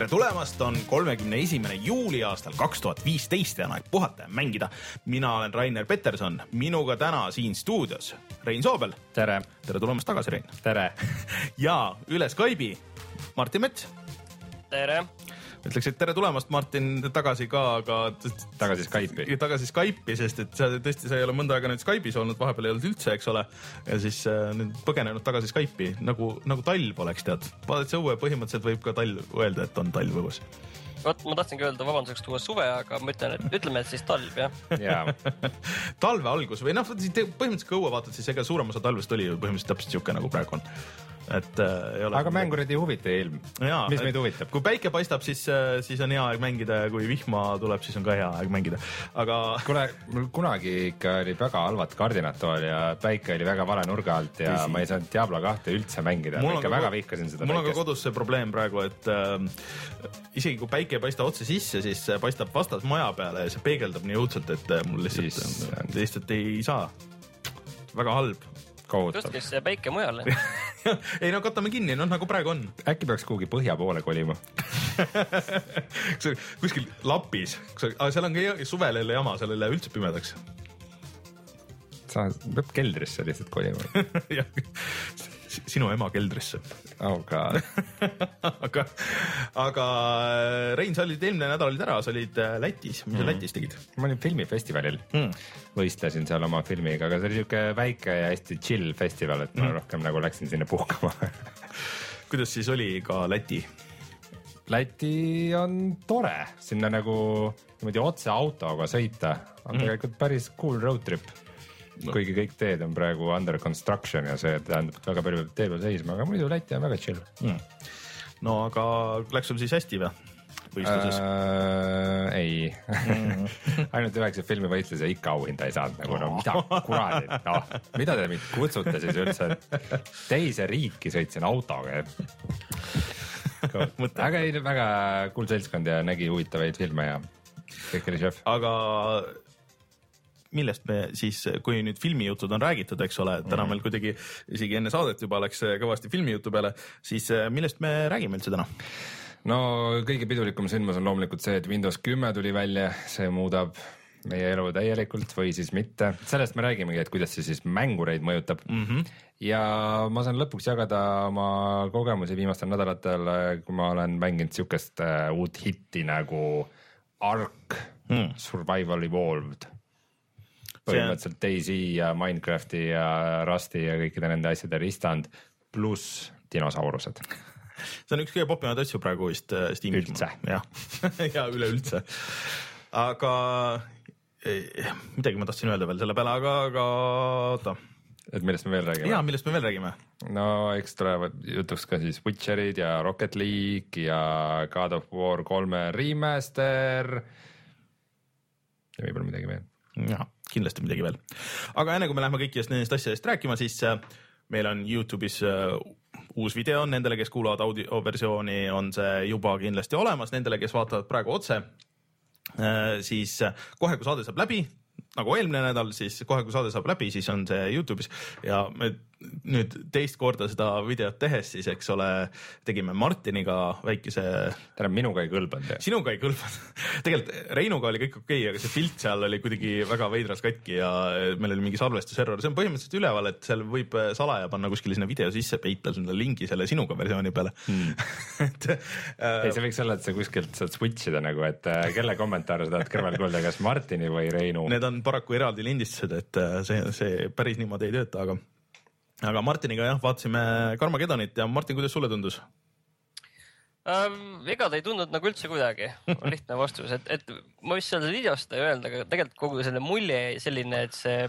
Tere tulemast, on kolmekümne esimene juuli aastal kaks tuhat viisteist ja on aeg puhata ja mängida. mina olen Rainer Peterson, minuga täna siin stuudios Rein Soobel, tere, tere tulemast tagasi, Rein. tere. ja üle Skype'i Martin Mets, tere, ütleks, et tere tulemast, Martin, tagasi ka, aga tagasi Skype'i. tagasi Skype'i, sest et sa tõesti, sa ei ole mõnda aega nüüd Skype'is olnud, vahepeal ei olnud üldse, eks ole. ja siis äh, nüüd põgenenud tagasi Skype'i nagu, nagu talv oleks, tead. vaadates õue, põhimõtteliselt võib ka talv öelda, et on talv õues. vot ma tahtsingi öelda vabanduseks tuua suve, aga ma ütlen, et ütleme, et siis talv jah. jaa, talve algus või noh, põhimõtteliselt kui õue vaatad, siis ega suurem osa talvest oli ju põhimõtteliselt täpselt sihuke nagu praegu on. Et äh, ei ole. aga mängurid ei huvita ilm. Mis meid huvitab? kui päike paistab, siis, siis on hea aeg mängida ja kui vihma tuleb, siis on ka hea aeg mängida, aga kuule, mul kunagi ikka olid väga halvad kardinad tool ja päike oli väga vale nurga alt ja Tõsi. ma ei saanud Diablo kahte üldse mängida, ma ikka ka- väga vihkasin seda mul on ka kodus see probleem praegu, et äh, isegi kui päike ei paista otse sisse, siis paistab vastas maja peale ja see peegeldab nii õudselt, et äh, mul lihtsalt lihtsalt ei saa. väga halb. Kohutav tõstke. siis see päike mujale. ei no katame kinni, noh nagu praegu on. äkki peaks kuhugi põhja poole kolima? kuskil lapis, aga seal on ka suvel jälle jama, seal ei lähe üldse pimedaks. sa, peab keldrisse lihtsalt kolima. jah, sinu ema keldrisse oh god. aga, aga äh, Rein, sa olid eelmine nädal olid ära, sa olid äh, Lätis, mis sa Lätis tegid ma olin filmifestivalil hmm.? võistlesin seal oma filmiga, aga see oli siuke väike ja hästi chill festival, et ma rohkem nagu läksin sinna puhkama kuidas siis oli ka Läti? Läti on tore, sinna nagu niimoodi otse autoga sõita on mm. tegelikult päris cool road trip no.. kuigi kõik teed on praegu under construction ja see tähendab, väga palju peab tee peal seisma, aga muidu Läti on väga chill Hmm. no aga läks sul siis hästi või? võistluses äh...? ei mm. ainult üheksa filmivõistluse ikka auhinda ei saanud nagu no mida kuradi, noh, mida te mind kutsute siis üldse, teise riiki sõitsin autoga. aga ei, väga cool seltskond ja nägi huvitavaid filme ja kõik oli šef. aga millest me siis, kui nüüd filmijutud on räägitud, eks ole, täna meil kuidagi isegi enne saadet juba läks kõvasti filmijutu peale, siis äh, millest me räägime üldse täna? no kõige pidulikum sündmus on loomulikult see, et Windows kümme tuli välja, see muudab meie elu täielikult või siis mitte, sellest me räägimegi, et kuidas see siis mängureid mõjutab mm. -hmm. ja ma saan lõpuks jagada oma kogemusi viimastel nädalatel, kui ma olen mänginud siukest äh, uut hitti nagu Ark mm. Survival Evolved. Põhimõtteliselt Daisy ja Minecrafti ja Rusti ja kõikide nende asjade ristand pluss dinosaurused see on üks kõige popimaid asju praegu vist äh, Steamis. Üldse. jah, ja üleüldse. aga eh, midagi ma tahtsin öelda veel selle peale, aga, aga oota. et millest me veel räägime? ja millest me veel räägime? no eks tulevad jutuks ka siis Witcherid ja Rocket League ja God of War kolme remaster. ja võib-olla midagi veel. jah, kindlasti midagi veel. aga enne kui me läheme kõikidest nendest asjadest rääkima, siis äh, meil on Youtube'is äh, uus video, nendele, kes kuulavad audioversiooni, on see juba kindlasti olemas, nendele, kes vaatavad praegu otse, siis äh, kohe, kui saade saab läbi, nagu eelmine nädal, siis kohe, kui saade saab läbi, siis on see Youtube'is ja me nüüd teist korda seda videot tehes, siis eks ole, tegime Martiniga väikese tähendab, minuga ei kõlbanud. sinuga ei kõlbanud. tegelikult Reinuga oli kõik okei okay,, aga see pilt seal oli kuidagi väga veidras katki ja meil oli mingi salvestuserror, see on põhimõtteliselt üleval, et seal võib salaja panna kuskile sinna video sisse, peita sinna lingi selle sinuga versiooni peale hmm. et ei, äh, see võiks olla, et sa kuskilt saad switch ida nagu, et äh, kelle kommentaare sa tahad kõrval kuulda, kas Martini või Reinu. need on paraku eraldi lindistused, et äh, see, see päris niimoodi ei tööta, aga aga Martiniga jah, vaatasime Carmagedonit ja Martin, kuidas sulle tundus? Ähm, ega ta ei tundnud nagu üldse kuidagi, on lihtne vastus, et, et ma vist seal videost ei öelda, aga tegelikult kogu selle mulje jäi selline, et see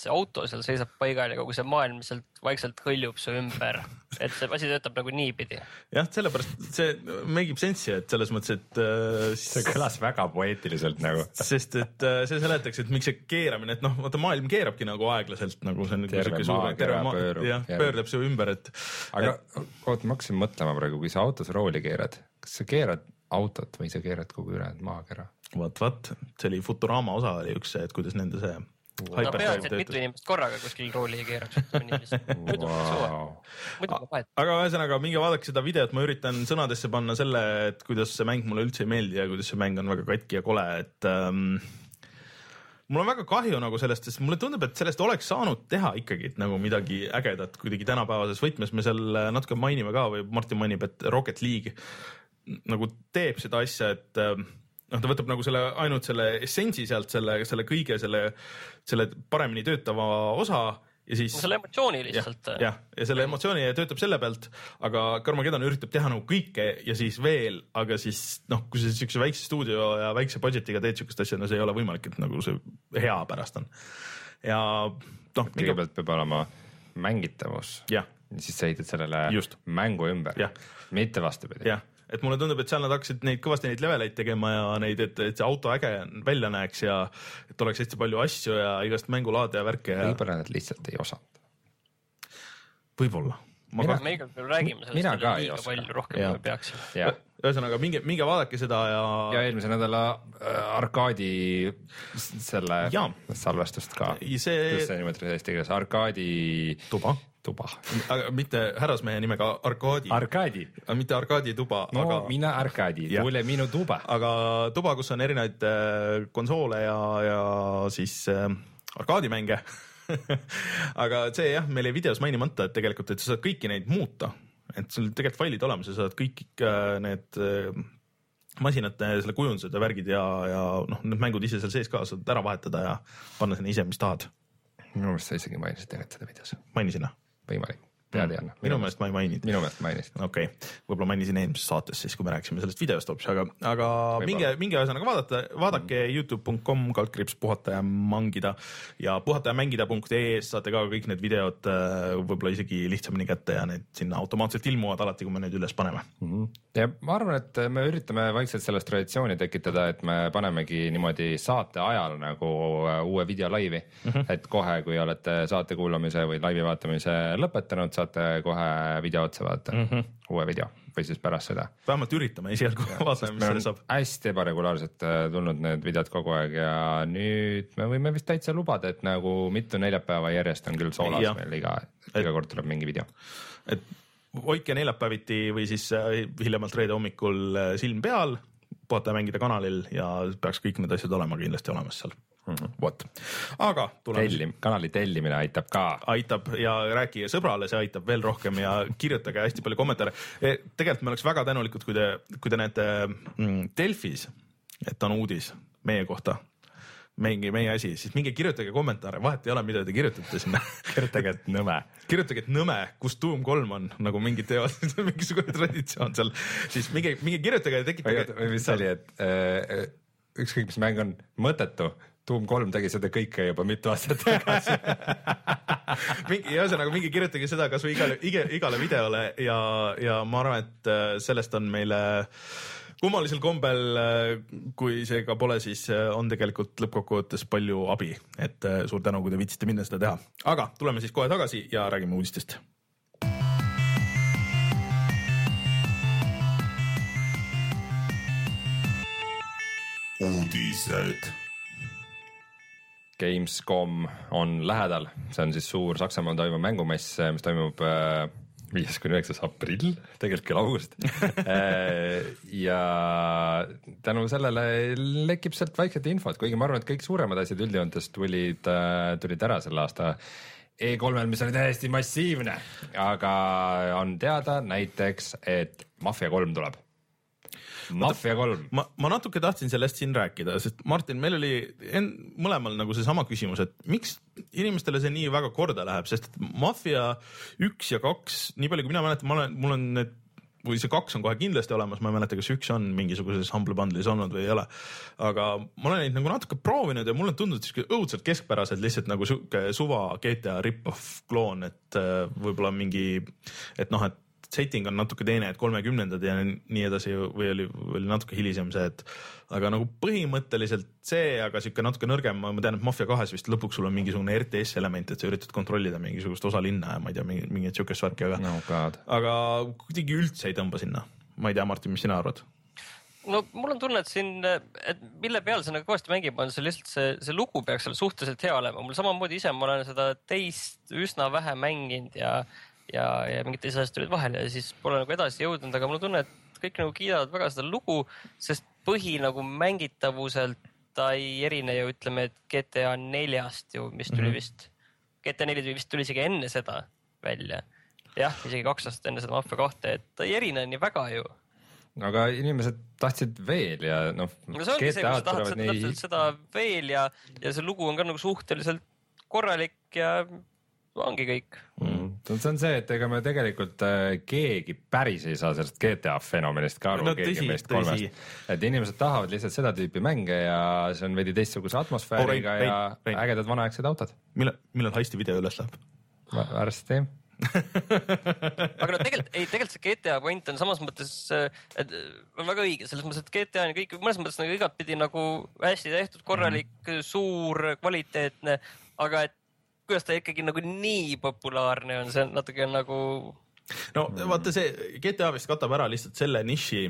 see auto seal seisab paigal ja kogu see maailm sealt vaikselt hõljub su ümber. et see asi töötab nagu niipidi. jah, sellepärast see make ib sense'i, et selles mõttes, et äh, see kõlas väga poeetiliselt nagu. sest et äh, see seletaks, et miks see keeramine, et noh, vaata maailm keerabki nagu aeglaselt nagu see on nagu Terve maakera terve maa, pöörub, jah, pöörleb su ümber, et aga oota, ma hakkasin mõtlema praegu, kui sa autos rooli keerad, kas sa keerad autot või sa keerad kogu ülejäänud maakera? vot, vot, see oli Futurama osa oli üks see, et kuidas nende see no peaasi, et mitu inimest korraga kuskil rooli ei keeraks, muidu pole suva, muidu pole vahet. aga ühesõnaga minge vaadake seda videot, ma üritan sõnadesse panna selle, et kuidas see mäng mulle üldse ei meeldi ja kuidas see mäng on väga katki ja kole, et ähm, mul on väga kahju nagu sellest, sest mulle tundub, et sellest oleks saanud teha ikkagi nagu midagi ägedat kuidagi tänapäevases võtmes, me seal natuke mainime ka või Martin mainib, et Rocket League nagu teeb seda asja, et ähm, noh, ta võtab nagu selle ainult selle essentsi sealt selle, selle kõige selle, selle paremini töötava osa ja siis selle emotsiooni lihtsalt. äh, jah, ja selle emotsiooni ja töötab selle pealt, aga Carmageddon üritab teha nagu kõike ja siis veel, aga siis noh, kui sa siukse väikse stuudio ja väikse budget'iga teed siukest asja, no see ei ole võimalik, et nagu see hea pärast on. ja noh, kõigepealt peab olema mängitavus, jah, siis sa ehitad sellele Just. mängu ümber mitte vastupidi. jah, et mulle tundub, et seal nad hakkasid neid kõvasti neid leveleid tegema ja neid, et, et see auto äge välja näeks ja et oleks hästi palju asju ja igast mängulaade ja värke ja võib-olla nad lihtsalt ei osanud. võib-olla. Mina- me igal juhul räägime sellest mina ka ei liiga oska. palju rohkem, kui me peaksime. ühesõnaga minge, minge vaadake seda ja, ja eelmise nädala äh, arkaadi selle Jaa. salvestust ka. Ja kuidas see see nimetati eesti keeles, arkaadi tuba, tuba. aga mitte härrasmehe nimega Arkadi, arkaadi, mitte Arkadi tuba no aga mina arkaadi, Jah. tule minu tuba. aga tuba, kus on erinevaid äh, konsoole ja, ja siis äh, arkaadimänge aga see jah, meil jäi videos mainimata, et tegelikult, et sa saad kõiki neid muuta, et sul tegelikult failid olemas ja saad kõik äh, need äh, masinate selle kujundused ja värgid ja, ja noh, need mängud ise seal sees ka saad ära vahetada ja panna sinna ise, mis tahad. minu meelest sa isegi mainisid tegelikult seda videos, mainisin või? võimalik, ei anna. minu meelest ma ei maininud. minu meelest mainisid. okei okay., võib-olla mainisin eelmises saates siis, kui me rääkisime sellest videost hoopis, aga, aga minge, minge ühesõnaga vaadata, vaadake Youtube.com kaldkriips puhata ja mangida ja puhata ja mängida.ee-s saate ka kõik need videod äh, võib-olla isegi lihtsamini kätte ja need sinna automaatselt ilmuvad alati, kui me need üles paneme. ja ma arvan, et me üritame vaikselt sellest traditsiooni tekitada, et me panemegi niimoodi saate ajal nagu äh, uue video laivi mm, -hmm. et kohe, kui olete saate kuulamise või laivi vaatamise lõpetanud, saate kohe video otsa vaadata mm, -hmm. uue video või siis pärast seda. vähemalt üritame esialgu, vaatame, mis sellest saab. hästi ebaregulaarselt äh, tulnud need videod kogu aeg ja nüüd me võime vist täitsa lubada, et nagu mitu neljapäeva järjest on küll soolas Jah. meil iga, iga kord tuleb mingi video. et hoidke neljapäeviti või siis äh, hiljemalt reede hommikul äh, silm peal, puhata ja mängida kanalil ja peaks kõik need asjad olema kindlasti olemas seal mm vot, aga tuleme tellim, kanali tellimine aitab ka. aitab ja rääkige sõbrale, see aitab veel rohkem ja kirjutage hästi palju kommentaare. tegelikult me oleks väga tänulikud, kui te, kui te näete mm, Delfis, et on uudis meie kohta, mingi meie asi, siis minge kirjutage kommentaare, vahet ei ole, mida te kirjutate sinna. kirjutage, et nõme. kirjutage, et Nõme, kus Doom kolm on, nagu mingid teevad, mingisugune traditsioon seal, siis minge, minge kirjutage ja tekitage. või mis see oli, et äh, ükskõik mis mäng on mõttetu, Doom kolm tegi seda kõike juba mitu aastat tagasi. mingi, ühesõnaga minge kirjutage seda kasvõi igale, igale, igale videole ja, ja ma arvan, et äh, sellest on meile kummalisel kombel, kui see ka pole, siis äh, on tegelikult lõppkokkuvõttes palju abi, et äh, suur tänu, kui te viitsite minna seda teha, aga tuleme siis kohe tagasi ja räägime uudistest. uudised. Gamescom on lähedal, see on siis suur Saksamaal toimuv mängumess, mis toimub äh, viies kuni üheksas aprill, tegelikult küll august. ja tänu sellele lekib sealt vaikselt infot, kuigi ma arvan, et kõik suuremad asjad üldjoontes tulid, tulid ära selle aasta E3-l, mis oli täiesti massiivne, aga on teada näiteks, et Mafia kolm tuleb. Mafia kolm, ma, ma natuke tahtsin sellest siin rääkida, sest Martin, meil oli en, mõlemal nagu seesama küsimus, et miks inimestele see nii väga korda läheb, sest Mafia üks ja kaks, nii palju kui mina mäletan, ma olen, mul on need või see kaks on kohe kindlasti olemas, ma ei mäleta, kas üks on mingisuguses Humble Bundle'is olnud või ei ole. aga ma olen neid nagu natuke proovinud ja mulle on tundunud siuke õudselt keskpärased, lihtsalt nagu sihuke suva GTA rip-off kloon, et äh, võib-olla mingi, et noh, et setting on natuke teine, et kolmekümnendad ja nii edasi või oli, oli natuke hilisem see, et aga nagu põhimõtteliselt see, aga sihuke natuke nõrgem, ma tean, et Mafia kahes vist lõpuks sul on mingisugune RTS element, et sa üritad kontrollida mingisugust osa linna ja ma ei tea, mingit sihukest värki, aga no, aga kuidagi üldse ei tõmba sinna. ma ei tea, Martin, mis sina arvad? no mul on tunne, et siin, et mille peal see nagu kõvasti mängib, on see lihtsalt see, see lugu peaks seal suhteliselt hea olema. mul samamoodi ise, ma olen seda teist üsna vähe mänginud ja, ja, ja mingid teised asjad tulid vahele ja siis pole nagu edasi jõudnud, aga mul on tunne, et kõik nagu kiidavad väga seda lugu, sest põhi nagu mängitavuselt ta ei erine ju ütleme, et GTA neljast ju, mis tuli mm -hmm. vist. GTA neli tuli vist tuli isegi enne seda välja. jah, isegi kaks aastat enne seda Mafia kahte, et ta ei erine nii väga ju aga inimesed tahtsid veel ja noh. no see ongi see, kui sa tahad seda, nii... seda veel ja, ja see lugu on ka nagu suhteliselt korralik ja ongi kõik mm.. see on see, et ega me tegelikult äh, keegi päris ei saa sellest GTA fenomenist ka aru no,, keegi meist kolmest. et inimesed tahavad lihtsalt seda tüüpi mänge ja see on veidi teistsuguse atmosfääriga oh, rein, ja rein, rein. ägedad vanaaegsed autod. millal, millal heisti video üles läheb? varsti aga no tegelikult ei, tegelikult see GTA point on samas mõttes, et on väga õige, selles mõttes, et GTA on kõik mõnes mõttes nagu igatpidi nagu hästi tehtud, korralik mm, -hmm. suur, kvaliteetne, aga et kuidas ta ikkagi nagu nii populaarne on, see on natuke nagu. no vaata, see GTA vist katab ära lihtsalt selle niši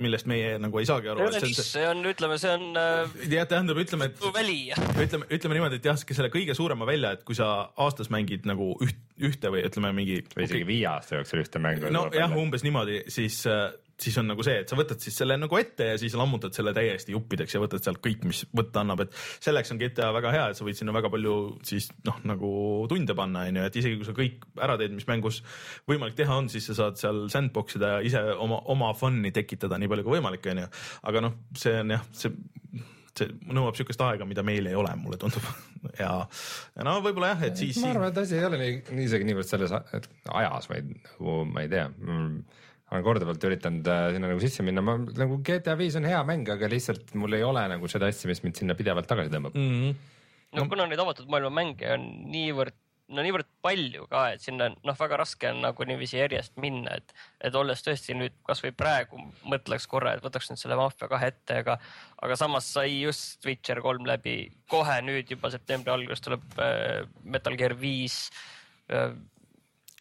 millest meie nagu ei saagi aru. see see on, ütleme, see on. Äh, jah, tähendab, ütleme, et. väli. ütleme, ütleme niimoodi, et jah, selle kõige suurema välja, et kui sa aastas mängid nagu üht, ühte või ütleme mingi. või isegi okay. viie aasta jooksul ühte mängu. no jah, umbes niimoodi, siis äh, siis on nagu see, et sa võtad siis selle nagu ette ja siis lammutad selle täiesti juppideks ja võtad sealt kõik, mis võtta annab, et selleks on GTA väga hea, et sa võid sinna väga palju siis noh, nagu tunde panna, on ju, et isegi kui sa kõik ära teed, mis mängus võimalik teha on, siis sa saad seal sandbox ida ja ise oma, oma fun'i tekitada nii palju kui võimalik, on ju. aga noh, see on jah, see see nõuab sihukest aega, mida meil ei ole, mulle tundub ja, ja no võib-olla jah, et siis. ma arvan, et asi ei ole nii, nii isegi niivõrd selles ajas, vaid nagu ma ei tea mm olen korduvalt üritanud äh, sinna nagu sisse minna, ma nagu GTA viis on hea mäng, aga lihtsalt mul ei ole nagu seda asja, mis mind sinna pidevalt tagasi tõmbab mm. -hmm. no, no kuna neid avatud maailma mänge on niivõrd, no niivõrd palju ka, et sinna noh, väga raske on nagu niiviisi järjest minna, et, et olles tõesti nüüd kasvõi praegu mõtleks korra, et võtaks nüüd selle Mafia kahe ette, aga, aga samas sai just Witcher kolm läbi, kohe nüüd juba septembri alguses tuleb äh, Metal Gear viis äh,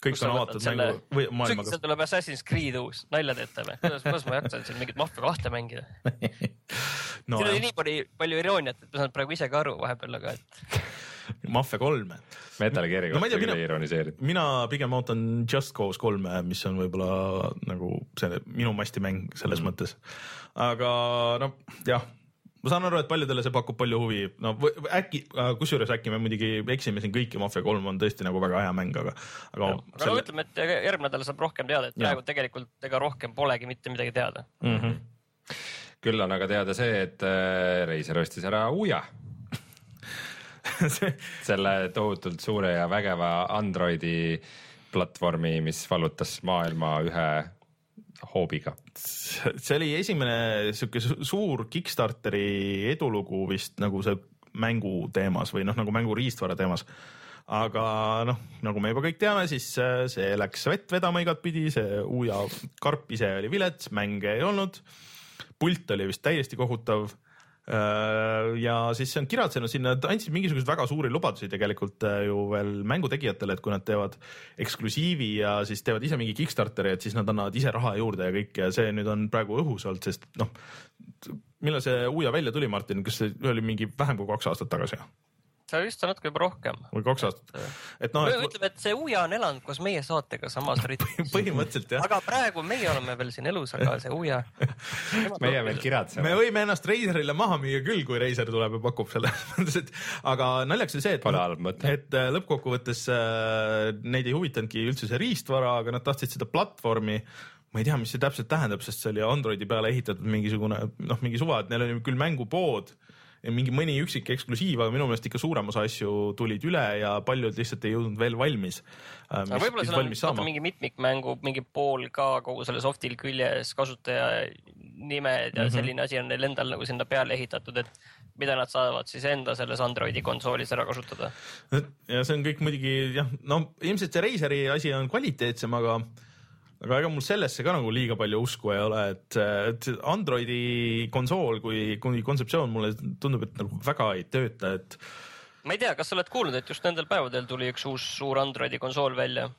kõik on avatud selle... mängu või maailmaga. sügisel tuleb Assassin's Creed uus, nalja teete või? kuidas, kuidas ma jaksan siin mingit Mafia kahte mängida no,? siin oli nii palju, palju irooniat, et ma saan praegu ise ka aru vahepeal, aga et Mafia kolme. Metal Gear'i kohta no, küll ei ironiseerinud. mina pigem ootan Just Cause kolme, mis on võib-olla nagu see minu mastimäng selles mm. mõttes. aga noh, jah ma saan aru, et paljudele see pakub palju huvi, no äkki, kusjuures äkki me muidugi eksime siin kõik ja Mafia kolm on tõesti nagu väga hea mäng, aga, aga. aga selle... ütleme, et järgmine nädal saab rohkem teada, et praegu tegelikult ega rohkem polegi mitte midagi teada mm. -hmm. küll on aga teada see, et äh, Reiser ostis ära Uja selle tohutult suure ja vägeva Androidi platvormi, mis vallutas maailma ühe hoobiga? see oli esimene sihuke suur Kickstarteri edulugu vist nagu see mängu teemas või noh, nagu mängu riistvara teemas aga noh, nagu me juba kõik teame, siis äh, see läks vett vedama igatpidi, see Uja karp ise oli vilets, mänge ei olnud. pult oli vist täiesti kohutav ja siis see on kiratsenud sinna, nad andsid mingisuguseid väga suuri lubadusi tegelikult äh, ju veel mängutegijatele, et kui nad teevad eksklusiivi ja siis teevad ise mingi Kickstarteri, et siis nad annavad ise raha juurde ja kõik ja see nüüd on praegu õhus olnud, sest noh, millal see Uja välja tuli, Martin, kas see oli mingi vähem kui kaks aastat tagasi? See vist on natuke juba rohkem. või kaks aastat, et noh. ütleme, et see Uja on elanud koos meie saatega samas ritmis põhimõtteliselt jah. aga praegu meie oleme veel siin elus, aga see Uja meie veel kiratseme. me võime ennast Reiserile maha müüa küll, kui Reiser tuleb ja pakub selle aga naljaks oli see, et. Pole halb mõte. et äh, lõppkokkuvõttes äh, neid ei huvitanudki üldse see riistvara, aga nad tahtsid seda platvormi ma ei tea, mis see täpselt tähendab, sest see oli Androidi peale ehitatud mingisugune noh, mingi suva, et neil oli küll mängupood mingi mõni üksik eksklusiiv, aga minu meelest ikka suurem osa asju tulid üle ja paljud lihtsalt ei jõudnud veel valmis. aga võib-olla seal on vaata mingi mitmikmängu mingi pool ka kogu selle soft'il küljes, kasutaja nimed ja mm -hmm. selline asi on neil endal nagu sinna peale ehitatud, et mida nad saavad siis enda selles Androidi konsoolis ära kasutada. ja see on kõik muidugi jah, no ilmselt see Razeri asi on kvaliteetsem, aga aga ega mul sellesse ka nagu liiga palju usku ei ole, et, et Androidi konsool kui, kui kontseptsioon mulle tundub, et nagu väga ei tööta, et ma ei tea, kas sa oled kuulnud, et just nendel päevadel tuli üks uus suur Androidi konsool välja?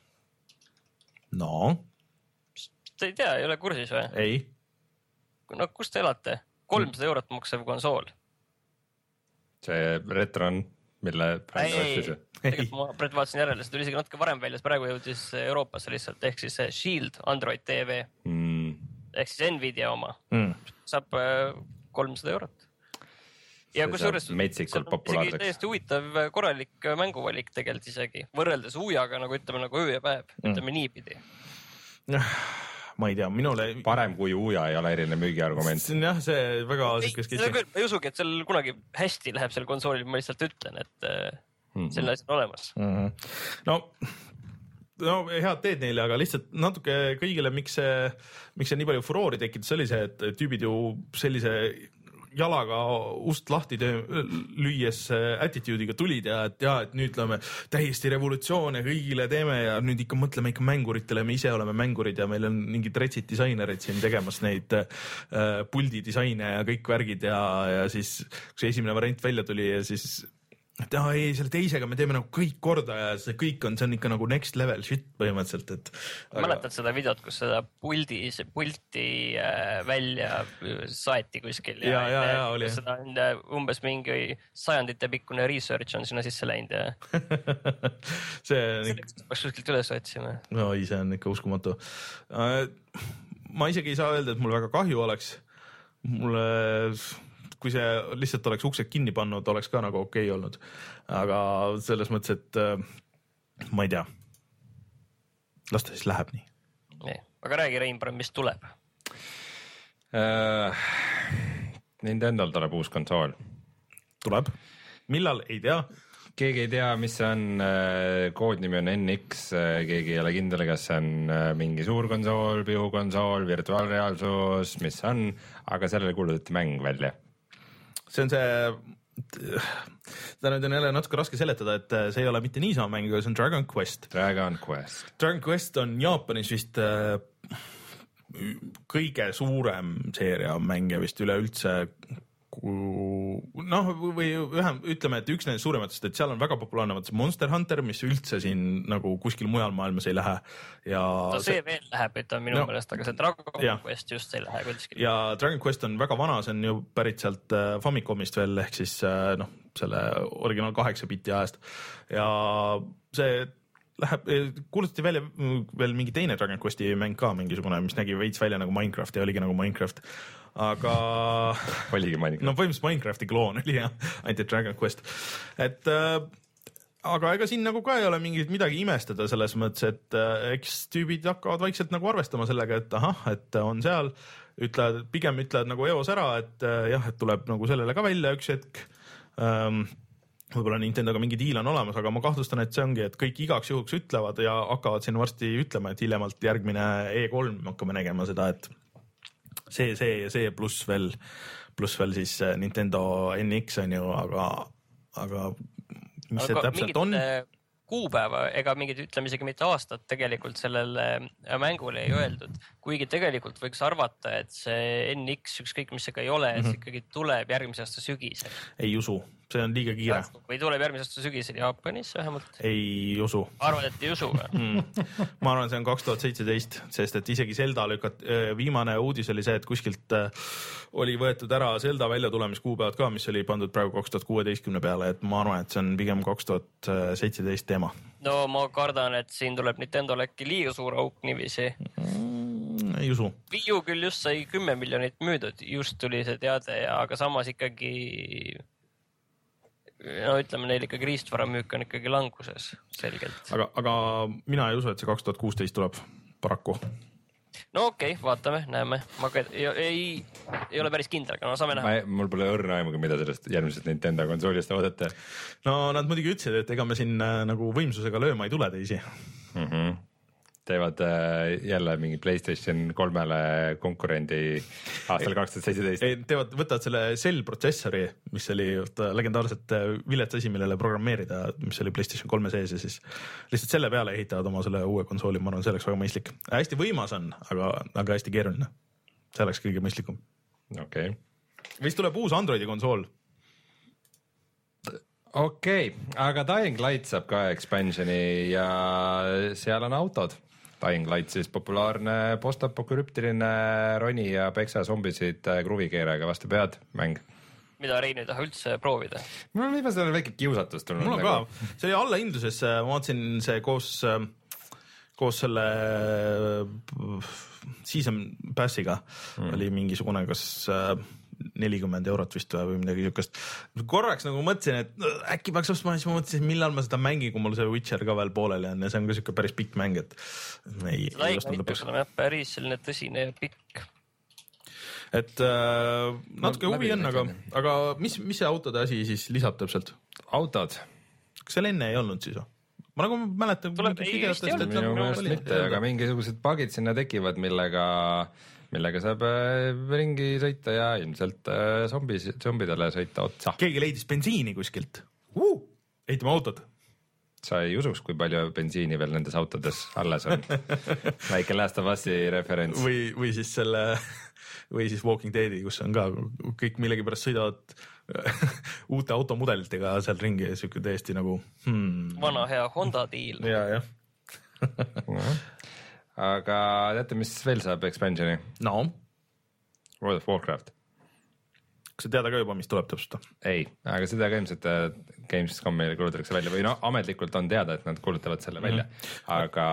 no Te ei tea, ei ole kursis või? ei, no kus te elate? kolmsada eurot maksev konsool. see Retron, mille ei. Tegelikult ma praegu vaatasin järele, see tuli isegi natuke varem välja, praegu jõudis Euroopasse lihtsalt ehk siis see Shield Android TV Mm. ehk siis Nvidia oma mm. saab kolmsada eurot. ja See kusjuures seal täiesti huvitav äh, korralik mänguvalik tegelikult isegi võrreldes Ujaga nagu ütleme nagu öö ja päev mm., ütleme niipidi. ma ei tea, minule. parem kui Uja ei ole eriline müügiargument. see on jah, see väga siuke sketš. ma ei usugi, et seal kunagi hästi läheb sel konsoolil, ma lihtsalt ütlen, et Mhm. selline asi on olemas. no, no head teed neile, aga lihtsalt natuke kõigile, miks see, miks see nii palju furoori tekitas, oli see, et tüübid ju sellise jalaga ust lahti töö, lüües äh, attitude'iga tulid ja et ja et nüüd lööme täiesti revolutsioone kõigile teeme ja nüüd ikka mõtleme ikka mänguritele, me ise oleme mängurid ja meil on mingid retsid disainerid siin tegemas neid äh, puldidisaine ja kõik värgid ja, ja siis kui see esimene variant välja tuli ja siis et aa ei, selle teisega me teeme nagu kõik korda ja see kõik on, see on ikka nagu next level shit põhimõtteliselt, et. mäletad seda videot, kus seda puldi, pulti äh, välja saeti kuskil Ja, ja, ja, oli. seda on äh, umbes mingi sajandite pikkune research on sinna sisse läinud ja see on ikka, peaks kuskilt üles otsima. oi, see on ikka uskumatu. ma isegi ei saa öelda, et mul väga kahju oleks. mulle, kui see lihtsalt oleks uksed kinni pannud, oleks ka nagu okei okay olnud. aga selles mõttes, et äh, ma ei tea. las ta siis läheb nii. nii, aga räägi, Rein, mis tuleb? Äh, Nintendo'l tuleb uus konsool, tuleb, millal, ei tea. keegi ei tea, mis see on, koodnimi on NX, keegi ei ole kindel, kas see on äh, mingi suur konsool, pihukonsool, virtuaalreaalsus, mis see on, aga sellele kuulutati mäng välja. See on see, seda nüüd on jälle natuke raske seletada, et see ei ole mitte niisama mäng, aga see on Dragon Quest. Dragon Quest, Dragon Quest on Jaapanis vist äh, kõige suurem seeria mänge vist üleüldse. noh, või vähem ütleme, et üks nendest suurematest, et seal on väga populaarne vaata see Monster Hunter, mis üldse siin nagu kuskil mujal maailmas ei lähe ja no see veel läheb, ütleme minu No. meelest, aga see Dragon Jah. Quest just ei lähe kuskile. ja Dragon Quest on väga vana, see on ju pärit sealt äh, Famicomist veel ehk siis äh, noh, selle originaal kaheksa bitti ajast ja see läheb, kuulutati välja mm, veel mingi teine Dragon Questi mäng ka mingisugune, mis nägi veits välja nagu Minecraft ja oligi nagu Minecraft, aga oligi Minecraft. No põhimõtteliselt Minecrafti kloon oli jah, ainult et Dragon Quest, et äh, aga ega siin nagu ka ei ole mingit midagi imestada selles mõttes, et äh, eks tüübid hakkavad vaikselt nagu arvestama sellega, et ahah, et on seal, ütlevad, pigem ütlevad nagu eos ära, et äh, jah, et tuleb nagu sellele ka välja üks hetk. Ähm, võib-olla Nintendoga mingi diil on olemas, aga ma kahtlustan, et see ongi, et kõik igaks juhuks ütlevad ja hakkavad siin varsti ütlema, et hiljemalt järgmine E3 hakkame nägema seda, et see, see ja see pluss veel, pluss veel siis äh, Nintendo NX on ju, aga, aga mis see täpselt on? kuupäeva ega mingit, ütleme isegi mitte aastat tegelikult sellele äh, mängule ei öeldud, kuigi tegelikult võiks arvata, et see NX, ükskõik mis see ka ei ole, et Mhm. see ikkagi tuleb järgmise aasta sügisel ei usu, see on liiga kiire, või tuleb järgmise aasta sügisel Jaapanis vähemalt. ei usu arvad, et ei usu või? mm.. ma arvan, see on kaks tuhat seitseteist, sest et isegi Zelda lükat-, viimane uudis oli see, et kuskilt äh, oli võetud ära Zelda väljatulemiskuupäevad ka, mis oli pandud praegu kaks tuhat kuueteistkümne peale, et ma arvan, et see on pigem kaks tuhat seitseteist teema no ma kardan, et siin tuleb Nintendo'l äkki liiga suur auk niiviisi. mm,. ei usu, Wii U küll just sai kümme miljonit müüdud, just tuli see teade ja, aga samas ikkagi no ütleme, neil ikkagi riistvaramüük on ikkagi languses selgelt. aga, aga mina ei usu, et see kaks tuhat kuusteist tuleb paraku. no okei okay,, vaatame, näeme, ma ka ei, ei, ei ole päris kindel, aga no saame näha. mul pole õrna aimugi, mida sellest järgmisest Nintendo konsoolist oodata no nad muidugi ütlesid, et ega me siin äh, nagu võimsusega lööma ei tule teisi mm. -hmm teevad äh, jälle mingi Playstation kolmele konkurendi aastal kaks tuhat seitseteist. teevad, võtavad selle Cell protsessori, mis oli legendaarselt äh, vilets asi, millele programmeerida, mis oli Playstation kolme sees ja siis lihtsalt selle peale ehitavad oma selle uue konsooli, ma arvan, see oleks väga mõistlik. hästi võimas on, aga, aga hästi keeruline. see oleks kõige mõistlikum. okei okay.. vist tuleb uus Androidi konsool okei okay,, aga Dying Light saab ka expansion'i ja seal on autod Dying Light siis populaarne postapokalüptiline roni ja peksa zombisid äh, kruvikeerajaga vastu pead mäng mida Rein ei taha üldse proovida. mul on viimasel ajal väike kiusatus tulnud. mul on nagu. ka, see oli allahindluses, ma vaatasin see koos, äh, koos selle äh, season pass'iga mm. oli mingisugune, kas nelikümmend eurot vist või midagi siukest. korraks nagu mõtlesin, et äkki peaks ostma, siis ma mõtlesin, millal ma seda mängin, kui mul see Witcher ka veel pooleli on ja see on ka siuke päris pikk mäng, et. ei, ei ostnud lõpuks. päris selline tõsine ja pikk. et äh, natuke huvi on, aga, aga mis, mis see autode asi siis lisab täpselt? autod. kas seal enne ei olnud siis või? ma nagu mäletan. minu meelest mitte, aga mingisugused bug'id sinna tekivad, millega äh, millega saab äh, ringi sõita ja ilmselt äh, zombis, zombidele sõita otsa. keegi leidis bensiini kuskilt uh,, ehitame autod. sa ei usuks, kui palju bensiini veel nendes autodes alles on väike Last of Us'i referents. või, või siis selle, või siis Walking Deadi, kus on ka kõik millegipärast sõidavad uute automudelitega seal ringi ja siuke täiesti nagu hmm.. vana hea Honda diil. ja, jah aga teate, mis veel saab expansion'i? no. World of Warcraft. kas sa tead ka juba, mis tuleb täpselt? ei, aga seda ka ilmselt äh, Gamescomil kuulutatakse välja või no ametlikult on teada, et nad kuulutavad selle välja mm, -hmm. aga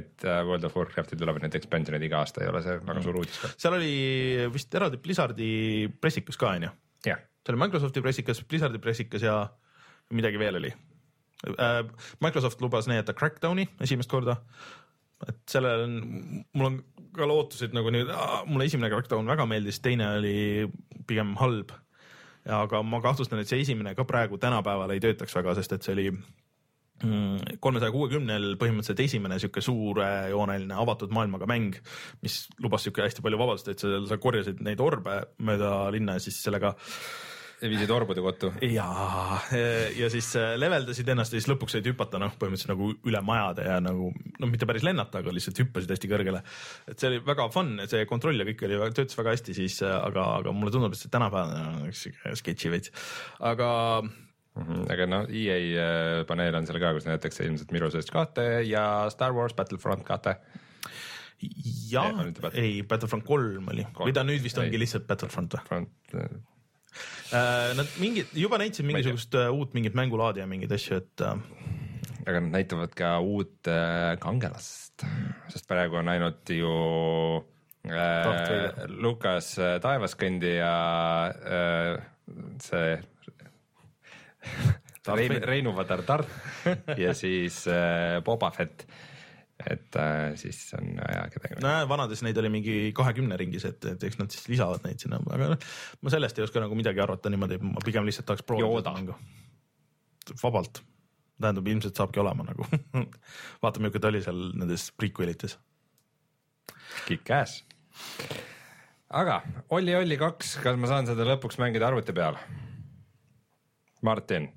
et äh, World of Warcraftil tulevad need expansion'id iga aasta, ei ole see väga suur uudis ka. seal oli vist eraldi Blizzardi pressikas ka onju? jah. see oli Microsofti pressikas, Blizzardi pressikas ja midagi veel oli. Äh, Microsoft lubas näidata Crackdowni esimest korda et sellel on, mul on ka lootused nagu nüüd, mulle esimene Crackdown väga meeldis, teine oli pigem halb. aga ma kahtlustan, et see esimene ka praegu tänapäeval ei töötaks väga, sest et see oli mm, kolmesaja kuuekümnel põhimõtteliselt esimene sihuke suurejooneline avatud maailmaga mäng, mis lubas sihuke hästi palju vabadust, et sa, sa korjasid neid orbe mööda linna ja siis sellega viisid orbude kottu. ja, ja siis äh, leveldasid ennast ja siis lõpuks said hüpata noh, põhimõtteliselt nagu üle majade ja nagu noh, mitte päris lennata, aga lihtsalt hüppasid hästi kõrgele. et see oli väga fun, see kontroll ja kõik oli, töötas väga hästi siis, äh, aga, aga mulle tundub, et see tänapäevane on sketši veits, aga -hmm. aga noh, EA äh, paneel on seal ka, kus näidatakse ilmselt Mirror's Edge kahte ja Star Wars Battlefront kahte. jah, ei, Battlefront kolm oli või ta nüüd vist ongi lihtsalt Battlefront või? Äh, nad mingid, juba näitasid mingisugust äh, uut mingit mängulaadi ja mingeid asju, et. Äh, aga nad näitavad ka uut kangelast, sest praegu on ainult ju äh, Lukas taevaskõndija äh, see Rein, Reinu Vadar Tart ja siis äh, Boba Fett et äh, siis on hea kedagi. no vanades neid oli mingi kahekümne ringis, et, et eks nad siis lisavad neid sinna, aga noh, ma sellest ei oska nagu midagi arvata niimoodi, ma pigem lihtsalt tahaks proovida vabalt, tähendab, ilmselt saabki olema nagu vaatame, milline ta oli seal nendes prequelites. Kick-ass. aga Olli Olli kaks, kas ma saan seda lõpuks mängida arvuti peal? Martin,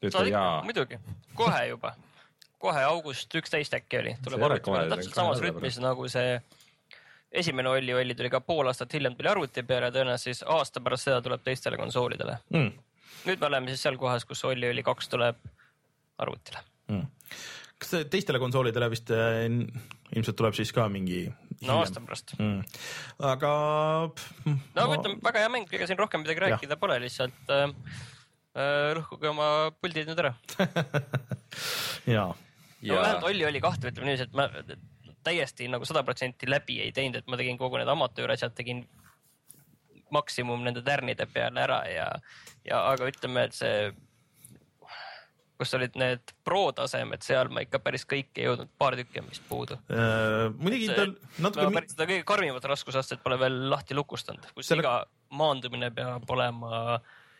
ütle jaa. muidugi, kohe juba kohe august üksteist äkki oli, tuleb arvuti peale. täpselt samas rütmis nagu see esimene Olli Olli tuli ka pool aastat hiljem tuli arvuti peale, tõenäoliselt siis aasta pärast seda tuleb teistele konsoolidele. Mm.. nüüd me oleme siis seal kohas, kus Olli Olli kaks tuleb arvutile. Mm. kas teistele konsoolidele vist äh, ilmselt tuleb siis ka mingi no aasta pärast. Mm.. aga. no aga ma... ütleme, väga hea mäng, ega siin rohkem midagi rääkida ja. pole, lihtsalt äh, äh lõhkuge oma puldid nüüd ära. Jaa ja... no vähemalt Olli oli kahte, ütleme niiviisi, et ma täiesti nagu sada protsenti läbi ei teinud, et ma tegin kogu need amatöörasjad, tegin maksimum nende tärnide peale ära ja, ja aga ütleme, et see kus olid need pro tasemed, seal ma ikka päris kõike ei jõudnud, paar tükki on vist puudu. Äh, muidugi tal ma natuke, päris seda kõige karmimat raskusastet pole veel lahti lukustanud, kus Selle- iga maandumine peab olema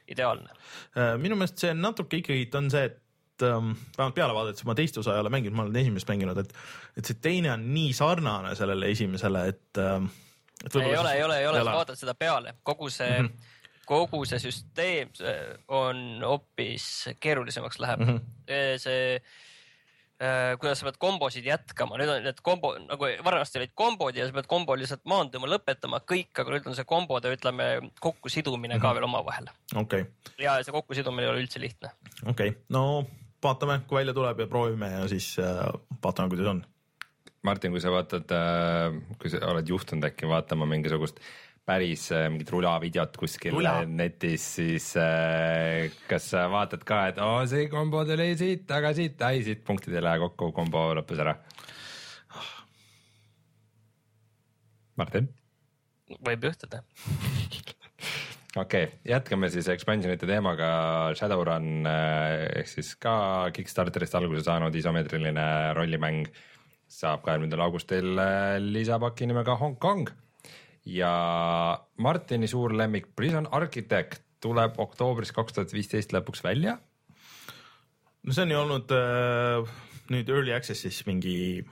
ideaalne. äh, minu meelest see natuke ikkagi on see, et ähm, vähemalt peale vaadates ma teist osa ei ole mänginud, ma olen esimest mänginud, et, et see teine on nii sarnane sellele esimesele, et ähm,. ei ole, ei ole, ei ole, sa vaatad seda peale, kogu see mm, Mhm. -hmm. kogu see süsteem see on hoopis keerulisemaks läheb mm. Mhm. -hmm. see äh, kuidas sa pead kombosid jätkama, nüüd on need kombo nagu vanasti olid kombod ja sa pead kombo lihtsalt maanduma, lõpetama kõik, aga nüüd on see kombode, ütleme kokkusidumine mm -hmm. ka veel omavahel okei, ja see kokkusidumine ei ole üldse lihtne. okei, no vaatame, kui välja tuleb ja proovime ja siis äh, vaatame, kuidas on. Martin, kui sa vaatad, kui sa oled juhtunud äkki vaatama mingisugust päris äh, mingit rulavideot kuskil Rula. netis, siis äh, kas sa vaatad ka, et oo see kombo tuli siit, aga siit, ai siit punktid ei lähe kokku, kombo lõppes ära. Martin, võib juhtuda. okei okay,, jätkame siis expansionite teemaga Shadowrun äh, ehk siis ka Kickstarterist alguse saanud isomeetriline rollimäng saab kahekümnendal augustil äh, lisapaki nimega Hong Kong ja Martini suur lemmik Prison Architect tuleb oktoobris kaks tuhat viisteist lõpuks välja. no see on ju olnud äh, nüüd early access'is mingi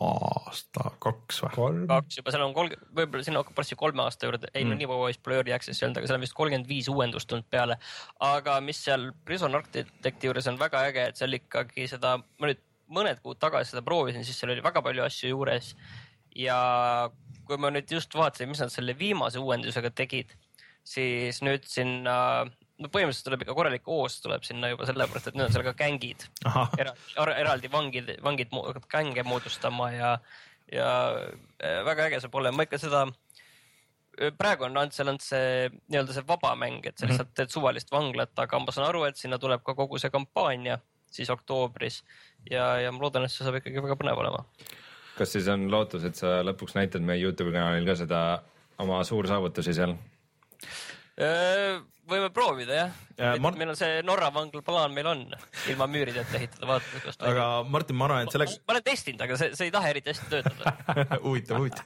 aasta, kaks või? kaks juba, seal on kolm, võib-olla sinna hakkab varsti kolme aasta juurde, ei no nii kaua vist pole early access'i olnud, aga seal on vist kolmkümmend viis uuendust tulnud peale. aga mis seal Prison Architecti juures on väga äge, et seal ikkagi seda, ma nüüd mõned kuud tagasi seda proovisin, siis seal oli väga palju asju juures. ja kui ma nüüd just vaatasin, mis nad selle viimase uuendusega tegid, siis nüüd sinna, no põhimõtteliselt tuleb ikka korralik hoos tuleb sinna juba sellepärast, et nüüd on seal ka gängid ahah, eraldi, eraldi vangid, vangid hakkavad gänge moodustama ja, ja äh, väga äge saab olema, ma ikka seda. praegu on ainult seal on see nii-öelda see vaba mäng, et sa lihtsalt teed suvalist vanglat, aga ma saan aru, et sinna tuleb ka kogu see kampaania siis oktoobris ja, ja ma loodan, et see saab ikkagi väga põnev olema. kas siis on lootus, et sa lõpuks näitad meie Youtube'i kanalil ka seda oma suursaavutusi seal? Võime proovida jah Ja ja,. Mart- meil on see Norra vangla plaan meil on ilma müürideta ehitada, vaatame kuidas aga Martin, ma arvan, et selleks ma olen testinud, aga see, see ei taha eriti hästi töötada. huvitav, huvitav.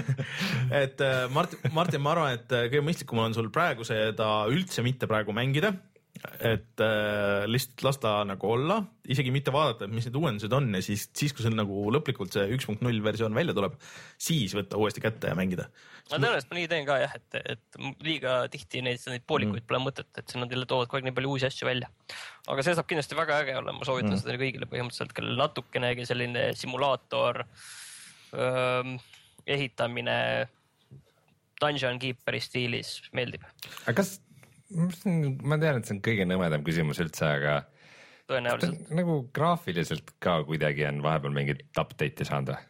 et äh, Martin, Martin, ma arvan, et äh, kõige mõistlikum on sul praegu seda üldse mitte praegu mängida. et äh, lihtsalt lasta nagu olla, isegi mitte vaadata, et mis need uuendused on ja siis, siis kui sul nagu lõplikult see üks punkt null versioon välja tuleb, siis võtta uuesti kätte ja mängida. Ma tõenäoliselt ma nii teen ka jah, et, et liiga tihti neid, neid poolikuid mm. pole mõtet, et nad jälle toovad kogu aeg nii palju uusi asju välja. aga see saab kindlasti väga äge olema, ma soovitan mm. seda kõigile põhimõtteliselt, kellel natukenegi selline simulaator, ehitamine Dungeon Keeperi stiilis meeldib, aga kas, ma tean, et see on kõige nõmedam küsimus üldse, aga tõenäoliselt. nagu graafiliselt ka kuidagi on vahepeal mingit update'i saanud või?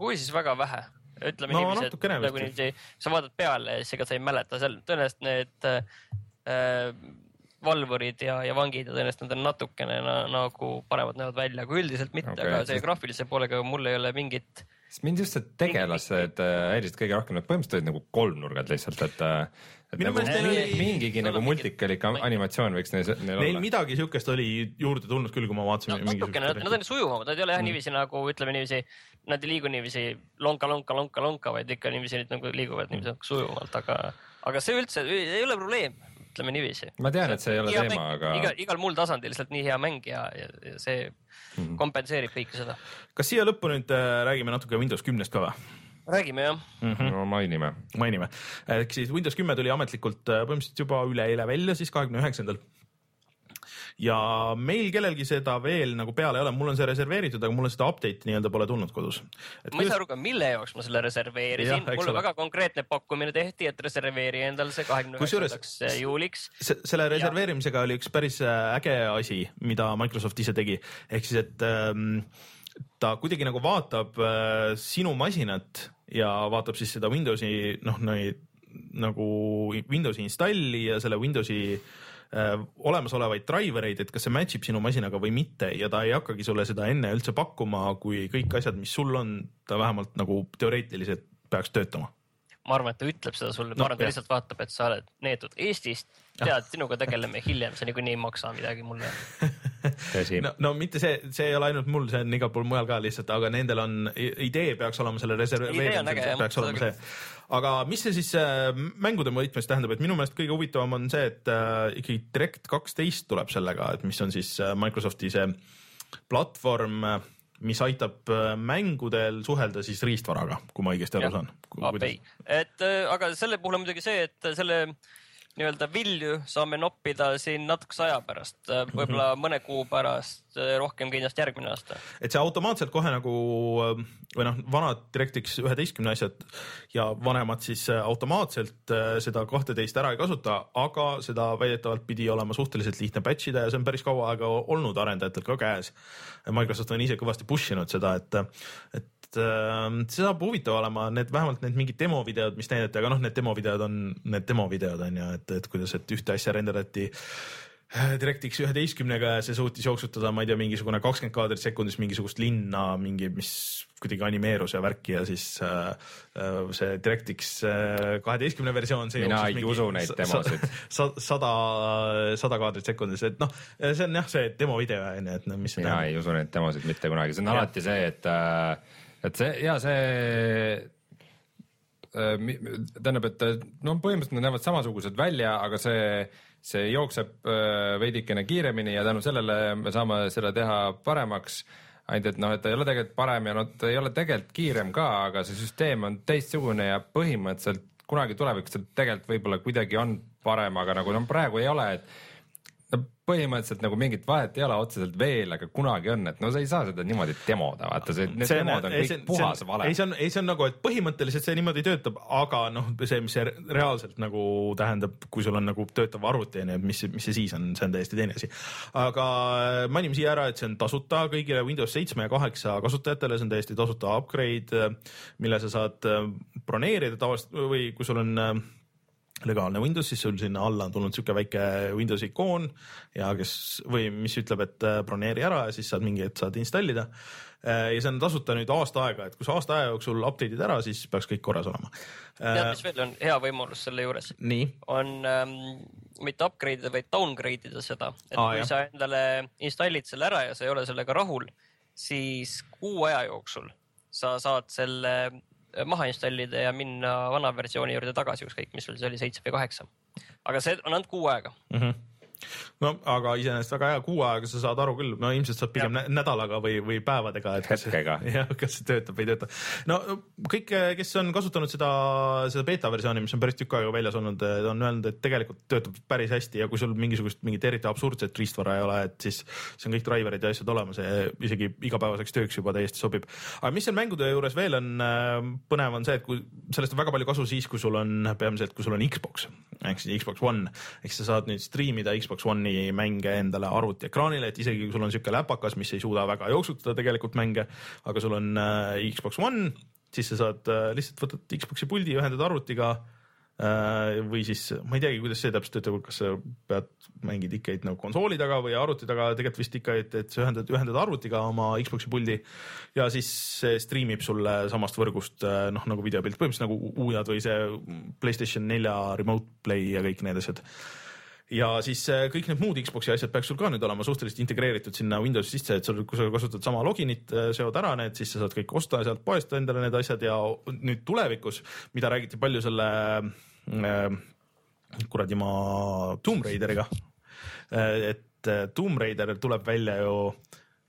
kui siis väga vähe, ütleme No niiviisi, et nagu niiviisi, sa vaatad peale ja siis ega sa ei mäleta seal tõenäoliselt need äh, valvurid ja, ja vangid ja tõenäoliselt nad on natukene na, nagu paremad näevad välja, aga üldiselt mitte okay,, aga see sest- graafilise poolega mul ei ole mingit. sest mind just see tegelased äh, häirisid kõige rohkem, nad põhimõtteliselt olid nagu kolmnurgad lihtsalt, et, äh, et Minu nagu neil oli- mingigi seal nagu multikalik animatsioon võiks neil, neil Neil olla. midagi siukest oli juurde tulnud küll, kui ma vaatasin no natukene, nad on sujuvamad, nad ei ole jah Mm. niiviisi nagu ütleme niiviisi, nad ei liigu niiviisi lonka, lonka, lonka, lonka, vaid ikka niiviisi nagu liiguvad niiviisi sujuvamalt, aga, aga see üldse ei ole probleem, ütleme niiviisi ma tean, et see ei ole teema, mäng, aga igal, igal muul tasandil lihtsalt nii hea mäng ja, ja, ja see Mhm. kompenseerib kõike seda. kas siia lõppu nüüd äh, räägime natuke Windows kümnest ka või? räägime jah, no mainime. mainime, ehk siis Windows kümme tuli ametlikult äh, põhimõtteliselt juba üleeile välja, siis kahekümne üheksandal. Ja meil kellelgi seda veel nagu peale ei ole, mul on see reserveeritud, aga mulle seda update'i nii-öelda pole tulnud kodus. ma ei saa aru ka, mille jaoks ma selle reserveerisin mulle ole. väga konkreetne pakkumine tehti, et reserveeri endal see kahekümne üheksandaks juuliks. se- selle reserveerimisega oli üks päris äh, äge asi, mida Microsoft ise tegi, ehk siis, et ähm, ta kuidagi nagu vaatab äh, sinu masinat ja vaatab siis seda Windowsi noh, neid nagu Windowsi installi ja selle Windowsi äh, olemasolevaid driver eid, et kas see match ib sinu masinaga või mitte ja ta ei hakkagi sulle seda enne üldse pakkuma, kui kõik asjad, mis sul on, ta vähemalt nagu teoreetiliselt peaks töötama. ma arvan, et ta ütleb seda sulle, ma No, arvan, et ta lihtsalt vaatab, et sa oled neetud Eestist, tead, sinuga tegeleme hiljem, sa niikuinii ei maksa midagi mulle. no, no mitte see, see ei ole ainult mul, see on igal pool mujal ka lihtsalt, aga nendel on, idee peaks olema selle reserveerimisel peaks olema see. aga mis see siis äh, mängude võtmes tähendab, et minu meelest kõige huvitavam on see, et äh, ikkagi Direct kaksteist tuleb sellega, et mis on siis äh, Microsofti see platvorm, mis aitab äh, mängudel suhelda siis riistvaraga, kui ma õigesti aru saan. Et äh, aga selle puhul on muidugi see, et selle nii-öelda vilju saame noppida siin natukese aja pärast, võib-olla mõne kuu pärast äh, rohkem kindlasti järgmine aasta. et see automaatselt kohe nagu äh, või noh, vanad DirectX üheteistkümne asjad ja vanemad siis äh, automaatselt äh, seda kahteteist ära ei kasuta, aga seda väidetavalt pidi olema suhteliselt lihtne patch ida ja see on päris kaua aega olnud arendajatel ka käes. Microsoft on ise kõvasti push inud seda, et, et äh, see saab huvitav olema, need vähemalt need mingid demovideod, mis näidati, aga noh, need demovideod on need demovideod on ju, et, et kuidas, et ühte asja renderdati DirectX üheteistkümnega ja see suutis jooksutada, ma ei tea, mingisugune kakskümmend kaadrit sekundis mingisugust linna, mingi, mis kuidagi animeerus ja värki ja siis äh, äh, see DirectX kaheteistkümne versioon. Mina ei usu neid demosid. sada, sada kaadrit sekundis, et noh, see on jah, see demovideo on ju, et no mis mina ei usu neid demosid mitte kunagi, see on Jah. alati see, et, et see ja see äh, tähendab, et no põhimõtteliselt nad näevad samasugused välja, aga see, see jookseb äh, veidikene kiiremini ja tänu sellele me saame seda teha paremaks. Ainult et noh, et ta ei ole tegelikult parem ja noh, ta ei ole tegelikult kiirem ka, aga see süsteem on teistsugune ja põhimõtteliselt kunagi tulevikus ta tegelikult võib-olla kuidagi on parem, aga nagu noh, praegu ei ole, et no põhimõtteliselt nagu mingit vahet ei ole otseselt veel, aga kunagi on, et no sa ei saa seda niimoodi demoda, vaata see, need See demod on ei, kõik see- puhas see on- vale ei, see on, ei see on nagu, et põhimõtteliselt see niimoodi töötab, aga noh, see, mis see reaalselt nagu tähendab, kui sul on nagu töötav arvuti on ju, mis, mis see siis on, see on täiesti teine asi. aga mainime siia ära, et see on tasuta kõigile Windows seitsme ja kaheksa kasutajatele, see on täiesti tasuta upgrade, mille sa saad äh, broneerida tavaliselt või kui sul on äh, legaalne Windows, siis sul sinna alla on tulnud sihuke väike Windowsi ikoon ja kes või mis ütleb, et äh, broneeri ära ja siis saad mingi hetk saad installida. ja see on tasuta nüüd aasta aega, et kui sa aasta aja jooksul update'id ära, siis peaks kõik korras olema. tead, mis veel on hea võimalus selle juures? on ähm, mitte upgrade ida, vaid downgrade ida seda, et Aa, kui jah. sa endale installid selle ära ja sa ei ole sellega rahul, siis kuu aja jooksul sa saad selle maha installida ja minna vana versiooni juurde tagasi, ükskõik mis sul see oli, seitse või kaheksa. aga see on ainult kuu aega. No aga iseenesest väga hea, kuu aega sa saad aru küll, no ilmselt saad pigem nä- nädalaga või, või päevadega, et Hetkega. jah, kas see töötab või ei tööta. no kõik, kes on kasutanud seda, seda beeta versiooni, mis on päris tükk aega väljas olnud, on öelnud, et tegelikult töötab päris hästi ja kui sul mingisugust mingit eriti absurdset riistvara ei ole, et siis see on kõik driver'id ja asjad olemas ja isegi igapäevaseks tööks juba täiesti sobib. aga mis seal mängude juures veel on äh, põnev, on see, et kui sellest on väga palju kasu siis, kui sul on peamiselt, kui sul on Xbox ehk siis Xbox One, ehk sa saad nüüd striimida Xbox One'i mänge endale arvutiekraanile, et isegi kui sul on niisugune läpakas, mis ei suuda väga jooksutada tegelikult mänge, aga sul on äh, Xbox One, siis sa saad äh, lihtsalt võtad Xbox'i puldi, ühendad arvutiga äh, või siis ma ei teagi, kuidas see täpselt töötab, kas sa pead, mängid ikka nagu konsooli taga või arvuti taga, tegelikult vist ikka, et, et sa ühendad, ühendad arvutiga oma Xbox'i puldi ja siis see striimib sulle samast võrgust äh, noh, nagu videopilt, põhimõtteliselt nagu uued või see Playstation nelja remote play ja kõik need asjad ja siis äh, kõik need muud Xbox'i asjad peaks sul ka nüüd olema suhteliselt integreeritud sinna Windowsi sisse, et sul, kui sa kasutad sama loginit, seod ära need, siis sa saad kõik osta sealt poest endale need asjad ja nüüd tulevikus, mida räägiti palju selle äh, kuradi ma Tomb Raideriga, et äh, Tomb Raider tuleb välja ju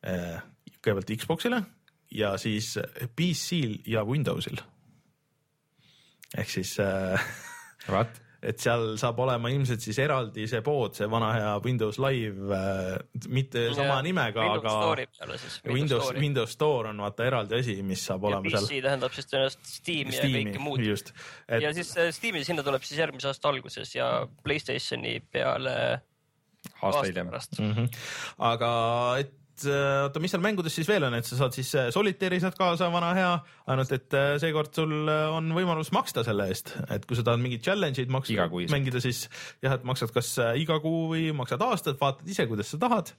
äh, kõigepealt Xbox'ile ja siis PC-l ja Windowsil. ehk siis äh, vaat, et seal saab olema ilmselt siis eraldi see pood, see vana hea Windows Live äh,, mitte sama nimega, Windows aga siis. Windows, Windows Store on vaata eraldi asi, mis saab ja olema PC seal. tähendab siis tõenäoliselt Steam'i ja kõike muud. just, et ja siis äh, Steam'i sinna tuleb siis järgmise aasta alguses ja Playstationi peale aasta hiljem. mm. -hmm. aga et oota, mis seal mängudes siis veel on, et sa saad siis äh, Solitaire'i saad kaasa, vana hea, ainult et äh, seekord sul äh, on võimalus maksta selle eest, et kui sa tahad mingeid challenge'id maksta, mängida, siis jah, et maksad kas äh, iga kuu või maksad aastat, vaatad ise, kuidas sa tahad.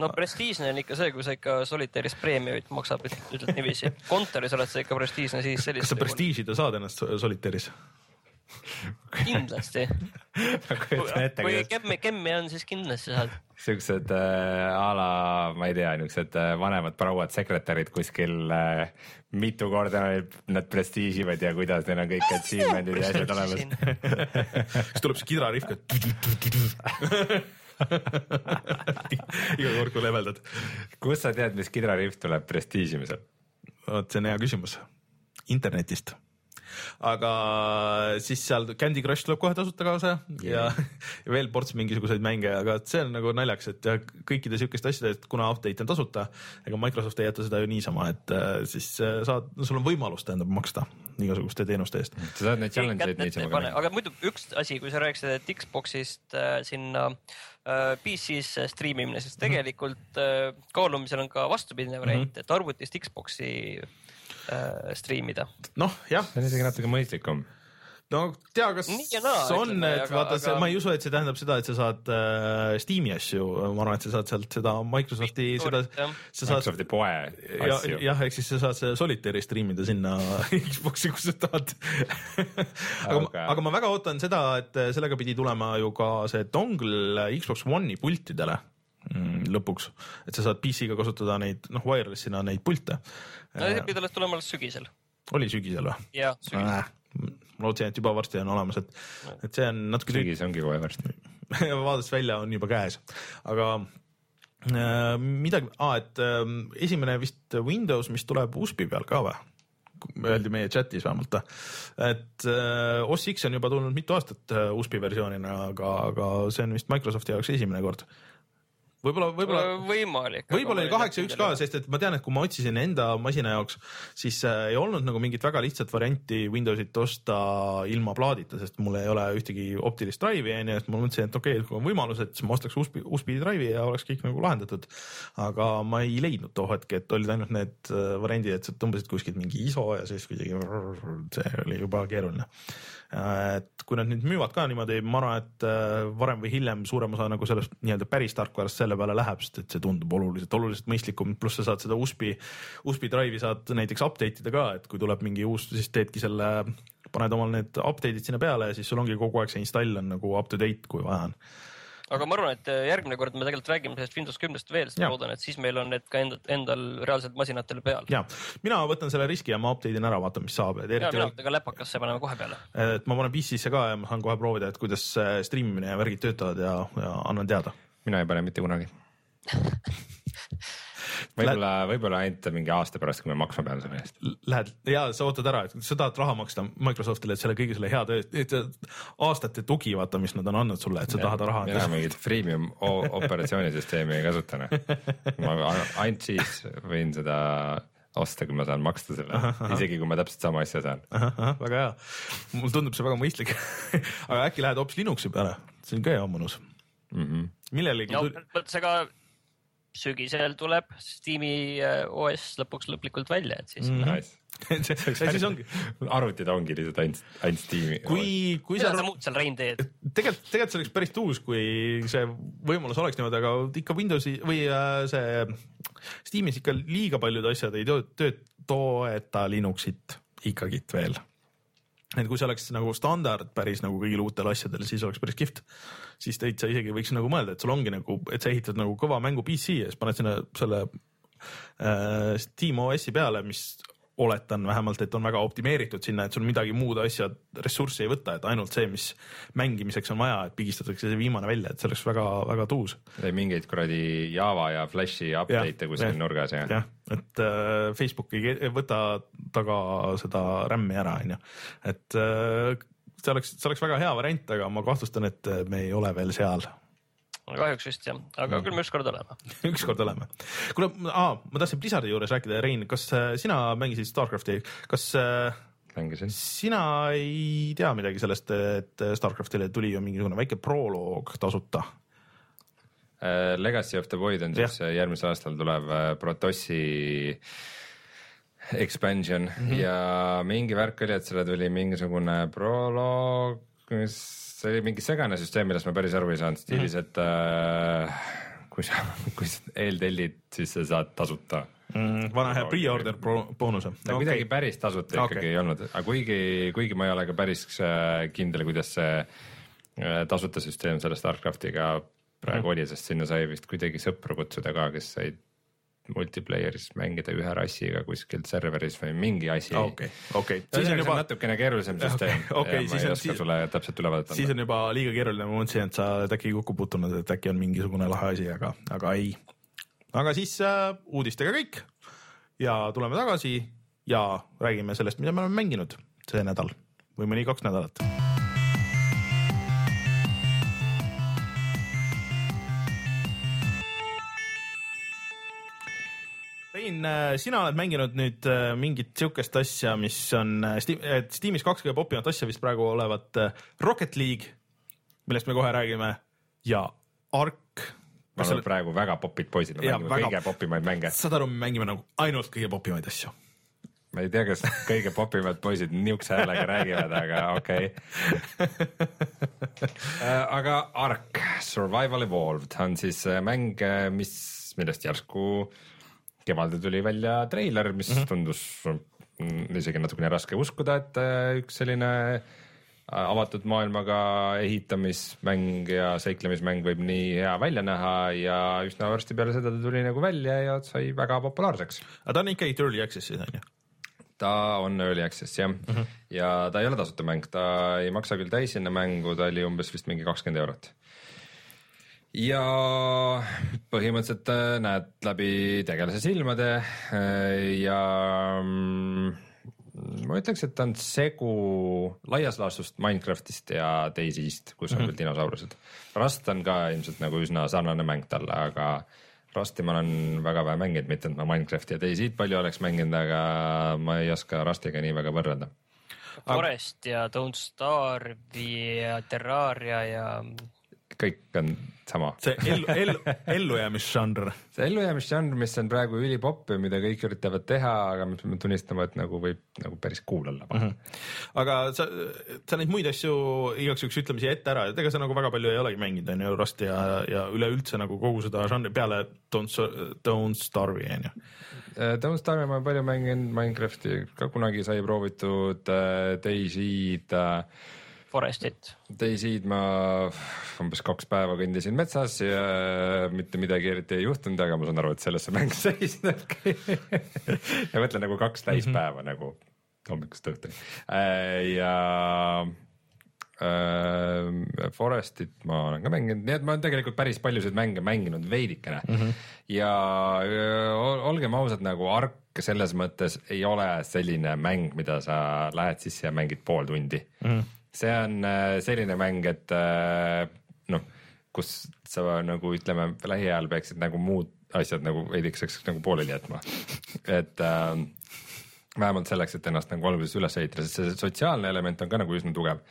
no prestiižne on ikka see, kui sa ikka Solitaire'is preemiumit maksad, ütled niiviisi. kontoris oled sa ikka prestiižne, siis kas sellist sa. prestiižida saad ennast Solitaire'is? kindlasti. kuidas Kemmi, Kemmi on, siis kindlasti saad. siuksed äh, a la, ma ei tea, niuksed äh, vanemad prouad sekretärid kuskil äh, mitu korda nad prestiiživad ja kuidas neil on kõik achievement'id ja asjad olemas. siis tuleb see kidrarihv ka. iga kord, kui leveldad. kust sa tead, mis kidrariff tuleb prestiižimisel? vot see on hea küsimus. internetist. Aga siis seal Candy Crush tuleb kohe tasuta kaasa ja, ja veel ports mingisuguseid mänge, aga see on nagu naljakas, et ja kõikide siukeste asjade, et kuna update on tasuta, ega Microsoft ei jäta seda ju niisama, et äh, siis äh, saad, sul on võimalus tähendab maksta igasuguste teenuste eest. sa saad neid challenge eid niisama ka näha. aga muidu üks asi, kui sa rääkisid, et Xbox'ist äh, sinna äh, PC-sse striimimine, Mhm. siis tegelikult äh, kaalumisel on ka vastupidine variant, et arvutist Xbox'i äh, striimida. noh, jah, see on isegi natuke mõistlikum. no tea, kas Nii ja naa, on, et aga- vaata see, aga- ma ei usu, et see tähendab seda, et sa saad äh, Steam'i asju, ma arvan, et sa saad sealt seda Microsofti, seda, sa saad Microsofti poe ja, asju. jah, ehk siis sa saad selle Solitaire'i striimida sinna Xbox'i, kus sa tahad. aga Aga-, aga ma väga ootan seda, et sellega pidi tulema ju ka see dongle Xbox One'i pultidele mm, lõpuks, et sa saad PC-ga kasutada neid, noh, wireless'ina neid pilte no see pidi alles tulema alles sügisel. oli sügisel või? jah, sügisel. ma lootsin, et juba varsti on olemas, et, et see on natuke sügis ongi kohe varsti. vaadates välja on juba käes, aga äh, midagi ah,, et äh, esimene vist Windows, mis tuleb USB peal ka või? öeldi meie chatis vähemalt, et äh, OS X on juba tulnud mitu aastat äh, USB versioonina, aga, aga see on vist Microsofti jaoks esimene kord. võib-olla, võib-olla võimalik. võib-olla oli kaheksa üks ka, sest et ma tean, et kui ma otsisin enda masina jaoks, siis äh, ei olnud nagu mingit väga lihtsat varianti Windowsit osta ilma plaadita, sest mul ei ole ühtegi optilist drive'i onju, et ma mõtlesin, et okei okay,, kui on võimalus, et siis ma ostaks USB, USB drive'i ja oleks kõik nagu lahendatud. aga ma ei leidnud too hetk, et olid ainult need äh, variandid, et sa tõmbasid kuskilt mingi ISO ja siis kuidagi, see oli juba keeruline. et kui nad nüüd müüvad ka niimoodi, ma arvan, et äh, varem või hiljem suurem osa nagu sellest nii-öelda päris tarkvarast selle peale läheb, sest et see tundub oluliselt, oluliselt mõistlikum, pluss sa saad seda USB, USB drive'i saad näiteks update ida ka, et kui tuleb mingi uus, siis teedki selle, paned omal need update'id sinna peale ja siis sul ongi kogu aeg see install on nagu up to date, kui vaja on. aga ma arvan, et äh, järgmine kord me tegelikult räägime sellest Windows kümnest veel, sest ma loodan, et siis meil on need ka endal, endal reaalselt masinatel peal. ja mina võtan selle riski ja ma update in ära, vaatan, mis saab, ja mina võtan ka läpakasse, paneme kohe peale. et ma panen PC-sse ka ja ma saan kohe proovida, et kuidas see striimimine ja värgid töötavad ja, ja annan teada. Mina ei pane mitte kunagi. võib-olla, võib-olla ainult mingi aasta pärast, kui ma maksma pean selle eest. Lähed ja sa ootad ära, et sa tahad raha maksta Microsoftile, et selle kõige selle hea töö eest, aastate tugi, vaata, mis nad on andnud sulle, et sa tahad raha mina mingit freemium operatsioonisüsteemi ei kasuta, noh. ma ainult siis võin seda osta, kui ma saan maksta selle, isegi kui ma täpselt sama asja saan. väga hea, mulle tundub see väga mõistlik. aga äkki lähed hoopis Linuxi peale, see on ka hea mõnus. Millelegi no tuli- vot see ka sügisel tuleb Steam'i äh, OS lõpuks lõplikult välja, et siis mm. Nice. see see siis ongi, arvutid ongi lihtsalt ainult, ainult Steam'i. kui, kui mida sa muud seal Rein teed? tegelikult, tegelikult see oleks päris tuus, kui see võimalus oleks niimoodi, aga ikka Windowsi või äh, see Steamis ikka liiga paljud asjad ei toeta Linuxit ikkagi veel. Et kui see oleks nagu standard päris nagu kõigil uutel asjadel, siis oleks päris kihvt. siis täitsa isegi võiks nagu mõelda, et sul ongi nagu, et sa ehitad nagu kõva mängu PC ja siis paned sinna selle äh, Steam OS-i peale, mis oletan vähemalt, et on väga optimeeritud sinna, et sul midagi muud asja, ressurssi ei võta, et ainult see, mis mängimiseks on vaja, et pigistatakse see viimane välja, et see oleks väga-väga tuus. mingeid kuradi Java ja Flashi update'e kuskil nurgas ja. jah, et äh, Facebook ei ei võta taga seda RAM-i ära, onju, et äh, see oleks, see oleks väga hea variant, aga ma kahtlustan, et me ei ole veel seal kahjuks vist jah, aga Mm. küll me ükskord oleme. ükskord oleme. kuule, ma tahtsin Blizzardi juures rääkida, Rein, kas äh, sina mängisid Starcrafti, kas äh, mängisin. sina ei tea midagi sellest, et Starcraftile tuli ju mingisugune väike proloog tasuta? Äh, Legacy of the Void on siis äh, järgmisel aastal tulev äh, Protossi expansion mm -hmm. ja mingi värk oli, et selle tuli mingisugune proloog, mis see oli mingi segane süsteem, millest ma päris aru ei saanud, stiilis, et äh, kui sa, kui sa eeltellid, siis sa saad tasuta mm,. vana hea pre-order boonuse. ta kuidagi päris tasuta Okei. ikkagi ei olnud, aga kuigi, kuigi ma ei ole ka päris äh, kindel, kuidas see äh, tasuta süsteem selle Starcraftiga praegu Mhm. oli, sest sinna sai vist kuidagi sõpru kutsuda ka, kes said multiplayer'is mängida ühe rassiga kuskil serveris või mingi asi. okei, okei, siis siis on juba, natukene keerulisem süsteem Okei, okei, ma siis ei on- oska siis- sulle täpselt ülevaadet siis anda. on juba liiga keeruline, ma mõtlesin, et sa oled äkki kokku puutunud, et äkki on mingisugune lahe asi, aga, aga ei. aga siis äh, uudistega kõik ja tuleme tagasi ja räägime sellest, mida me oleme mänginud see nädal või mõni kaks nädalat. Rein, sina oled mänginud nüüd äh, mingit siukest asja, mis on äh, Steam, äh, Steamis kaks kõige popimat asja vist praegu olevat äh, Rocket League, millest me kohe räägime ja Ark. ma olen praegu väga popid poisid, Jaa, mängime väga- kõige popimaid mänge. saad aru, me mängime nagu ainult kõige popimaid asju. ma ei tea, kas kõige popimad poisid niisuguse häälega räägivad, aga okei okay.. aga Ark Survival Evolved on siis äh, mäng, mis, millest järsku kevadel tuli välja treiler, mis mm -hmm. tundus isegi natukene raske uskuda, et äh, üks selline äh, avatud maailmaga ehitamismäng ja seiklemismäng võib nii hea välja näha ja üsna varsti peale seda ta tuli nagu välja ja sai väga populaarseks aga ta on ikkagi early access'is on ju. ta on early access jah mm, -hmm. ja ta ei ole tasuta mäng, ta ei maksa küll täishinna mängu, ta oli umbes vist mingi kakskümmend eurot. Ja põhimõtteliselt äh, näed läbi tegelase silmade äh, ja mm, ma ütleks, et ta on segu laias laastus Minecraftist ja Daisy'st, kus on mm -hmm. küll dinosaurused. Rust on ka ilmselt nagu üsna sarnane mäng talle, aga Rusti ma olen väga vähe mänginud, mitte et ma Minecrafti ja Daisy'd palju oleks mänginud, aga ma ei oska Rustiga nii väga võrrelda. Forest ja Don't Starve'i ja Terraria ja kõik on sama. see ellu, ellu, ellujäämisžanr. see ellujäämisžanr, mis on praegu ülipopp ja mida kõik üritavad teha, aga me peame tunnistama, et nagu võib nagu päris cool olla mm. -hmm. aga sa, sa neid muid asju igaks juhuks ütleme siia ette ära, et ega sa nagu väga palju ei olegi mänginud, on ju, Rust ja, ja üleüldse nagu kogu seda žanri peale Don't, Don't Starve'i on ju. Don't Starve'i ma palju mänginud, Minecrafti ka kunagi sai proovitud, Daisy'd äh, Forestit. Daisy'd ma umbes kaks päeva kõndisin metsas ja mitte midagi eriti ei juhtunud, aga ma saan aru, et selles see mäng seisnebki. ja mõtlen nagu kaks täispäeva nagu hommikust õhtuni ja äh, Forestit ma olen ka mänginud, nii et ma olen tegelikult päris paljusid mänge mänginud veidikene mm. -hmm. ja ol- olgem ausad, nagu Ark selles mõttes ei ole selline mäng, mida sa lähed sisse ja mängid pool tundi mm. -hmm. See on äh, selline mäng, et äh, noh, kus sa nagu ütleme, lähiajal peaksid nagu muud asjad nagu veidikeseks nagu pooleli jätma, et äh, vähemalt selleks, et ennast nagu alguses üles ehitada, sest see sotsiaalne element on ka nagu üsna tugev.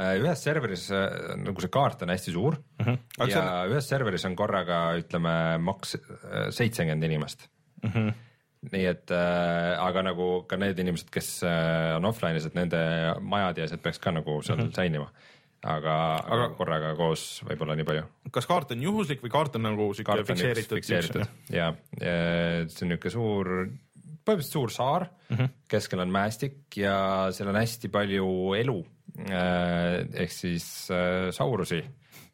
ühes serveris äh, nagu see kaart on hästi suur mm -hmm. Aga ja see ühes serveris on korraga ütleme maks seitsekümmend inimest mm. -hmm. Nii et äh, aga nagu ka need inimesed, kes äh, on offline'is, et nende majad ja asjad peaks ka nagu seal mm -hmm. säilima. aga, aga, aga korraga koos võib-olla nii palju kas kaart on juhuslik või kaart on nagu üks fikseeritud? fikseeritud ja, ja see on niisugune suur, põhimõtteliselt suur saar mm, -hmm. keskel on mäestik ja seal on hästi palju elu äh, ehk siis äh, saurusi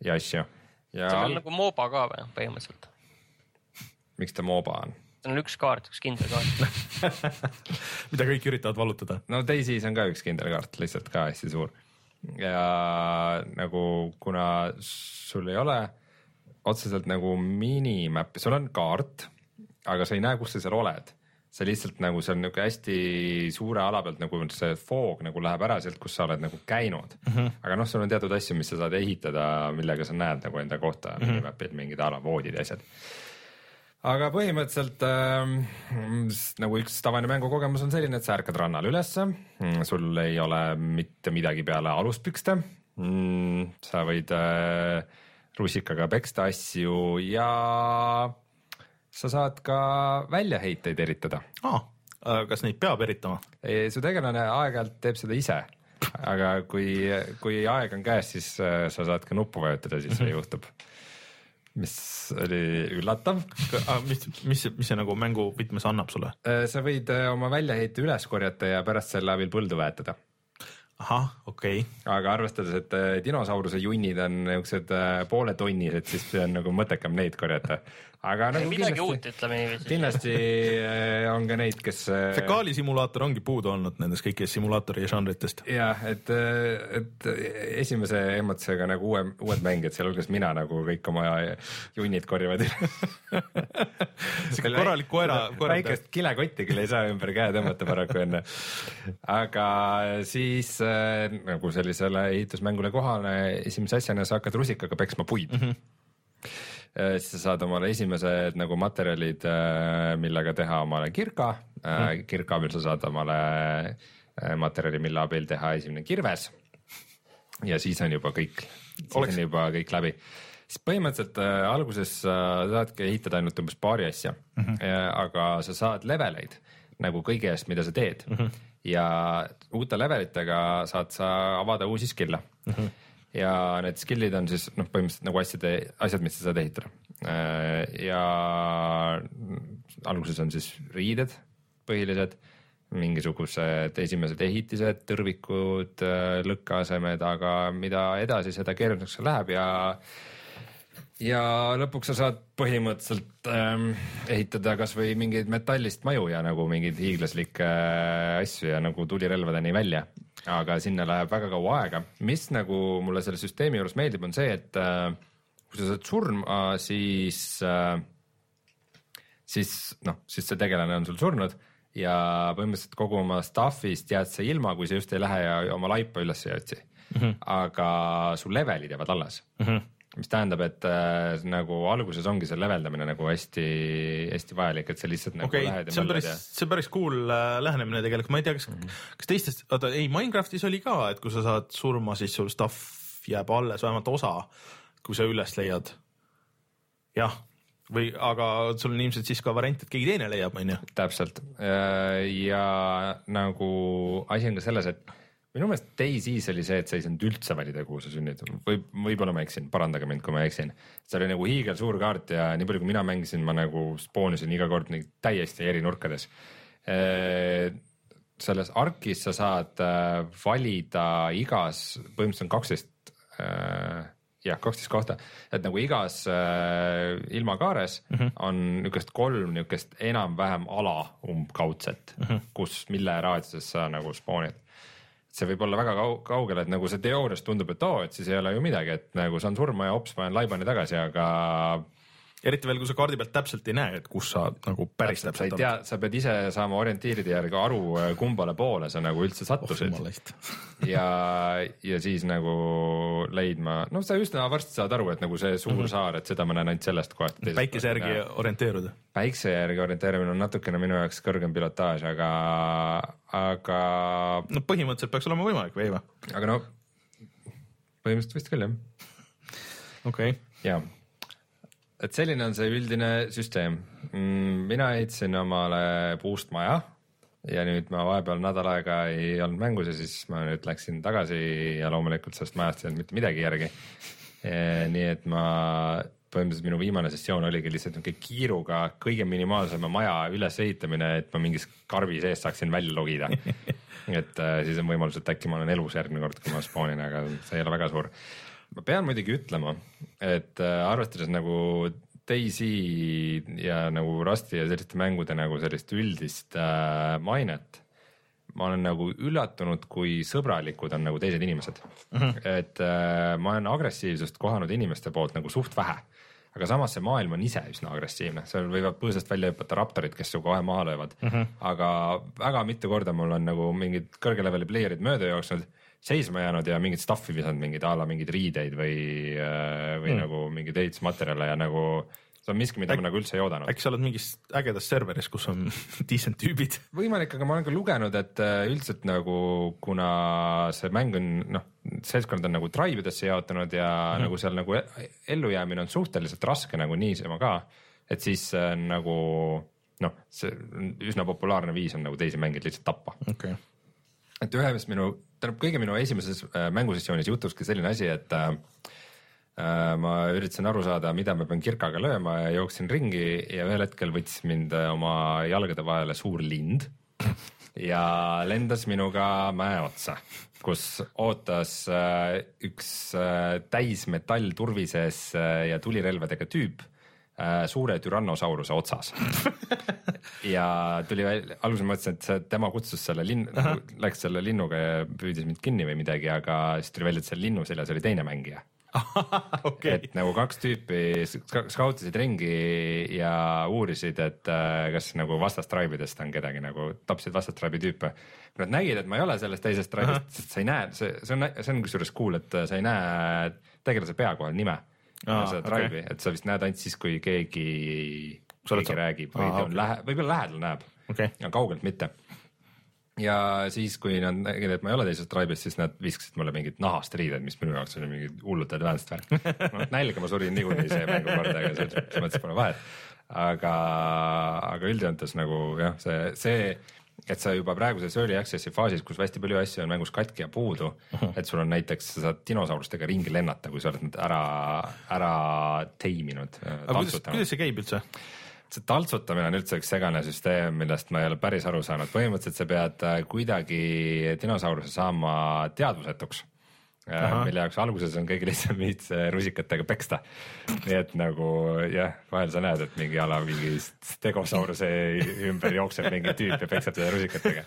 ja asju ja see on nagu MOBA ka või põhimõtteliselt? miks ta MOBA on? Seal on üks kaart, üks kindel kaart. mida kõik üritavad vallutada. no Daisy's on ka üks kindel kaart, lihtsalt ka hästi suur ja nagu kuna sul ei ole otseselt nagu minimap'i, sul on kaart, aga sa ei näe, kus sa seal oled. sa lihtsalt nagu see on niuke hästi suure ala pealt nagu see foog nagu läheb ära sealt, kus sa oled nagu käinud mm. -hmm. aga noh, sul on teatud asju, mis sa saad ehitada, millega sa näed nagu enda kohta mm -hmm. mingid a la voodid ja asjad aga põhimõtteliselt ähm, nagu üks tavaline mängukogemus on selline, et sa ärkad rannal ülesse, sul ei ole mitte midagi peale aluspükste mm,. sa võid äh, rusikaga peksta asju ja sa saad ka väljaheiteid eritada. aa, kas neid peab eritama? su tegelane aeg-ajalt teeb seda ise, aga kui, kui aeg on käes, siis äh, sa saad ka nuppu vajutada, siis see juhtub. Mis oli üllatav mis, mis, mis see nagu mängu võtmes annab sulle? Äh, sa võid äh, oma väljaheite üles korjata ja pärast selle abil põldu väetada. ahah, okei okay., aga arvestades, et äh, dinosauruse junnid on niisugused pooletonnised, siis see on nagu mõttekam neid korjata. Aga nagu midagi uut, kindlasti, ütleme niiviisi. kindlasti äh, on ka neid, kes äh, fekaalisimulaator ongi puudu olnud nendest kõikidest simulaatori žanritest. jah, et, et esimese emotsiooniga nagu uue, uued mängijad, sealhulgas mina nagu kõik oma junnid korjavad üles. siuke korralik koera, koera. väikest kilekotti küll ei saa ümber käe tõmmata paraku enne. aga siis äh, nagu sellisele ehitusmängule kohale esimese asjana sa hakkad rusikaga peksma puid mm. -hmm siis sa saad omale esimesed nagu materjalid, millega teha omale kirka mm, kirka abil sa saad omale äh, materjali, mille abil teha esimene kirves. ja siis on juba kõik, siis Oleks- on juba kõik läbi siis põhimõtteliselt äh, alguses sa saadki ehitada ainult umbes paari asja mm, -hmm. aga sa saad leveleid nagu kõige eest, mida sa teed mm. -hmm. ja uute levelitega saad sa avada uusi skill'e mm. -hmm. Ja need skill'id on siis noh, põhimõtteliselt nagu asjade, asjad, mis sa saad ehitada. ja alguses on siis riided põhilised, mingisugused esimesed ehitised, tõrvikud, lõkkeasemed, aga mida edasi, seda keerulisemaks see läheb ja ja lõpuks sa saad põhimõtteliselt ähm, ehitada kasvõi mingeid metallist maju ja nagu mingeid hiiglaslikke äh, asju ja nagu tulirelvadeni välja. Aga sinna läheb väga kaua aega, mis nagu mulle selle süsteemi juures meeldib, on see, et äh, kui sa saad surma, siis äh, siis noh, siis see tegelane on sul surnud ja põhimõtteliselt kogu oma stuff'ist jääd sa ilma, kui sa just ei lähe ja oma laipa üles ei otsi mm. -hmm. aga su levelid jäävad alles mm. -hmm mis tähendab, et äh, nagu alguses ongi see leveldamine nagu hästi-hästi vajalik, et sa lihtsalt nagu lähed okay,, see on ja päris möllad, see on päris cool äh, lähenemine tegelikult, ma ei tea, kas mm. -hmm. kas teistes, oota ei Minecraftis oli ka, et kui sa saad surma, siis sul stuff jääb alles, vähemalt osa, kui sa üles leiad. jah, või aga sul on ilmselt siis ka variant, et keegi teine leiab, onju. ja täpselt ja nagu asi on ka selles, et minu meelest Daisy-s oli see, et sa ei saanud üldse valida, kuhu sa sünnid või võib-olla ma eksin, parandage mind, kui ma eksin. see oli nagu hiigelsuur kaart ja nii palju, kui mina mängisin, ma nagu spoonisin iga kord nii täiesti eri nurkades. selles Arkis sa saad äh, valida igas, põhimõtteliselt on kaksteist jah, kaksteist kohta, et nagu igas äh, ilmakaares mm -hmm. on niisugust kolm niisugust enam-vähem ala umbkaudset mm, -hmm. kus, mille raadiuses sa nagu spoonid see võib olla väga kau- kaugel, et nagu see teoorias tundub, et oo, et siis ei ole ju midagi, et nagu saan surma ja hops, panen laibani tagasi, aga eriti veel, kui sa kaardi pealt täpselt ei näe, et kus sa nagu päris ei täpselt tea, sa pead ise saama orientiiride järgi aru, kumbale poole sa nagu üldse sattusid oled. ja, ja siis nagu leidma, no sa üsna varsti saad aru, et nagu see suur mm -hmm. saar, et seda ma näen ainult sellest kohast. päikese järgi orienteeruda. päikse järgi orienteerimine on natukene minu jaoks kõrgem pilotaaž, aga, aga, no põhimõtteliselt peaks olema võimalik või ei või? aga no põhimõtteliselt vist küll jah, okei okay., ja et selline on see üldine süsteem. mina ehitasin omale puust maja ja nüüd ma vahepeal nädal aega ei olnud mängus ja siis ma nüüd läksin tagasi ja loomulikult sellest majast ei olnud mitte midagi järgi. nii et ma põhimõtteliselt minu viimane sessioon oligi lihtsalt niisugune kiiruga kõige minimaalsema maja ülesehitamine, et ma mingis karbi sees saaksin välja logida. et äh, siis on võimalus, et äkki ma olen elus järgmine kord, kui ma spoonin, aga see ei ole väga suur. Ma pean muidugi ütlema, et äh, arvestades nagu Daisy ja nagu Rusti ja selliste mängude nagu sellist üldist äh, mainet ma olen nagu üllatunud, kui sõbralikud on nagu teised inimesed mm. -hmm. et äh, ma olen agressiivsust kohanud inimeste poolt nagu suht vähe. aga samas see maailm on ise üsna agressiivne, seal võivad põõsast välja hüpata raptorid, kes su kohe maha löövad mm. -hmm. aga väga mitu korda mul on nagu mingid kõrge leveli player'id mööda jooksnud, seisma jäänud ja mingit stuff'i visanud, mingeid a la mingeid riideid või, või mm. nagu mingeid ehitusmaterjale ja nagu see on miski, mida Äk- ma nagu üldse ei oodanud. äkki sa oled mingis ägedas serveris, kus on decent tüübid? võimalik, aga ma olen ka lugenud, et äh, üldiselt nagu kuna see mäng on noh, seltskond on nagu tribe idesse jaotunud ja mm nagu seal nagu ellujäämine on suhteliselt raske nagu niisama ka, et siis on nagu noh, see üsna populaarne viis on nagu teisi mängijaid lihtsalt tappa. okei okay., et ühes minu, tähendab kõige minu esimeses äh, mängusessioonis juhtuski selline asi, et äh, ma üritasin aru saada, mida ma pean kirkaga lööma ja jooksin ringi ja ühel hetkel võttis mind oma jalgade vahele suur lind ja lendas minuga mäe otsa, kus ootas äh, üks äh, täismetallturvi sees äh, ja tulirelvadega tüüp suure türannosauruse otsas. Ja tuli välja, alguses mõtlesin, et tema kutsus selle linn, läks selle linnuga ja püüdis mind kinni või midagi, aga siis tuli välja, et seal linnu seljas oli teine mängija. Okay. et nagu kaks tüüpi skautisid ringi ja uurisid, et äh, kas nagu vastastraibidest on kedagi nagu, tapsid vastastraibi tüüpe. kui nad nägid, et ma ei ole sellest teisest traibist, sest sa ei näe, see, see on, see on kusjuures cool, et sa ei näe tegelase pea kohal nime okay., et sa vist näed ainult siis, kui keegi, keegi räägib või okay. on lähe-, võib-olla lähedal näeb okay., aga kaugelt mitte ja siis, kui nad nägid, et ma ei ole teises tribe'is, siis nad viskasid mulle mingid nahast riided, mis minu jaoks oli mingi hullult advanced värk. noh nälga ma surin niikuinii see mängu korda, aga selles mõttes pole vahet. aga, aga üldjoontes nagu jah, see, see, et sa juba praeguses early access'i faasis, kus hästi palju asju on mängus katki ja puudu uh, -huh. et sul on näiteks, sa saad dinosaurustega ringi lennata, kui sa oled nad ära, ära teiminud. aga kuidas, kuidas see käib üldse? see taltsutamine on üldse üks segane süsteem, millest ma ei ole päris aru saanud, põhimõtteliselt sa pead äh, kuidagi dinosauruse saama teadvusetuks. Äh, Aha. mille jaoks alguses on kõige lihtsam viits rusikatega peksta. nii et nagu jah, vahel sa näed, et mingi ala mingi stegosauruse ümber jookseb mingi tüüp ja peksab teda rusikatega.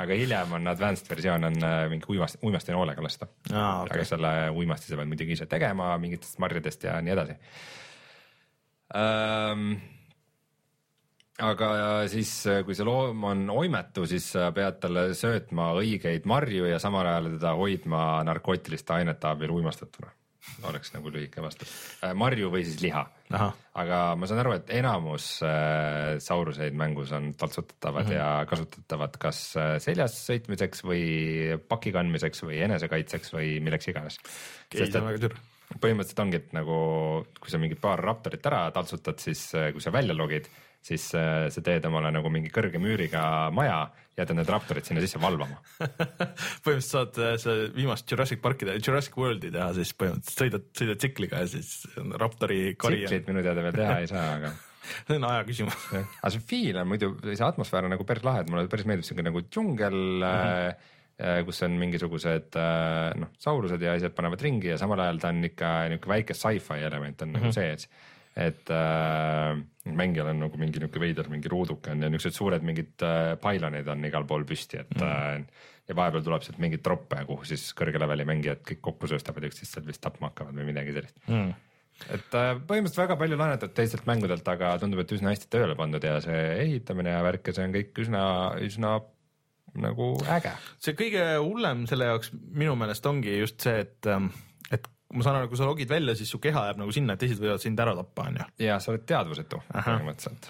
aga hiljem on advanced versioon on äh, mingi uimast, uimastinoolega lasta ah,. Okay. aga selle uimasti sa pead muidugi ise tegema mingitest marjadest ja nii edasi um, aga siis, kui see loom on oimetu, siis sa pead talle söötma õigeid marju ja samal ajal teda hoidma narkootiliste ainete abil uimastatuna. oleks nagu lühike vastus. Äh, marju või siis liha. aga ma saan aru, et enamus äh, sauruseid mängus on taltsutatavad mm -hmm. ja kasutatavad kas äh, seljas sõitmiseks või paki kandmiseks või enesekaitseks või milleks iganes. põhimõtteliselt ongi, et nagu kui sa mingi paar raptorit ära taltsutad, siis kui sa välja logid siis äh, sa teed omale nagu mingi kõrge müüriga maja, jätad need raptorid sinna sisse valvama põhimõtteliselt saad äh, sa viimast Jurassic Parki, Jurassic Worldi teha, siis põhimõtteliselt sõidad, sõidad tsikliga ja siis raptori kari. tsiklit minu teada veel teha ei saa, aga see on aja küsimus aga see feel on muidu, see atmosfäär on nagu päris lahe, et mulle päris meeldib siuke nagu džungel mm. -hmm kus on mingisugused noh, saurused ja asjad panevad ringi ja samal ajal ta on ikka niisugune väike sci-fi element on mm -hmm. nagu mhm. sees et äh, mängijal on nagu mingi niisugune veider mingi ruuduke on ja niisugused suured mingid äh, pailonid on igal pool püsti, et mm. äh, ja vahepeal tuleb sealt mingeid troppe, kuhu siis kõrge leveli mängijad kõik kokku sööstavad üksteist seal vist tapma hakkavad või midagi sellist mm. et äh, põhimõtteliselt väga palju laenatud teistelt mängudelt, aga tundub, et üsna hästi tööle pandud ja see ehitamine ja värk ja see on kõik üsna, üsna nagu äge. see kõige hullem selle jaoks minu meelest ongi just see, et ähm, ma saan aru, kui sa logid välja, siis su keha jääb nagu sinna, et teised võivad sind ära tappa, on ju. ja sa oled teadvusetu põhimõtteliselt.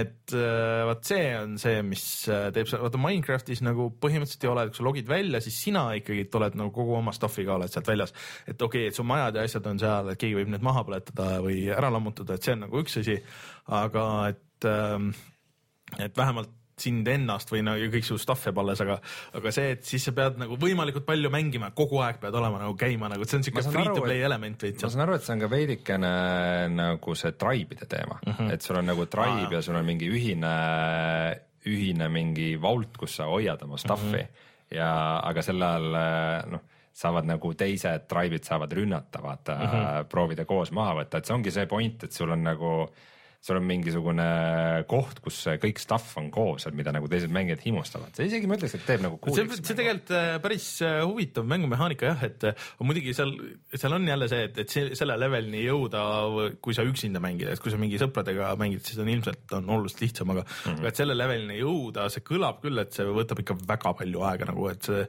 et äh, vot see on see, mis äh, teeb, vaata Minecraftis nagu põhimõtteliselt ei ole, kui sa logid välja, siis sina ikkagi oled nagu kogu oma stuff'iga oled sealt väljas. et okei okay,, et su majad ja asjad on seal, et keegi võib need maha põletada või ära lammutada, et see on nagu üks asi, aga et ähm, et vähemalt sind ennast või no kõik su stuff jääb alles, aga, aga see, et siis sa pead nagu võimalikult palju mängima, kogu aeg pead olema nagu käima nagu, see on siuke free to play element veits. ma saan aru, et see on ka veidikene nagu see tribe'ide teema mm, -hmm. et sul on nagu tribe ah, ja sul on mingi ühine, ühine mingi vault, kus sa hoiad oma stuff'i mm -hmm. ja, aga sel ajal noh saavad nagu teised tribe'id saavad rünnata, vaata mm, -hmm. proovida koos maha võtta, et see ongi see point, et sul on nagu äh, sul on mingisugune koht, kus kõik stuff on koos, mida nagu teised mängijad himustavad, see isegi ma ütleks, et teeb nagu see, see tegelikult äh, päris äh, huvitav mängumehaanika jah, et äh, muidugi seal, seal on jälle see, et, et see, selle levelini jõuda, kui sa üksinda mängid, et kui sa mingi sõpradega mängid, siis on ilmselt on oluliselt lihtsam, aga mm, -hmm. aga et selle levelini jõuda, see kõlab küll, et see võtab ikka väga palju aega nagu, et see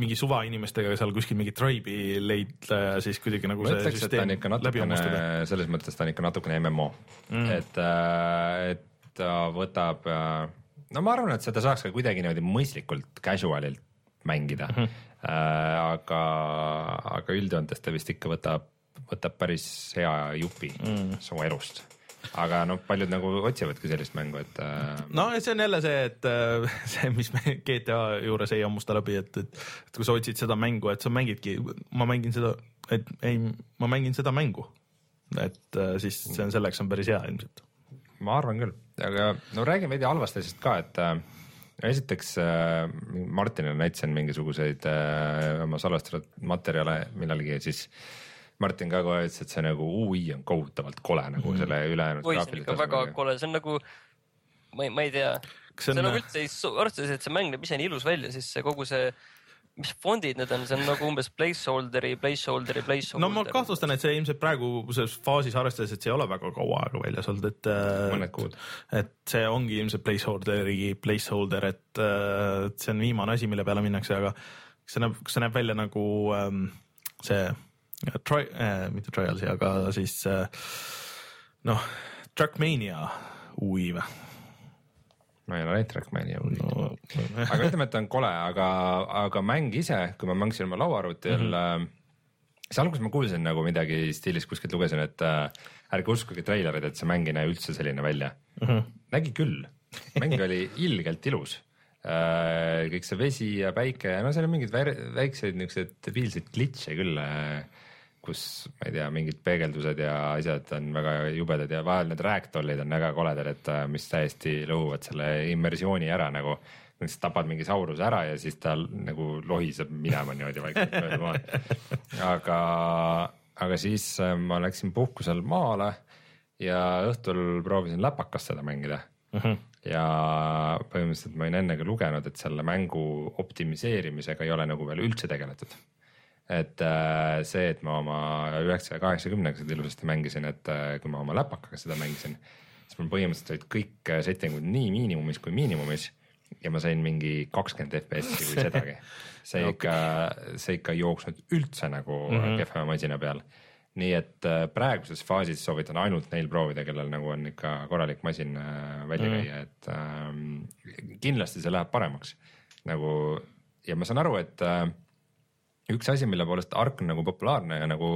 mingi suvainimestega seal kuskil mingi tribe'i leida ja siis kuidagi nagu ma see süsteem läbi hammustada. selles mõttes ta on ikka natukene MMO mm., et et, äh, et ta võtab, äh, no ma arvan, et seda saaks ka kuidagi niimoodi mõistlikult casual'ilt mängida mm. -hmm. aga, aga üldjoontes ta vist ikka võtab, võtab päris hea jupi mm. su elust aga noh, paljud nagu otsivadki sellist mängu, et äh.... no see on jälle see, et see, mis me GTA juures ei hammusta läbi, et, et, et kui sa otsid seda mängu, et sa mängidki, ma mängin seda, et ei, ma mängin seda mängu. Et äh, siis see on selleks on päris hea ilmselt. ma arvan küll, aga no räägime veidi halvast asjast ka, et äh, esiteks äh, Martinile näitasin mingisuguseid äh, oma salvestatud materjale millalgi ja siis äh, Martin ka kohe ütles, et see nagu ui on kohutavalt kole nagu mm selle ülejäänud. oi, see on ikka väga kole, see on nagu, ma ei, ma ei tea. see on, see on nagu üldse ei, arvestades, et see mäng näeb ise nii ilus välja, siis see kogu see mis fondid need on, see on nagu umbes placeholder'i, placeholder'i, placeholder. no ma kahtlustan, et see ilmselt praeguses faasis arvestades, et see ei ole väga kaua aega väljas olnud, et. Äh, mõned kuud. et see ongi ilmselt placeholder'i placeholder, et äh, see on viimane asi, mille peale minnakse, aga see näeb, kas see näeb välja nagu ähm, see Tri- äh,, mitte Trialsi, aga siis äh, noh, Trackmania UI või? Ma ei ole näinud Trackmania UI no, aga ütleme, et ta on kole, aga, aga mäng ise, kui ma mängisin oma lauaarvutil mm, -hmm. siis alguses ma kuulsin nagu midagi stiilis, kuskilt lugesin, et äh, ärge uskuge treilereid, et see mäng ei näe üldse selline välja mm. -hmm. nägi küll, mäng oli ilgelt ilus äh,. kõik see vesi ja päike ja no seal on mingeid väikseid niisuguseid debiilseid glitch'e küll äh, kus ma ei tea, mingid peegeldused ja asjad on väga jubedad ja vahel need ragdoll'id on väga koledad, et äh, mis täiesti lõhuvad selle immersiooni ära nagu. sa tapad mingi sauruse ära ja siis ta nagu lohiseb minema niimoodi vaikselt mööda maad. aga, aga siis äh, ma läksin puhkusel maale ja õhtul proovisin läpakast seda mängida uh. Mhm. -huh ja põhimõtteliselt ma olin enne ka lugenud, et selle mängu optimiseerimisega ei ole nagu veel üldse tegeletud et äh, see, et ma oma üheksasaja kaheksakümnega seda ilusasti mängisin, et äh, kui ma oma läpakaga seda mängisin, siis mul põhimõtteliselt olid kõik äh, setting ud nii miinimumis kui miinimumis ja ma sain mingi kakskümmend FPS-i või sedagi. see ikka, see ikka ei jooksnud üldse nagu mm -hmm. kehva masina peal. nii et praeguses faasis soovitan ainult neil proovida, kellel nagu on ikka korralik masin välja mm -hmm. käia, et äh, kindlasti see läheb paremaks nagu ja ma saan aru, et äh, üks asi, mille poolest Ark on nagu populaarne ja nagu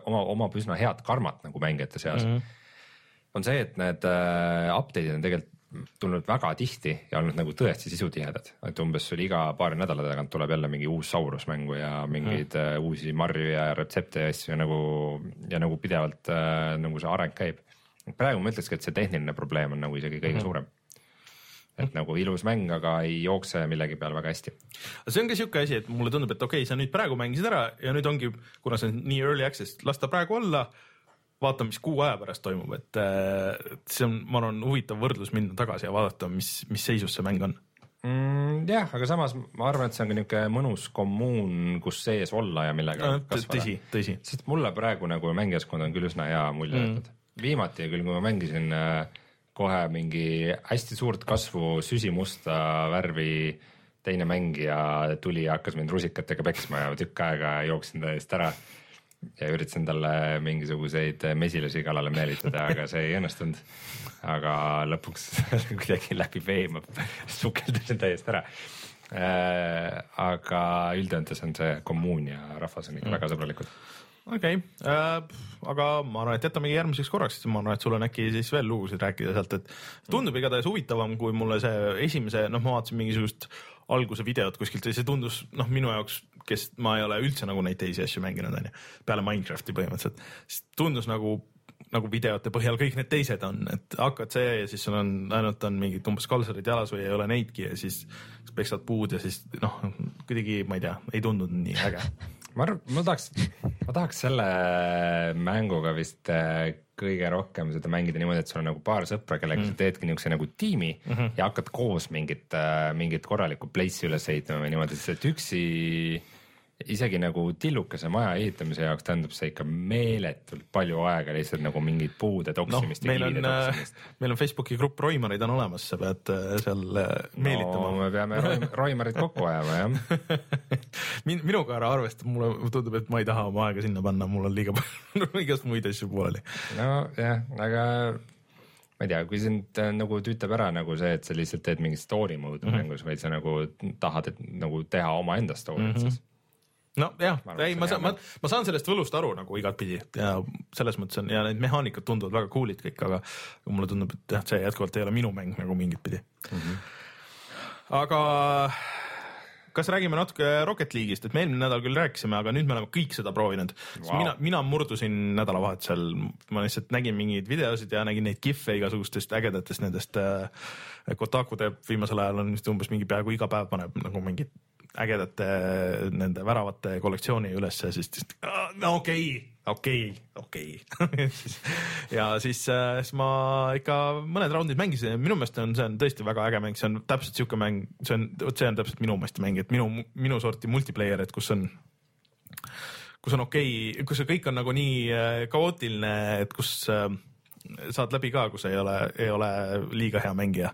oma, omab üsna head karmat nagu mängijate seas mm. -hmm. on see, et need äh, update'id on tegelikult tulnud väga tihti ja olnud nagu tõesti sisutihedad, et umbes sul iga paari nädala tagant tuleb jälle mingi uus Saurus mängu ja mingeid mm. uh, uusi marju ja retsepte ja asju nagu ja nagu pidevalt uh, nagu see areng käib. praegu ma ütlekski, et see tehniline probleem on nagu isegi kõige mm. suurem et nagu ilus mäng, aga ei jookse millegi peal väga hästi. see on ka sihuke asi, et mulle tundub, et okei okay,, sa nüüd praegu mängisid ära ja nüüd ongi, kuna see on nii early access, las ta praegu olla. vaatame, mis kuu aja pärast toimub, et see on, ma arvan, huvitav võrdlus minna tagasi ja vaadata, mis, mis seisus see mäng on mm,. jah, aga samas ma arvan, et see on ka niisugune mõnus kommuun, kus sees olla ja millega no, kasvada. tõsi, tõsi. sest mulle praegu nagu mängijaskond on küll üsna hea mulje jätnud mm.. viimati küll, kui ma mängisin äh, kohe mingi hästi suurt kasvu süsimusta värvi teine mängija tuli ja hakkas mind rusikatega peksma ja tükk aega jooksin ta eest ära. ja üritasin talle mingisuguseid mesilasi kallale meelitada, aga see ei õnnestunud. aga lõpuks kuidagi läbi vee ma sukeldasin täiesti ära äh,. aga üldjoontes on see kommuun ja rahvas on ikka mm. väga sõbralikud okei okay. äh,, aga ma arvan, et jätamegi järgmiseks korraks, sest ma arvan, et sul on äkki siis veel lugusid rääkida sealt, et tundub igatahes huvitavam, kui mulle see esimese, noh, ma vaatasin mingisugust alguse videot kuskilt ja see tundus noh, minu jaoks, kes ma ei ole üldse nagu neid teisi asju mänginud, onju, peale Minecrafti põhimõtteliselt, siis tundus nagu nagu videote põhjal kõik need teised on, et hakkad see ja siis sul on ainult on mingid umbes kalsarid jalas või ei ole neidki ja siis peksad puud ja siis noh, kuidagi ma ei tea, ei tundunud nii äge ma arvan, ma tahaks, ma tahaks selle mänguga vist äh, kõige rohkem seda mängida niimoodi, et sul on nagu paar sõpra, kellega mm. sa teedki niisuguse nagu tiimi mm -hmm. ja hakkad koos mingit, äh, mingit korralikku place'i üles ehitama või niimoodi, sest üksi isegi nagu tillukese maja ehitamise jaoks tähendab see ikka meeletult palju aega lihtsalt nagu mingit puude toksimist no,. meil on, äh, meil on Facebooki grupp Roimarid on olemas, sa pead äh, seal äh, meelitama no,. me peame Roimarid kokku ajama jah Min, minuga ära arvestada, mulle tundub, et ma ei taha oma aega sinna panna, mul on liiga palju igast muid asju pooleli. nojah, aga ma ei tea, kui sind nagu tüütab ära nagu see, et sa lihtsalt teed mingit story mode'i mm -hmm. mängus, vaid sa nagu tahad, et nagu teha omaenda story't mm -hmm. siis nojah ei, ma saan, ma ma saan sellest võlust aru nagu igatpidi ja selles mõttes on ja need mehaanikad tunduvad väga cool'id kõik, aga mulle tundub, et jah, see jätkuvalt ei ole minu mäng nagu mingit pidi mm. -hmm. aga kas räägime natuke Rocket League'ist, et me eelmine nädal küll rääkisime, aga nüüd me oleme kõik seda proovinud wow. Mina, mina murdusin nädalavahetusel, ma lihtsalt nägin mingeid videosid ja nägin neid kihve igasugustest ägedatest nendest äh,. Kotaku teeb viimasel ajal on vist umbes mingi peaaegu iga päev paneb nagu mingit ägedate nende väravate kollektsiooni ülesse siis siis, "Aa, no okei okay,, okei, okei. ja siis, äh, siis ma ikka mõned raundid mängisin ja minu meelest on, see on tõesti väga äge mäng, see on täpselt siuke mäng, see on, vot see on täpselt minu meelest mäng, et minu, minu sorti multiplayer, et kus on kus on okei okay,, kus see kõik on nagu nii äh, kaootiline, et kus äh, saad läbi ka, kus ei ole, ei ole liiga hea mängija.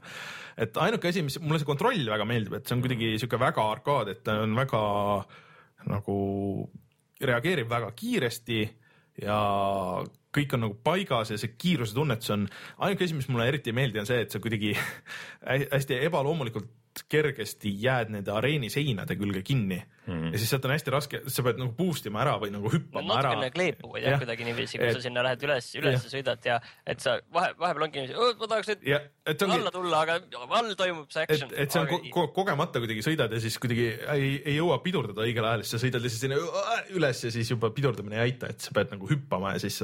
et ainuke asi, mis mulle see kontroll väga meeldib, et see on kuidagi sihuke väga arkaad, et ta on väga nagu reageerib väga kiiresti ja kõik on nagu paigas ja see kiiruse tunnetus on, ainuke asi, mis mulle eriti ei meeldi, on see, et sa kuidagi hä- hästi ebaloomulikult kergesti jääd nende areeni seinade külge kinni mm. ja siis sealt on hästi raske, sa pead nagu boost ima ära või nagu hüppama ära. natukene kleepuvad jah Jah. kuidagi niiviisi, kui Et- sa sinna lähed üles, üles sõidad ja et sa vahe, vahepeal ongi niiviisi, ma tahaks nüüd ja et ongi alla tulla, aga all toimub see et action., et see on ko ko kogemata kuidagi sõidad ja siis kuidagi ei, ei jõua pidurdada õigel ajal, siis sa sõidad lihtsalt sinna üles ja siis juba pidurdamine ei aita, et sa pead nagu hüppama ja siis,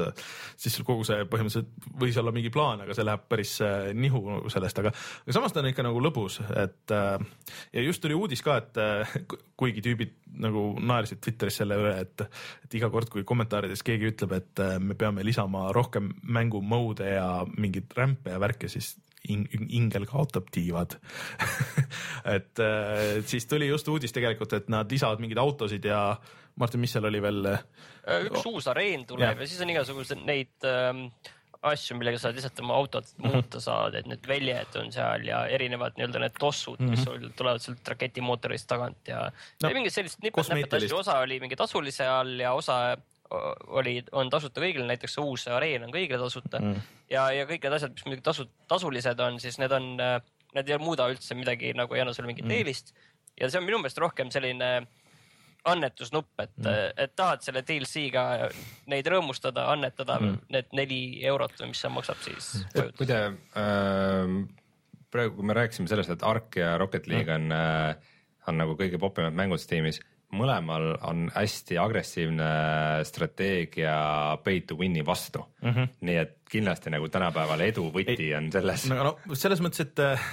siis sul kogu see põhimõtteliselt võis olla mingi plaan, aga see läheb päris äh, nihu sellest, aga, aga samas ta on ikka nagu lõbus, et äh, ja just tuli uudis ka, et äh, ku- kuigi tüübid nagu naersid Twitteris selle üle, et, et iga kord, kui kommentaarides keegi ütleb, et me peame lisama rohkem mängumode ja mingeid rämpe ja värke, siis ing- ingel kaotab tiivad et äh, siis tuli just uudis tegelikult, et nad lisavad mingeid autosid ja Martin, mis seal oli veel? Äh, üks uus areen tuleb Jah. ja siis on igasugused neid ähm, asju, millega saad lihtsalt oma autot Mhm. muuta saad, et need väljed on seal ja erinevad nii-öelda need tossud mm, -hmm. mis sul tulevad sealt raketimootorist tagant ja Mhm. No, ja mingid sellised nipet-näpet asju, osa oli mingi tasulise all ja osa o- oli, on tasuta kõigile, näiteks see uus areen on kõigile tasuta mm. ja, ja kõik need asjad, mis muidugi tasu, tasulised on, siis need on, need ei muuda üldse midagi nagu ei anna sulle mingit mm. eelist ja see on minu meelest rohkem selline annetusnupp, et mm., et tahad selle DLC-ga neid rõõmustada, annetada mm. need neli eurot või mis see maksab siis mm.. muide äh, praegu, kui me rääkisime sellest, et Ark ja Rocket League on äh,, on nagu kõige popimad mängud Steamis, mõlemal on hästi agressiivne strateegia pay to win'i vastu mm. -hmm. nii et kindlasti nagu tänapäeval edu võti ei, on selles no, selles mõttes, et äh,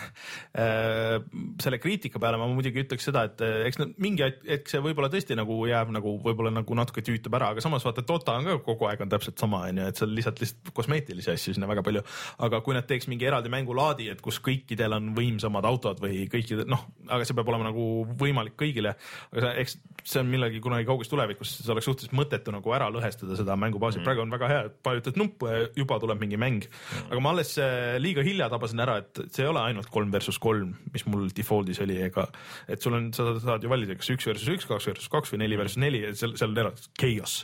äh, selle kriitika peale ma muidugi ütleks seda, et äh, eks nad mingi hetk see võib-olla tõesti nagu jääb nagu võib-olla nagu natuke tüütab ära, aga samas vaata Dota on ka kogu aeg on täpselt sama, onju, et seal lihtsalt lihtsalt kosmeetilisi asju sinna väga palju. aga kui nad teeks mingi eraldi mängulaadi, et kus kõikidel on võimsamad autod või kõikidel noh, aga see peab olema nagu võimalik kõigile. aga see, eks see on millegi kunagi kauges tulevikus, see oleks suhteliselt mõttetu nagu ära lõhestada seda mängubaasi mm., praegu on väga hea, vajutad nuppu ja juba tuleb mingi mäng mm.. aga ma alles äh, liiga hilja tabasin ära, et see ei ole ainult kolm versus kolm, mis mul default'is oli, ega et sul on, sa saad ju valida, kas üks versus üks, kaks versus kaks või neli versus neli, seal, seal on eraldi chaos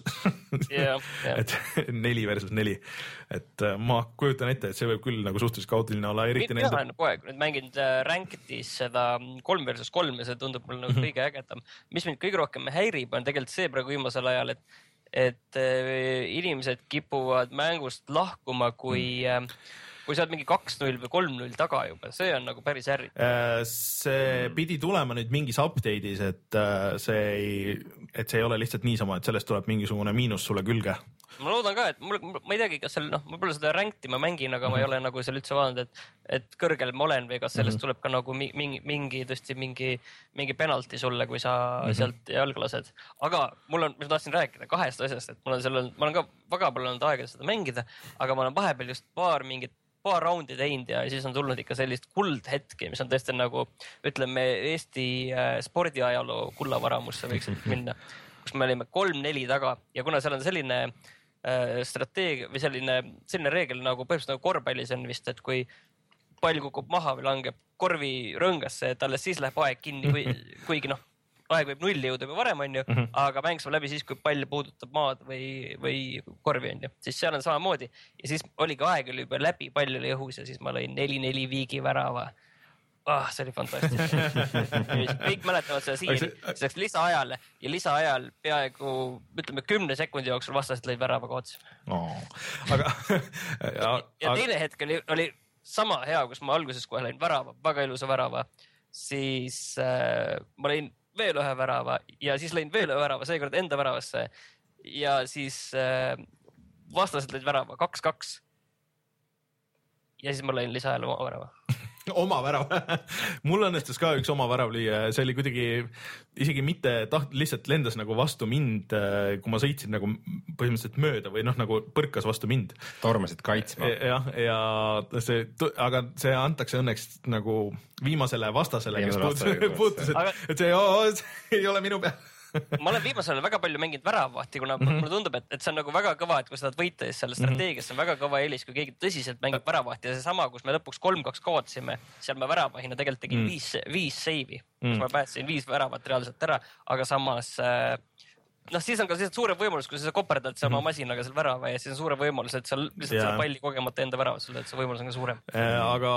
Jah, jah. et neli versus neli, et äh, ma kujutan ette, et see võib küll nagu suhteliselt kaootiline olla, eriti mina olen kogu aeg nüüd mänginud äh, Ranked'is seda kolm versus kolm ja see tundub mulle nagu kõige ägedam. mis mind kõige rohkem häirib, on tegelikult see praegu viimasel ajal, et, et äh, inimesed kipuvad mängust lahkuma, kui äh, kui sa oled mingi kaks-null või kolm-null taga juba, see on nagu päris ärritav. Äh, see pidi tulema nüüd mingis update'is, et äh, see ei, et see ei ole lihtsalt niisama, et sellest tuleb mingisugune miinus sulle külge. ma loodan ka, et mul, ma ei teagi, kas seal noh, ma pole seda ranked'i ma mängin, aga ma ei ole nagu seal üldse vaadanud, et, et kõrgel ma olen või kas sellest tuleb ka nagu mi- mingi, mingi tõesti mingi, mingi penalti sulle, kui sa mm -hmm. sealt jalga lased. aga mul on, ma tahtsin rääkida kahest asjast, et mul on seal, ma olen ka väga palju olnud aega seda mängida, aga ma olen vahepeal just paar mingit paar raundi teinud ja siis on tulnud ikka sellist kuldhetki, mis on tõesti nagu ütleme Eesti äh, spordiajaloo kullavaramusse võiks minna, kus me olime kolm-neli taga ja kuna seal on selline äh, strateegia või selline, selline reegel nagu põhimõtteliselt nagu korvpallis on vist, et kui pall kukub maha või langeb korvi rõngasse, et alles siis läheb aeg kinni kuigi noh, aeg võib nulli jõuda juba varem, onju, aga mäng saab läbi siis, kui pall puudutab maad või, või korvi, onju, siis seal on samamoodi ja siis oligi aeg oli juba läbi, pall oli õhus ja siis ma lõin neli-neli viigi värava ah, see oli fantastiline. kõik mäletavad seda Aga siiani, see läks lisaajale ja lisaajal peaaegu ütleme kümne sekundi jooksul vastased lõid värava kaotsi. oh.. aga ja, ja teine hetk oli, oli sama hea, kus ma alguses kohe lõin värava, väga ilusa värava, siis äh, ma lõin veel ühe värava ja siis lõin veel ühe värava, seekord enda väravasse ja siis äh, vastased lõid värava kaks-kaks. ja siis ma lõin lisaajal oma värava. oma värav mul õnnestus ka üks oma värav lüüa ja see oli kuidagi isegi mitte taht-, lihtsalt lendas nagu vastu mind, kui ma sõitsin nagu põhimõtteliselt mööda või noh, nagu põrkas vastu mind. tormasid kaitsma. jah, ja see, aga see antakse õnneks nagu viimasele vastasele, kes puutus, puutus, et et see, see ei ole minu peal. Ma olen viimasel ajal väga palju mänginud väravahti, kuna Mhm. mm -hmm. mulle tundub, et, et see on nagu väga kõva, et kui sa tahad võita, siis selle strateegias on väga kõva eelis, kui keegi tõsiselt mängib väravahti ja seesama, kus me lõpuks kolm-kaks kaotasime, seal ma väravahina tegelikult tegin mm. viis, viis seivi, kus Mm. ma päästsin viis väravat reaalselt ära, aga samas äh, noh, siis on ka lihtsalt suurem võimalus, kui sa koperdad seal oma masinaga seal värava ja siis on suurem võimalus, et sa lihtsalt Mhm. Selle palli kogemata enda väravasse lööd, see võimalus on ka suurem. aga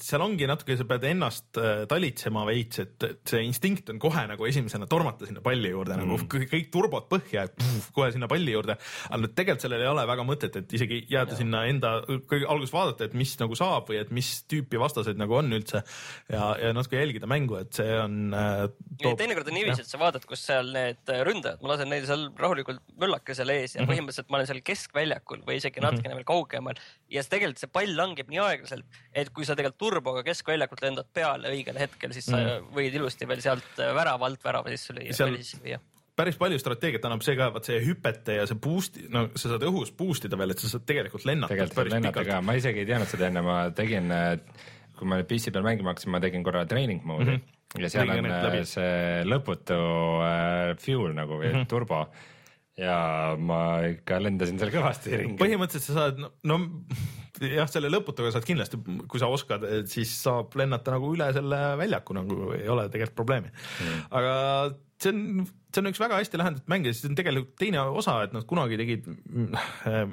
seal ongi natuke, sa pead ennast äh, talitsema veits, et et see instinkt on kohe nagu esimesena tormata sinna palli juurde mm., nagu kõik, kõik turbod põhja, et pff, kohe sinna palli juurde. aga nüüd tegelikult sellel ei ole väga mõtet, et isegi jääda sinna enda, kõige alguses vaadata, et mis nagu saab või et mis tüüpi vastased nagu on üldse ja, ja natuke jälgida mängu, et see on äh,. ja teinekord on niiviisi, et sa vaatad, kus seal need äh, ründajad, ma lasen neil seal rahulikult möllakesel ees Mhm. ja põhimõtteliselt ma olen seal keskväljakul või isegi natukene veel kaugemal ja see tegelikult see pall langeb nii aeglaselt, et kui sa tegelikult turboga keskväljakult lendad peale õigel hetkel, siis sa võid ilusti veel sealt äh, värava alt värava sisse lüüa, Mhm. Seal- sisse lüüa. päris palju strateegiat annab see ka, vaat see hüpete ja see boost, no sa saad õhus boost ida veel, et sa saad tegelikult lennata tegelikult saab lennata pikalt ka, ma isegi ei teadnud seda enne, ma tegin, kui ma nüüd PC peal mängima hakkasin, ma tegin korra treening mode'i mm -hmm. ja seal Tegin on äh, see lõputu äh, fuel nagu või mm -hmm. turbo ja ma ikka lendasin seal kõvasti ringi. põhimõtteliselt sa saad, no, no jah, selle lõputuga saad kindlasti, kui sa oskad, siis saab lennata nagu üle selle väljaku nagu ei ole tegelikult probleemi mm.. aga see on, see on üks väga hästi lahendatud mäng ja siis on tegelikult teine osa, et nad kunagi tegid,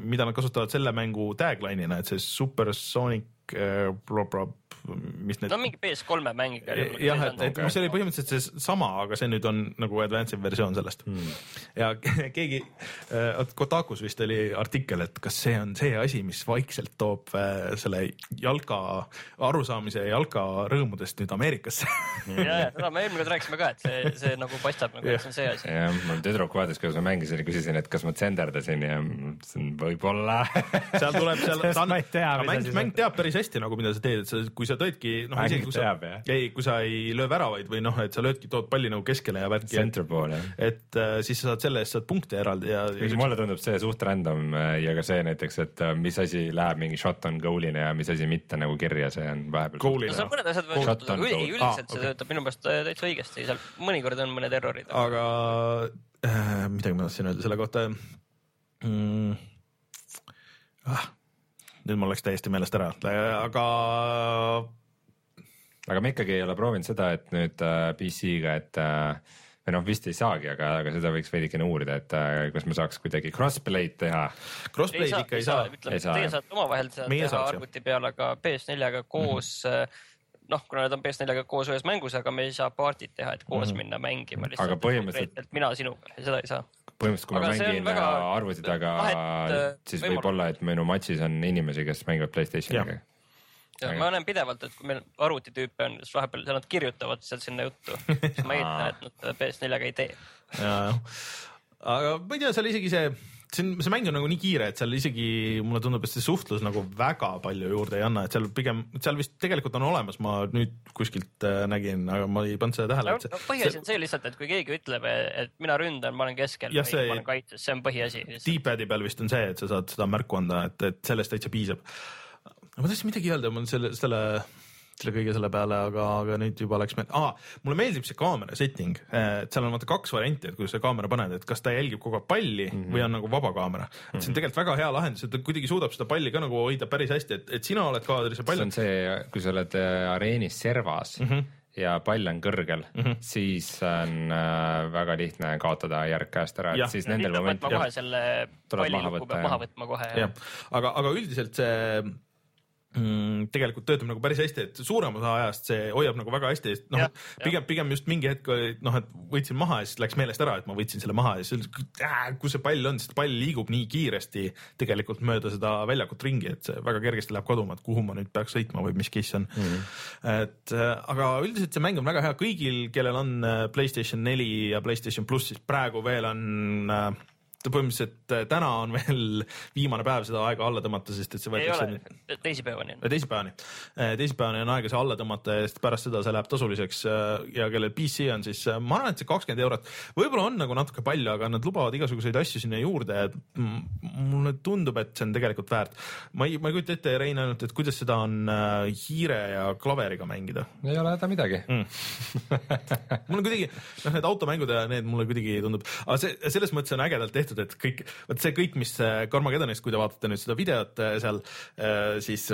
mida nad kasutavad selle mängu tagline'ina, et see supersonic äh, bla, bla, um, mis need no mingi PS3-e mäng. jah, et, et noh, see oli põhimõtteliselt seesama, aga see nüüd on nagu advanced versioon sellest hmm.. ja keegi, Kotakus vist oli artikkel, et kas see on see asi, mis vaikselt toob äh, selle jalka arusaamise jalka rõõmudest nüüd Ameerikasse ja, ja seda me eelmine kord rääkisime ka, et see, see nagu paistab nagu, et see on see asi. jah, mul tüdruk vaatas, kuidas ma mängisin ja küsisin, et kas ma tsenderdasin ja ma ütlesin võib-olla. seal tuleb seal, Sest ma ei tea, mis mäng mäng on. teab päris hästi nagu, mida sa teed, et sa, kui sa tõidki, noh Mäng isegi kui sa ei, kui sa ei löö väravaid või noh, et sa löödki, tood palli nagu keskele ja värki, Center pool jah. et äh, siis sa saad selle eest saad punkte eraldi ja, ja kuigi mulle tundub see suht random äh, ja ka see näiteks, et äh, mis asi läheb mingi shot on goal'ina ja mis asi mitte nagu kirja, see on vahepeal. Goal'ina. no seal mõned asjad võivad juhtuda, aga üldiselt Aa, see okei. töötab minu meelest äh, täitsa õigesti, seal mõnikord on mõned errorid. aga äh, midagi ma tahtsin öelda selle kohta mm,. Ah, nüüd mul läks täiesti meelest ära, aga aga me ikkagi ei ole proovinud seda, et nüüd äh, PC-ga, et äh, või noh, vist ei saagi, aga, aga seda võiks veidikene uurida, et äh, kas me saaks kuidagi crossplay'd teha. crossplay'd ikka ei saa. teie saate omavahel seda Meie teha arvuti peal, aga PS4-ga koos mm, -hmm. noh, kuna need on PS4-ga koos ühes mängus, aga me ei saa party't teha, et koos mm -hmm. minna mängima lihtsalt. Aga põhimõtteliselt- mina sinuga, seda ei saa. põhimõtteliselt, kui ma Aga on mängin väga arvuti taga siis võib-olla, et minu matšis on inimesi, kes mängivad Playstationiga. Aga- ma näen pidevalt, et kui meil arvutitüüpe on, siis vahepeal nad kirjutavad sealt sinna juttu, siis ma eeldan, et nad PS4-ga ei tee. aga ma ei tea, seal isegi see, see on, see mäng on nagu nii kiire, et seal isegi mulle tundub, et see suhtlus nagu väga palju juurde ei anna, et seal pigem, seal vist tegelikult on olemas, ma nüüd kuskilt äh, nägin, aga ma ei pannud seda tähele no see- põhiasi on see lihtsalt, et kui keegi ütleb, et mina ründan, ma olen keskel Jah, või see- ma olen kaitses, see on põhiasi. D-pad'i peal vist on see, et sa saad seda märku anda, et, et sellest täitsa piisab. Ma tahtsin midagi öelda, mul selle, selle, selle kõige selle peale, aga, aga nüüd juba läks meil ah,, mulle meeldib see kaamera setting, et seal on vaata kaks varianti, et kuidas sa kaamera paned, et kas ta jälgib kogu aeg palli mm -hmm. või on nagu vaba kaamera. -hmm. see on tegelikult väga hea lahendus, et ta kuidagi suudab seda palli ka nagu hoida päris hästi, et, et sina oled kaadris ja pall see on see, kui sa oled äh, areenis servas mm -hmm. ja pall on kõrgel mm, -hmm. siis on äh, väga lihtne kaotada järg käest ära, et siis nendel momentidel kohe selle Tuleb maha võtta, maha võtma kohe. aga, aga üldiselt see mm, tegelikult töötab nagu päris hästi, et suurem osa ajast see hoiab nagu väga hästi, noh pigem, pigem just mingi hetk oli noh, et võtsin maha ja siis läks meelest ära, et ma võtsin selle maha ja siis äh, kus see pall on, sest pall liigub nii kiiresti tegelikult mööda seda väljakut ringi, et see väga kergesti läheb kaduma, et kuhu ma nüüd peaks sõitma või mis case on mm. -hmm. et äh, aga üldiselt see mäng on väga hea kõigil, kellel on äh, Playstation neli ja Playstation pluss, siis praegu veel on äh, põhimõtteliselt äh, täna on veel viimane päev seda aega alla tõmmata, sest et see ei võetakse ole, teisipäevani on. Äh, teisipäevani, teisipäevani on aega see alla tõmmata ja siis pärast seda see läheb tasuliseks äh, ja kellel PC on, siis äh, ma arvan, et see kakskümmend eurot võib-olla on nagu natuke palju, aga nad lubavad igasuguseid asju sinna juurde, mulle tundub, et see on tegelikult väärt. ma ei, ma ei kujuta ette, Rein, ainult, et kuidas seda on äh, hiire ja klaveriga mängida ei ole häda midagi mm.. mul on kuidagi, noh, need automängud ja need mulle kuidagi tundub, aga see selles mõttes on ägedalt tehtud, et kõik, vot see kõik, mis äh, Carmagedonist, kui te vaatate nüüd seda videot äh, seal, siis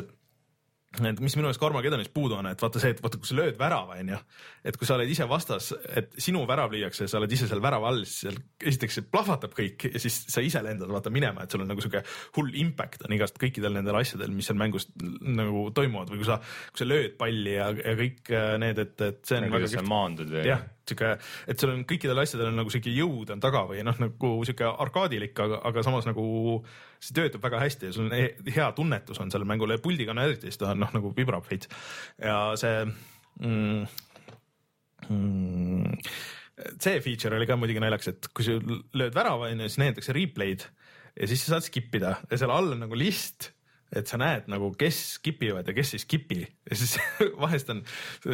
et mis minu meelest Carmagedonis puudu on, et vaata see, et vaata, kui sa lööd värava, onju, et kui sa oled ise vastas, et sinu värav lüüakse ja sa oled ise seal värava all, siis seal esiteks see plahvatab kõik ja siis sa ise lendad vaata minema, et sul on nagu sihuke hull impact on igast kõikidel nendel asjadel, mis seal mängus nagu toimuvad või kui sa, kui sa lööd palli ja, ja kõik äh, need, et, et see on nagu kuidas sa maandud või jah, sihuke, et sul on kõikidel asjadel on nagu sihuke jõud on taga või noh, nagu sihuke arkaadilik, aga, aga samas nagu see töötab väga hästi ja sul on he- hea tunnetus on sellel mängul ja puldiga on eriti, siis ta noh, nagu vibrab veits. Ja see mm, mm, see feature oli ka muidugi naljakas, et kui sa lööd värava onju, siis näidatakse replay'd ja siis sa saad skip ida ja seal all on nagu list et sa näed nagu, kes skip ivad ja kes ei skip'i ja siis vahest on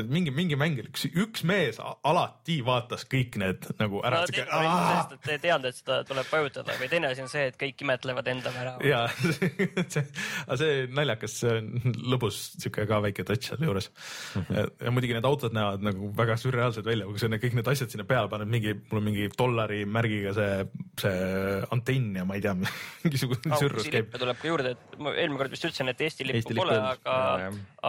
mingi, mingi mäng, üks, üks mees alati vaatas kõik need nagu ära. no te, te ei teadnud, et seda tuleb vajutada või teine asi on see, et kõik imetlevad enda värava. ja see, aga see naljakas, see on lõbus sihuke ka väike touch seal juures. ja muidugi need autod näevad nagu väga sürreaalsed välja, kui sa need kõik need asjad sinna peale paned, mingi, mul on mingi dollari märgiga see, see antenn ja ma ei tea, mingisugune sürrus käib. tuleb ka juurde, et ma eelmine kord vist ütlesin, et Eesti lippu Eesti pole, aga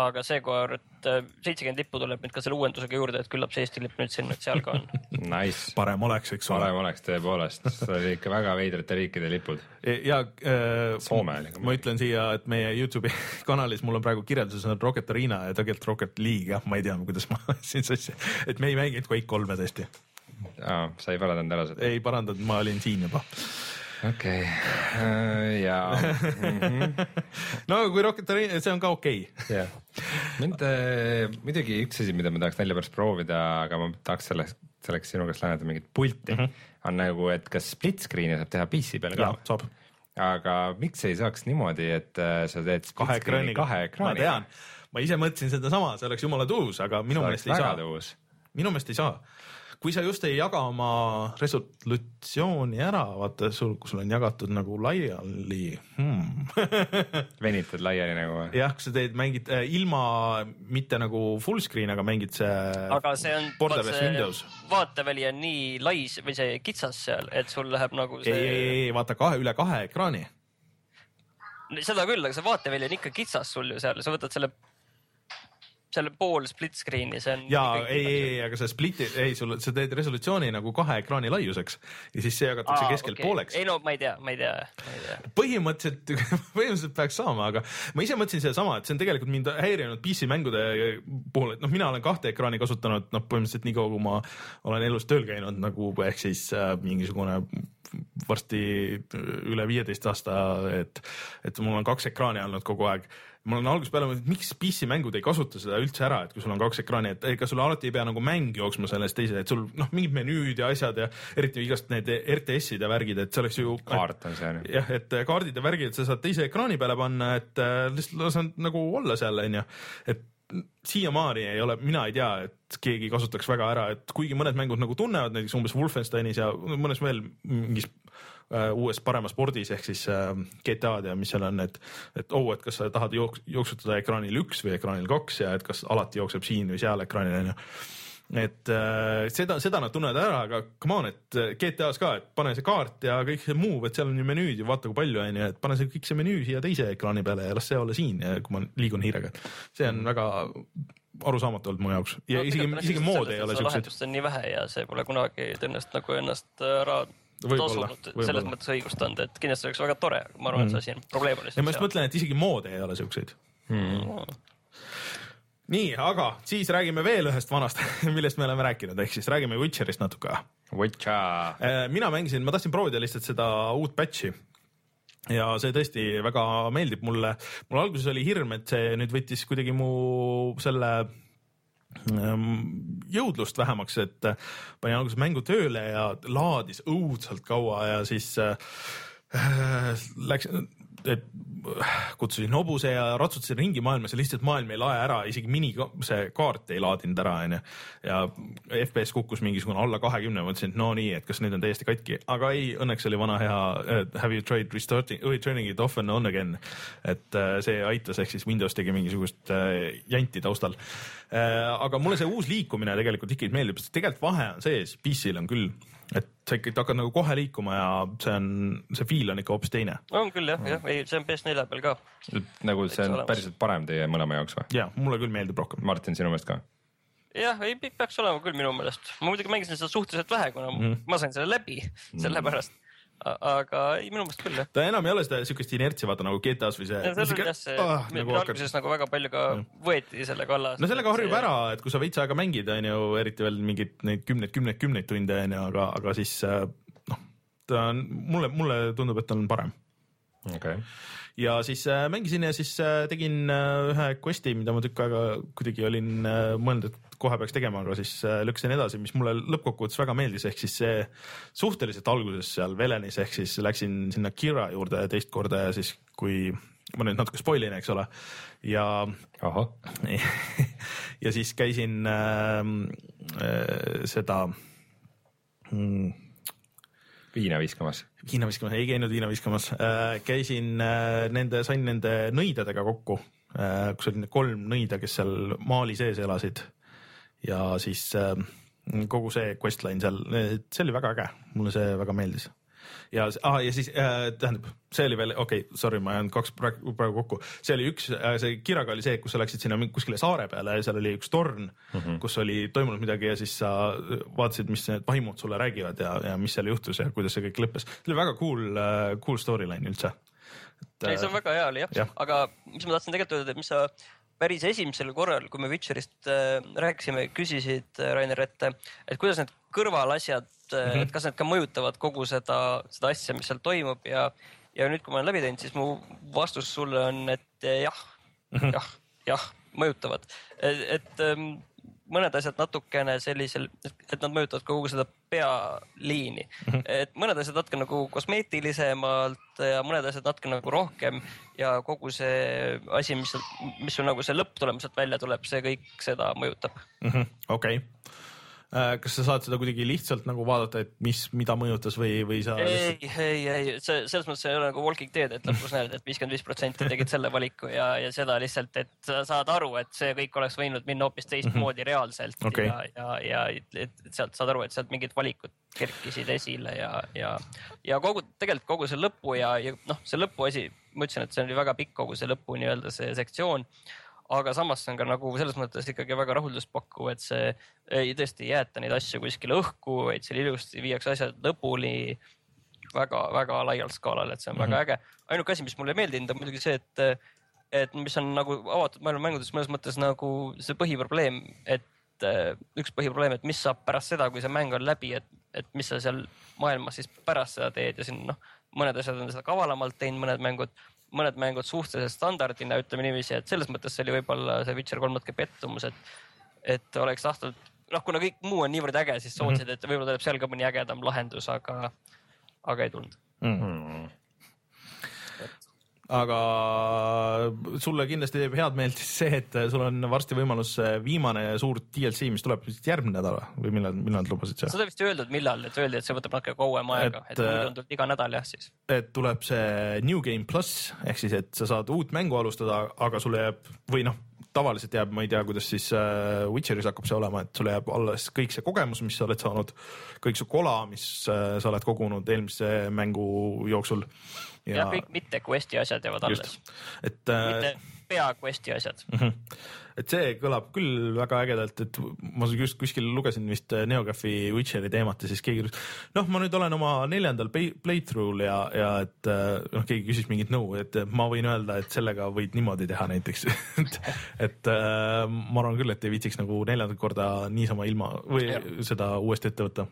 aga seekord seitsekümmend lippu tuleb nüüd ka selle uuendusega juurde, et küllap see Eesti lipp nüüd siin nüüd seal ka on. Nice, parem oleks, eks ole. parem oleks tõepoolest, see oli ikka väga veidrate riikide lipud. ja äh, Soome oli ka ma ütlen siia, et meie Youtube'i kanalis mul on praegu kirjelduses on Rocket Arena ja tegelikult Rocket League, jah, ma ei tea, kuidas ma siin sassi, et me ei mänginud Quake kolme tõesti, aa, sa ei parandanud ära seda? ei parandanud, ma olin siin juba. okei, ja mhm. no kui Rocket Arena, see on ka okei okay.. jah, mind äh, muidugi üks asi, mida ma tahaks välja pärast proovida, aga ma tahaks selleks, selleks sinu käest laenata mingit pulti mm, -hmm. on nagu, et kas split screen'i saab teha PC peal ka, saab aga miks ei saaks niimoodi, et äh, sa teed kahe ekraaniga. kahe ma ekraaniga tean, ma ise mõtlesin sedasama, see oleks jumala tuus, aga minu meelest ei saa, minu meelest ei saa. Kui sa just ei jaga oma resolutsiooni ära, vaata sul, kui sul on jagatud nagu laiali hmm. venitad laiali nagu või? jah, kui sa teed, mängid äh, ilma mitte nagu full screen, aga mängid see aga see on, Borderless Windows. vaateväli on nii lai või see kitsas seal, et sul läheb nagu ei, ei, see, ei, ei vaata kahe üle kahe ekraani. seda küll, aga see vaateväli on ikka kitsas sul ju seal, sa võtad selle, selle pool split screen'i, see on. ja ei, ei, ei, aga sa split'i, ei sul, sa teed resolutsiooni nagu kahe ekraani laiuseks ja siis see jagatakse keskel okay. pooleks. ei no ma ei tea, ma ei tea, ma ei tea. põhimõtteliselt, põhimõtteliselt peaks saama, aga ma ise mõtlesin sedasama, et see on tegelikult mind häirinud PC mängude puhul, et noh, mina olen kahte ekraani kasutanud, noh, põhimõtteliselt nii kaua, kui ma olen elus tööl käinud nagu ehk siis äh, mingisugune varsti üle viieteist aasta, et, et mul on kaks ekraani olnud kogu aeg ma olen algusest peale mõelnud, miks PC mängud ei kasuta seda üldse ära, et kui sul on kaks ekraani, et ega sul alati ei pea nagu mäng jooksma sellest teise, et sul noh, mingid menüüd ja asjad ja eriti igast need RTS-id ja värgid, et see oleks ju. kaart on see on ju. jah, et kaardid ja värgid, et sa saad teise ekraani peale panna, et äh, lihtsalt lasen nagu olla seal, onju. et siiamaani ei ole, mina ei tea, et keegi kasutaks väga ära, et kuigi mõned mängud nagu tunnevad näiteks umbes Wolfensteinis ja mõnes veel mingis uues paremas spordis ehk siis äh, GTA-d ja mis seal on, et, et oh, et kas sa tahad jooks-, jooksutada ekraanil üks või ekraanil kaks ja et kas alati jookseb siin või seal ekraanil onju et äh, seda, seda nad tunnevad ära, aga come on, et äh, GTA-s ka, et pane see kaart ja kõik see muu, et seal on ju menüüd ja vaata kui palju on ju, et pane see kõik see menüü siia teise ekraani peale ja las see olla siin kui ma liigun hiirega. see on väga arusaamatu olnud mu jaoks ja isegi, isegi mood ei ole siuksed. lahendust on nii vähe ja see pole kunagi tõenäoliselt nagu ennast ära Võib-olla, tasunud selles mõttes õigustanud, et kindlasti oleks väga tore, ma arvan, et see asi on, probleem ja ma just mõtlen, et isegi moode ei ole siukseid. nii, aga siis räägime veel ühest vanast, millest me oleme rääkinud, ehk siis räägime Witcherist natuke. Witcher, mina mängisin, ma tahtsin proovida lihtsalt seda uut patch'i ja see tõesti väga meeldib mulle. mul alguses oli hirm, et see nüüd võttis kuidagi mu selle jõudlust vähemaks, et äh, panin alguses mängu tööle ja laadis õudselt kaua ja siis äh, läks, äh, kutsusin hobuse ja ratsutasin ringi maailmas ja lihtsalt maailm ei lae ära, isegi mini see kaart ei laadinud ära, onju. ja FPS kukkus mingisugune alla kahekümne, mõtlesin, et no nii, et kas nüüd on täiesti katki, aga ei, õnneks oli vana hea have you tried restarting, turning it off and on again. et uh, see aitas, ehk siis Windows tegi mingisugust uh, janti taustal uh,. aga mulle see uus liikumine tegelikult ikkagi meeldib, sest tegelikult vahe on sees, PC-l on küll, et sa ikkagi hakkad nagu kohe liikuma ja see on, see feel on ikka hoopis teine. on küll jah, jah, ei, see on PS4 peal ka. nagu see on päriselt parem teie mõlema jaoks või? ja mulle küll meeldib rohkem. Martin, sinu meelest ka? jah, ei pe- peaks olema küll minu meelest. ma muidugi mängisin seda suhteliselt vähe, kuna mm. ma sain selle läbi sellepärast. Aga ei, minu meelest küll jah. ta enam ei ole seda siukest inertsi, vaata nagu GTA-s või see. ja seal oli jah see ah,, nagu alguses nagu väga palju ka võeti selle kallast. no sellega harjub ära, et kui sa veits aega mängid, on ju, eriti veel mingeid neid kümneid, kümneid, kümneid tunde on ju, aga, aga siis äh, noh, ta on mulle, mulle tundub, et ta on parem. okei okay.. ja siis äh, mängisin ja siis äh, tegin ühe quest'i, mida ma tükk aega kuidagi olin mõelnud, et kohe peaks tegema, aga siis äh, lükkasin edasi, mis mulle lõppkokkuvõttes väga meeldis, ehk siis see suhteliselt alguses seal Velenis ehk siis läksin sinna Kira juurde teist korda ja siis, kui ma nüüd natuke spoilin, eks ole, ja ja siis käisin äh, äh, seda mm, viina viskamas. viina viskamas, ei käinud viina viskamas. Äh,, käisin äh, nende, sain nende nõidadega kokku. Äh,, kus oli kolm nõida, kes seal maali sees elasid ja siis äh, kogu see questline seal, see oli väga äge, mulle see väga meeldis ja ah,, ja siis äh, tähendab, see oli veel, okei okay,, sorry, ma ajan kaks praegu, praegu kokku, see oli üks äh,, see Kiraga oli see, kus sa läksid sinna kuskile saare peale ja seal oli üks torn mm, -hmm. kus oli toimunud midagi ja siis sa vaatasid, mis need vaimud sulle räägivad ja, ja mis seal juhtus ja kuidas see kõik lõppes. see oli väga cool äh,, cool storyline üldse. ei, see on väga hea oli jah. ja., aga mis ma tahtsin tegelikult öelda, et mis sa päris esimesel korral, kui me Witcherist äh, rääkisime, küsisid äh, Rainer, et, et kuidas need kõrvalasjad mm, Mhm. -hmm. et kas need ka mõjutavad kogu seda, seda asja, mis seal toimub ja, ja nüüd, kui ma olen läbi teinud, siis mu vastus sulle on, et jah mm, Mhm. -hmm. jah, jah, mõjutavad, et, et ähm, mõned asjad natukene sellisel, et nad mõjutavad kogu seda pealiini mm, -hmm. et mõned asjad natuke nagu kosmeetilisemalt ja mõned asjad natuke nagu rohkem ja kogu see asi, mis, mis sul nagu see lõpptulemuselt välja tuleb, see kõik seda mõjutab. okei, kas sa saad seda kuidagi lihtsalt nagu vaadata, et mis, mida mõjutas või, või sa ei, ei, ei, see selles mõttes ei ole nagu Walking Dead, et lõpus näed, et viiskümmend viis protsenti tegid selle valiku ja, ja seda lihtsalt, et sa saad aru, et see kõik oleks võinud minna hoopis teistmoodi reaalselt Okei. ja, ja, ja et, et sealt saad aru, et sealt mingid valikud kerkisid esile ja, ja, ja kogu tegelikult kogu see lõpu ja, ja noh, see lõpuasi, ma ütlesin, et see oli väga pikk, kogu see lõpu nii-öelda see sektsioon aga samas see on ka nagu selles mõttes ikkagi väga rahuldust pakkuv, et see ei tõesti ei jäeta neid asju kuskile õhku, vaid seal ilusti viiakse asjad lõpuni väga-väga laial skaalal, et see on mm -hmm. väga äge. ainuke asi, mis mulle ei meeldinud, on muidugi see, et, et mis on nagu avatud maailma mängudes mõnes mõttes nagu see põhiprobleem, et äh, üks põhiprobleem, et mis saab pärast seda, kui see mäng on läbi, et, et mis sa seal maailmas siis pärast seda teed ja siin noh, mõned asjad on seda kavalamalt teinud, mõned mängud mõned mängud suhteliselt standardina, ütleme niiviisi, et selles mõttes see oli võib-olla see Witcher kolm natuke pettumus, et, et oleks tahtnud, noh, kuna kõik muu on niivõrd äge, siis soovitasid, et võib-olla tuleb seal ka mõni ägedam lahendus, aga, aga ei tulnud. mm.. Aga sulle kindlasti teeb head meelt see, et sul on varsti võimalus viimane suur DLC, mis tuleb vist järgmine nädal või? millal, millal nad lubasid seda? seda vist ei öeldud, millal, et öeldi, et see võtab natuke kauem aega, Et, et muidu äh, on tulnud iga nädal jah siis. et tuleb see New Game pluss ehk siis, et sa saad uut mängu alustada, aga sulle jääb või noh, tavaliselt jääb, ma ei tea, kuidas siis äh, Witcheris hakkab see olema, et sulle jääb alles kõik see kogemus, mis sa oled saanud, kõik su kola, mis äh, sa oled kogunud eelmise mängu jooksul. jah, kõik mitte quest'i asjad jäävad alles. et äh, mitte, pea quest'i asjad. et see kõlab küll väga ägedalt, et ma just kuskil lugesin vist NeoGAF-i Witcheri teemat ja siis keegi ütles, noh, ma nüüd olen oma neljandal play- playthrough'l ja, ja et äh, noh, keegi küsis mingit nõu, et ma võin öelda, et sellega võid niimoodi teha näiteks et, et äh, ma arvan küll, et ei viitsiks nagu neljandat korda niisama ilma või Jah. seda uuesti ette võtta.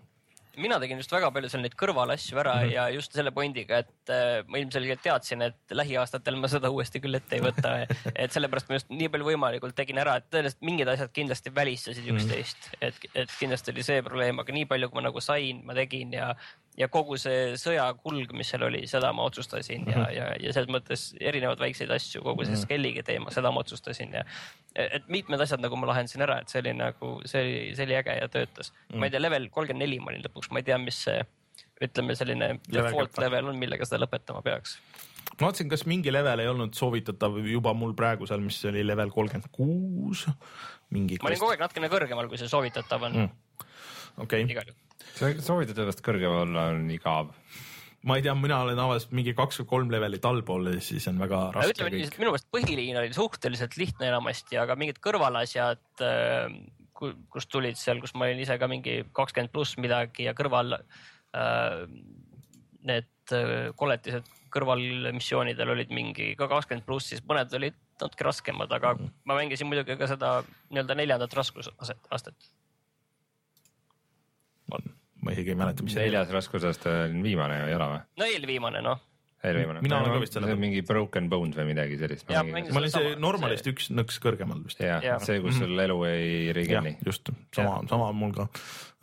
Mina tegin just väga palju seal neid kõrvalasju ära mm -hmm. ja just selle pointiga, et äh, ma ilmselgelt teadsin, et lähiaastatel ma seda uuesti küll ette ei võta. et sellepärast ma just nii palju võimalikult tegin ära, et tõenäoliselt mingid asjad kindlasti välistasid üksteist, et, et kindlasti oli see probleem, aga nii palju, kui ma nagu sain, ma tegin ja ja kogu see sõja kulg, mis seal oli, seda ma otsustasin ja, ja, ja selles mõttes erinevaid väikseid asju, kogu see Skellige teema, seda ma otsustasin ja et mitmed asjad nagu ma lahendasin ära, et see oli nagu, see oli, see oli äge ja töötas mm.. ma ei tea, level kolmkümmend neli ma olin lõpuks, ma ei tea, mis see ütleme, selline default level on, millega seda lõpetama peaks. ma vaatasin, kas mingi level ei olnud soovitatav juba mul praegu seal, mis oli level kolmkümmend kuus. mingi. ma olin kogu aeg natukene kõrgemal, kui see soovitatav on mm., okei, igal see soovitatavast kõrgemal olla on igav. ma ei tea, mina olen tavaliselt mingi kaks või kolm levelit allpool ja siis on väga raske ütleme nii, kõik et. minu meelest põhiliin oli suhteliselt lihtne enamasti, aga mingid kõrvalasjad, kus tulid seal, kus ma olin ise ka mingi kakskümmend pluss midagi ja kõrval äh, need äh, koletised kõrvalmissioonidel olid mingi ka kakskümmend pluss, siis mõned olid natuke raskemad, aga Mhm. ma mängisin muidugi ka seda nii-öelda neljandat raskusaset, astet. on, ma isegi ei mäleta, mis neljas raskusaste on viimane ei ole või? no eelviimane noh, eelviimane. Mina olen ka vist selle mingi Broken Bones või midagi sellist. Ma olin see normalist üks nõks kõrgemal vist. jah see, kus sul elu ei jah rigenni., just sama, sama on mul ka.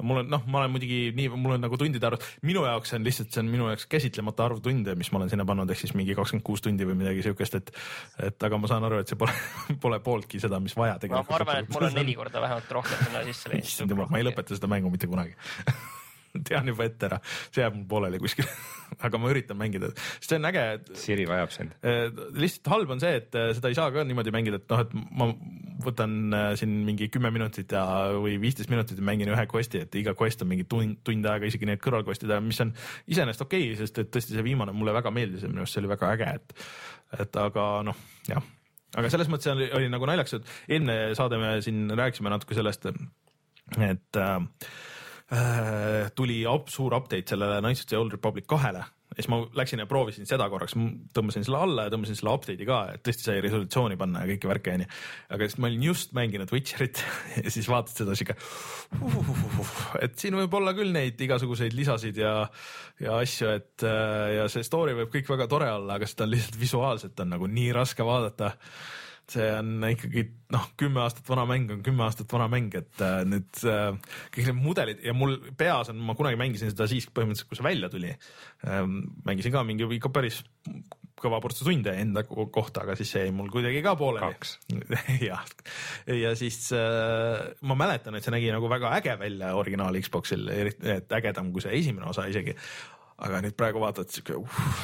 mul on noh, ma olen muidugi nii, mul on nagu tundide arv, minu jaoks on lihtsalt, see on minu jaoks käsitlemata arv tunde, mis ma olen sinna pannud, ehk siis mingi kakskümmend kuus tundi või midagi siukest, et et aga ma saan aru, et see pole, pole pooltki seda, mis vaja tegelikult. ma arvan, et mul on neli korda vähemalt rohkem sinna sisse läinud. issand jumal, ma ei lõpeta seda mängu mitte kunagi tean juba ette ära, see jääb mul pooleli kuskil, aga ma üritan mängida, sest see on äge, Siri vajab sind. Eh, lihtsalt halb on see, et eh, seda ei saa ka niimoodi mängida, et noh, et ma võtan eh, siin mingi kümme minutit ja, või viisteist minutit ja mängin ühe quest'i, et iga quest on mingi tund, tund aega, isegi need kõrvalquest'id, mis on iseenesest okei okay,, sest et tõesti see viimane mulle väga meeldis ja minu arust see oli väga äge, et, et aga noh, jah. aga selles mõttes oli, oli nagu naljakas, et eelmine saade me siin rääkisime natuke sellest, et äh, äh, tuli up, suur update sellele Knights of the Old Republic kahele ja siis ma läksin ja proovisin seda korraks, tõmbasin selle alla ja tõmbasin selle update'i ka, et tõesti sai resolutsiooni panna ja kõike värki onju. aga siis ma olin just mänginud Witcherit ja siis vaatad seda sihuke, et siin võib olla küll neid igasuguseid lisasid ja, ja asju, et äh, ja see story võib kõik väga tore olla, aga seda on lihtsalt visuaalselt on nagu nii raske vaadata see on ikkagi noh, kümme aastat vana mäng on kümme aastat vana mäng, et äh, nüüd äh, kõik need mudelid ja mul peas on, ma kunagi mängisin seda siis põhimõtteliselt, kui see välja tuli ähm,. mängisin ka mingi ikka päris kõva portsu tunde enda ko- kohta, aga siis see jäi mul kuidagi ka pooleli. Jah, ja siis äh, ma mäletan, et see nägi nagu väga äge välja originaal Xboxil, et ägedam kui see esimene osa isegi. aga nüüd praegu vaatad siuke uh,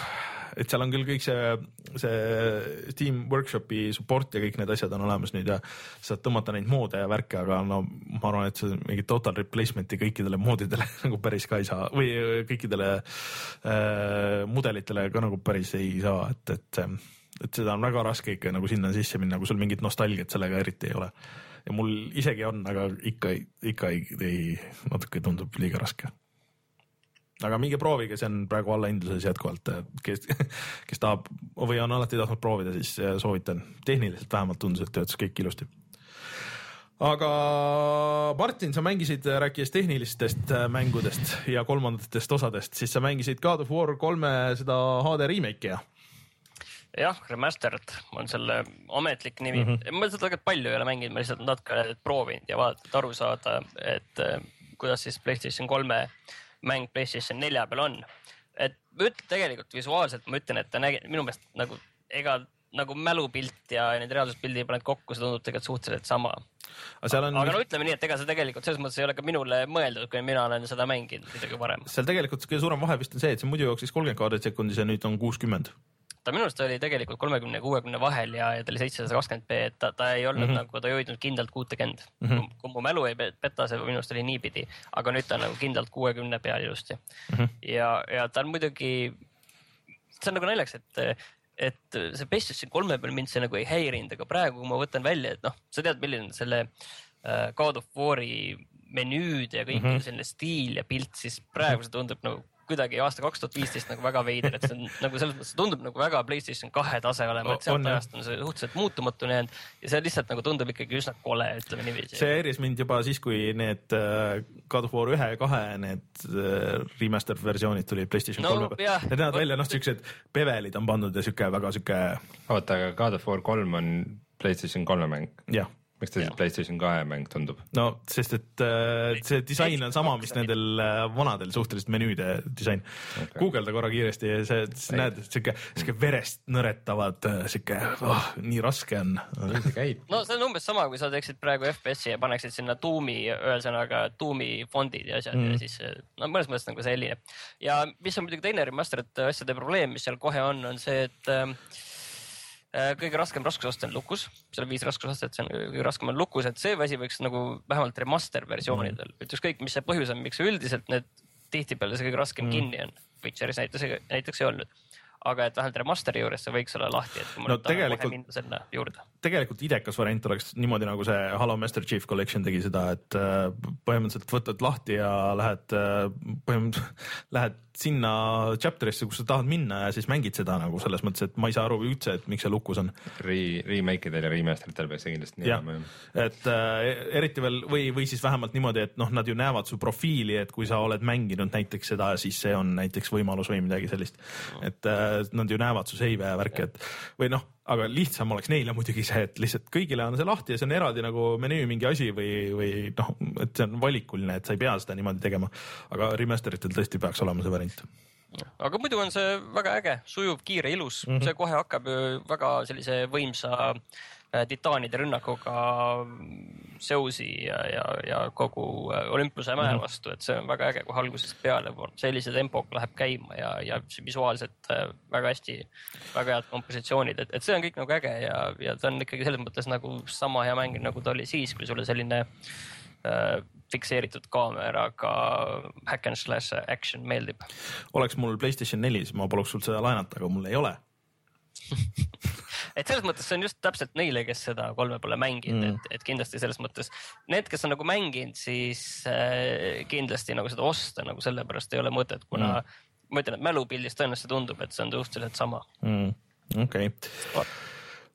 et seal on küll kõik see, see Steam Workshopi support ja kõik need asjad on olemas nüüd ja saad tõmmata neid moode ja värke, aga no ma arvan, et see mingi total replacement'i kõikidele moodidele nagu päris ka ei saa või kõikidele äh, mudelitele ka nagu päris ei saa, et, et see et seda on väga raske ikka nagu sinna sisse minna, kui sul mingit nostalgiat sellega eriti ei ole. ja mul isegi on, aga ikka, ikka ei, ei, natuke tundub liiga raske aga minge proovige, see on praegu allahindluses jätkuvalt, kes, kes tahab või on alati tahtnud proovida, siis soovitan. tehniliselt vähemalt tundus, et töötas kõik ilusti. aga Martin, sa mängisid, rääkides tehnilistest mängudest ja kolmandatest osadest, siis sa mängisid God of War kolme seda HD remake'i ja jah, Remastered on selle ametlik nimi mm. -hmm. ma seda tegelikult palju ei ole mänginud, ma lihtsalt natuke proovinud ja vaadata, et aru saada, et äh, kuidas siis Playstation kolme mäng Playstation nelja peal on. et ütlen tegelikult visuaalselt, ma ütlen, et ta nägi minu meelest nagu ega nagu mälupilt ja need reaalsuspildi paned kokku, see tundub tegelikult suhteliselt sama. aga on aga no ütleme nii, et ega see tegelikult selles mõttes ei ole ka minule mõeldud, kui mina olen seda mänginud midagi varem. seal tegelikult kõige suurem vahe vist on see, et see muidu jooksis kolmkümmend kaadrit sekundis ja nüüd on kuuskümmend. Ta minu arust oli tegelikult kolmekümne ja kuuekümne vahel ja, ja ta oli seitsesada kakskümmend B, et ta, ta ei olnud mm -hmm. nagu, ta ei hoidnud kindlalt kuutekümmend mm. -hmm. kui mu mälu ei pe- peta, see minu arust oli niipidi, aga nüüd ta on nagu kindlalt kuuekümne peal ilusti mm. -hmm. ja, ja ta on muidugi, see on nagu naljakas, et et see PlayStation kolme peal mind see nagu ei häirinud, aga praegu, kui ma võtan välja, et noh, sa tead, milline on selle äh, God of War'i menüüd ja kõik mm -hmm. selline stiil ja pilt, siis praegu see tundub nagu kuidagi aasta kaks tuhat viisteist nagu väga veider, et see on nagu selles mõttes tundub nagu väga Playstation kahe tase olema, et sealt ajast on see suhteliselt muutumatuna jäänud ja see lihtsalt nagu tundub ikkagi üsna kole, ütleme niiviisi. see häiris mind juba siis, kui need äh, God of War ühe ja kahe need äh, remastered versioonid tulid Playstation kolme no, peal. Need näevad välja noh, siuksed bevelid on pandud ja sihuke väga sihuke. oota, aga God of War kolm on Playstation kolme mäng? jah miks ta siis PlayStation kahe mäng tundub? no sest, et äh, see disain on sama, mis nendel äh, vanadel suhteliselt menüüde disain okay.. guugelda korra kiiresti ja see, sa näed, sihuke, sihuke verest nõretavad, äh, sihuke oh,, nii raske on. no see on umbes sama, kui sa teeksid praegu FPS-i ja paneksid sinna tuumi, ühesõnaga tuumi fondid ja asjad mm. ja siis no mõnes mõttes nagu see helineb. ja mis on muidugi teine remastered asjade probleem, mis seal kohe on, on see, et äh, Äh, kõige raskem raskusaste on lukus, seal on viis raskusastet, see on kõige raskem on lukus, et see asi võiks nagu vähemalt remaster versioonidel mm., et ükskõik, mis see põhjus on, miks üldiselt need tihtipeale see kõige raskem mm. kinni on. Witcheris näiteks, näiteks ei olnud aga et vähemalt remaster'i juures see võiks olla lahti, et kui ma no, tegelikult, minna sinna juurde. tegelikult idekas variant oleks niimoodi, nagu see Halo Master Chief Collection tegi seda, et äh, põhimõtteliselt võtad lahti ja lähed, äh, põhimõtteliselt lähed sinna chapter'isse, kus sa tahad minna ja siis mängid seda nagu selles mõttes, et ma ei saa aru üldse, et miks see lukus on Re. Remake idel ja remaster itel peaks see kindlasti nii olema. et äh, eriti veel või, või siis vähemalt niimoodi, et noh, nad ju näevad su profiili, et kui sa oled mänginud näiteks seda, siis see on näiteks võimalus või midagi sellist. et äh, nad ju näevad su seive ja värki, et või noh, aga lihtsam oleks neile muidugi see, et lihtsalt kõigile on see lahti ja see on eraldi nagu menüü mingi asi või, või noh, et see on valikuline, et sa ei pea seda niimoodi tegema. aga remaster itel tõesti peaks olema see variant aga muidu on see väga äge, sujuv, kiire, ilus mm, -hmm. see kohe hakkab ju väga sellise võimsa Äh, titaanide rünnakuga Zeusi ja, ja, ja kogu äh, Olümpuse mäe mhm. vastu, et see on väga äge kohe algusest peale, sellise tempoga läheb käima ja, ja visuaalselt äh, väga hästi, väga head kompositsioonid, et, et see on kõik nagu äge ja, ja ta on ikkagi selles mõttes nagu sama hea mäng, nagu ta oli siis, kui sulle selline äh, fikseeritud kaameraga hack and slash action meeldib. oleks mul Playstation neli, siis ma paluks sul seda laenata, aga mul ei ole et selles mõttes see on just täpselt neile, kes seda kolme pole mänginud mm., et, et kindlasti selles mõttes need, kes on nagu mänginud, siis äh, kindlasti nagu seda osta nagu sellepärast ei ole mõtet, kuna mm. ma ütlen, et mälupildis tõenäoliselt tundub, et see on suhteliselt sama mm.. okei okay.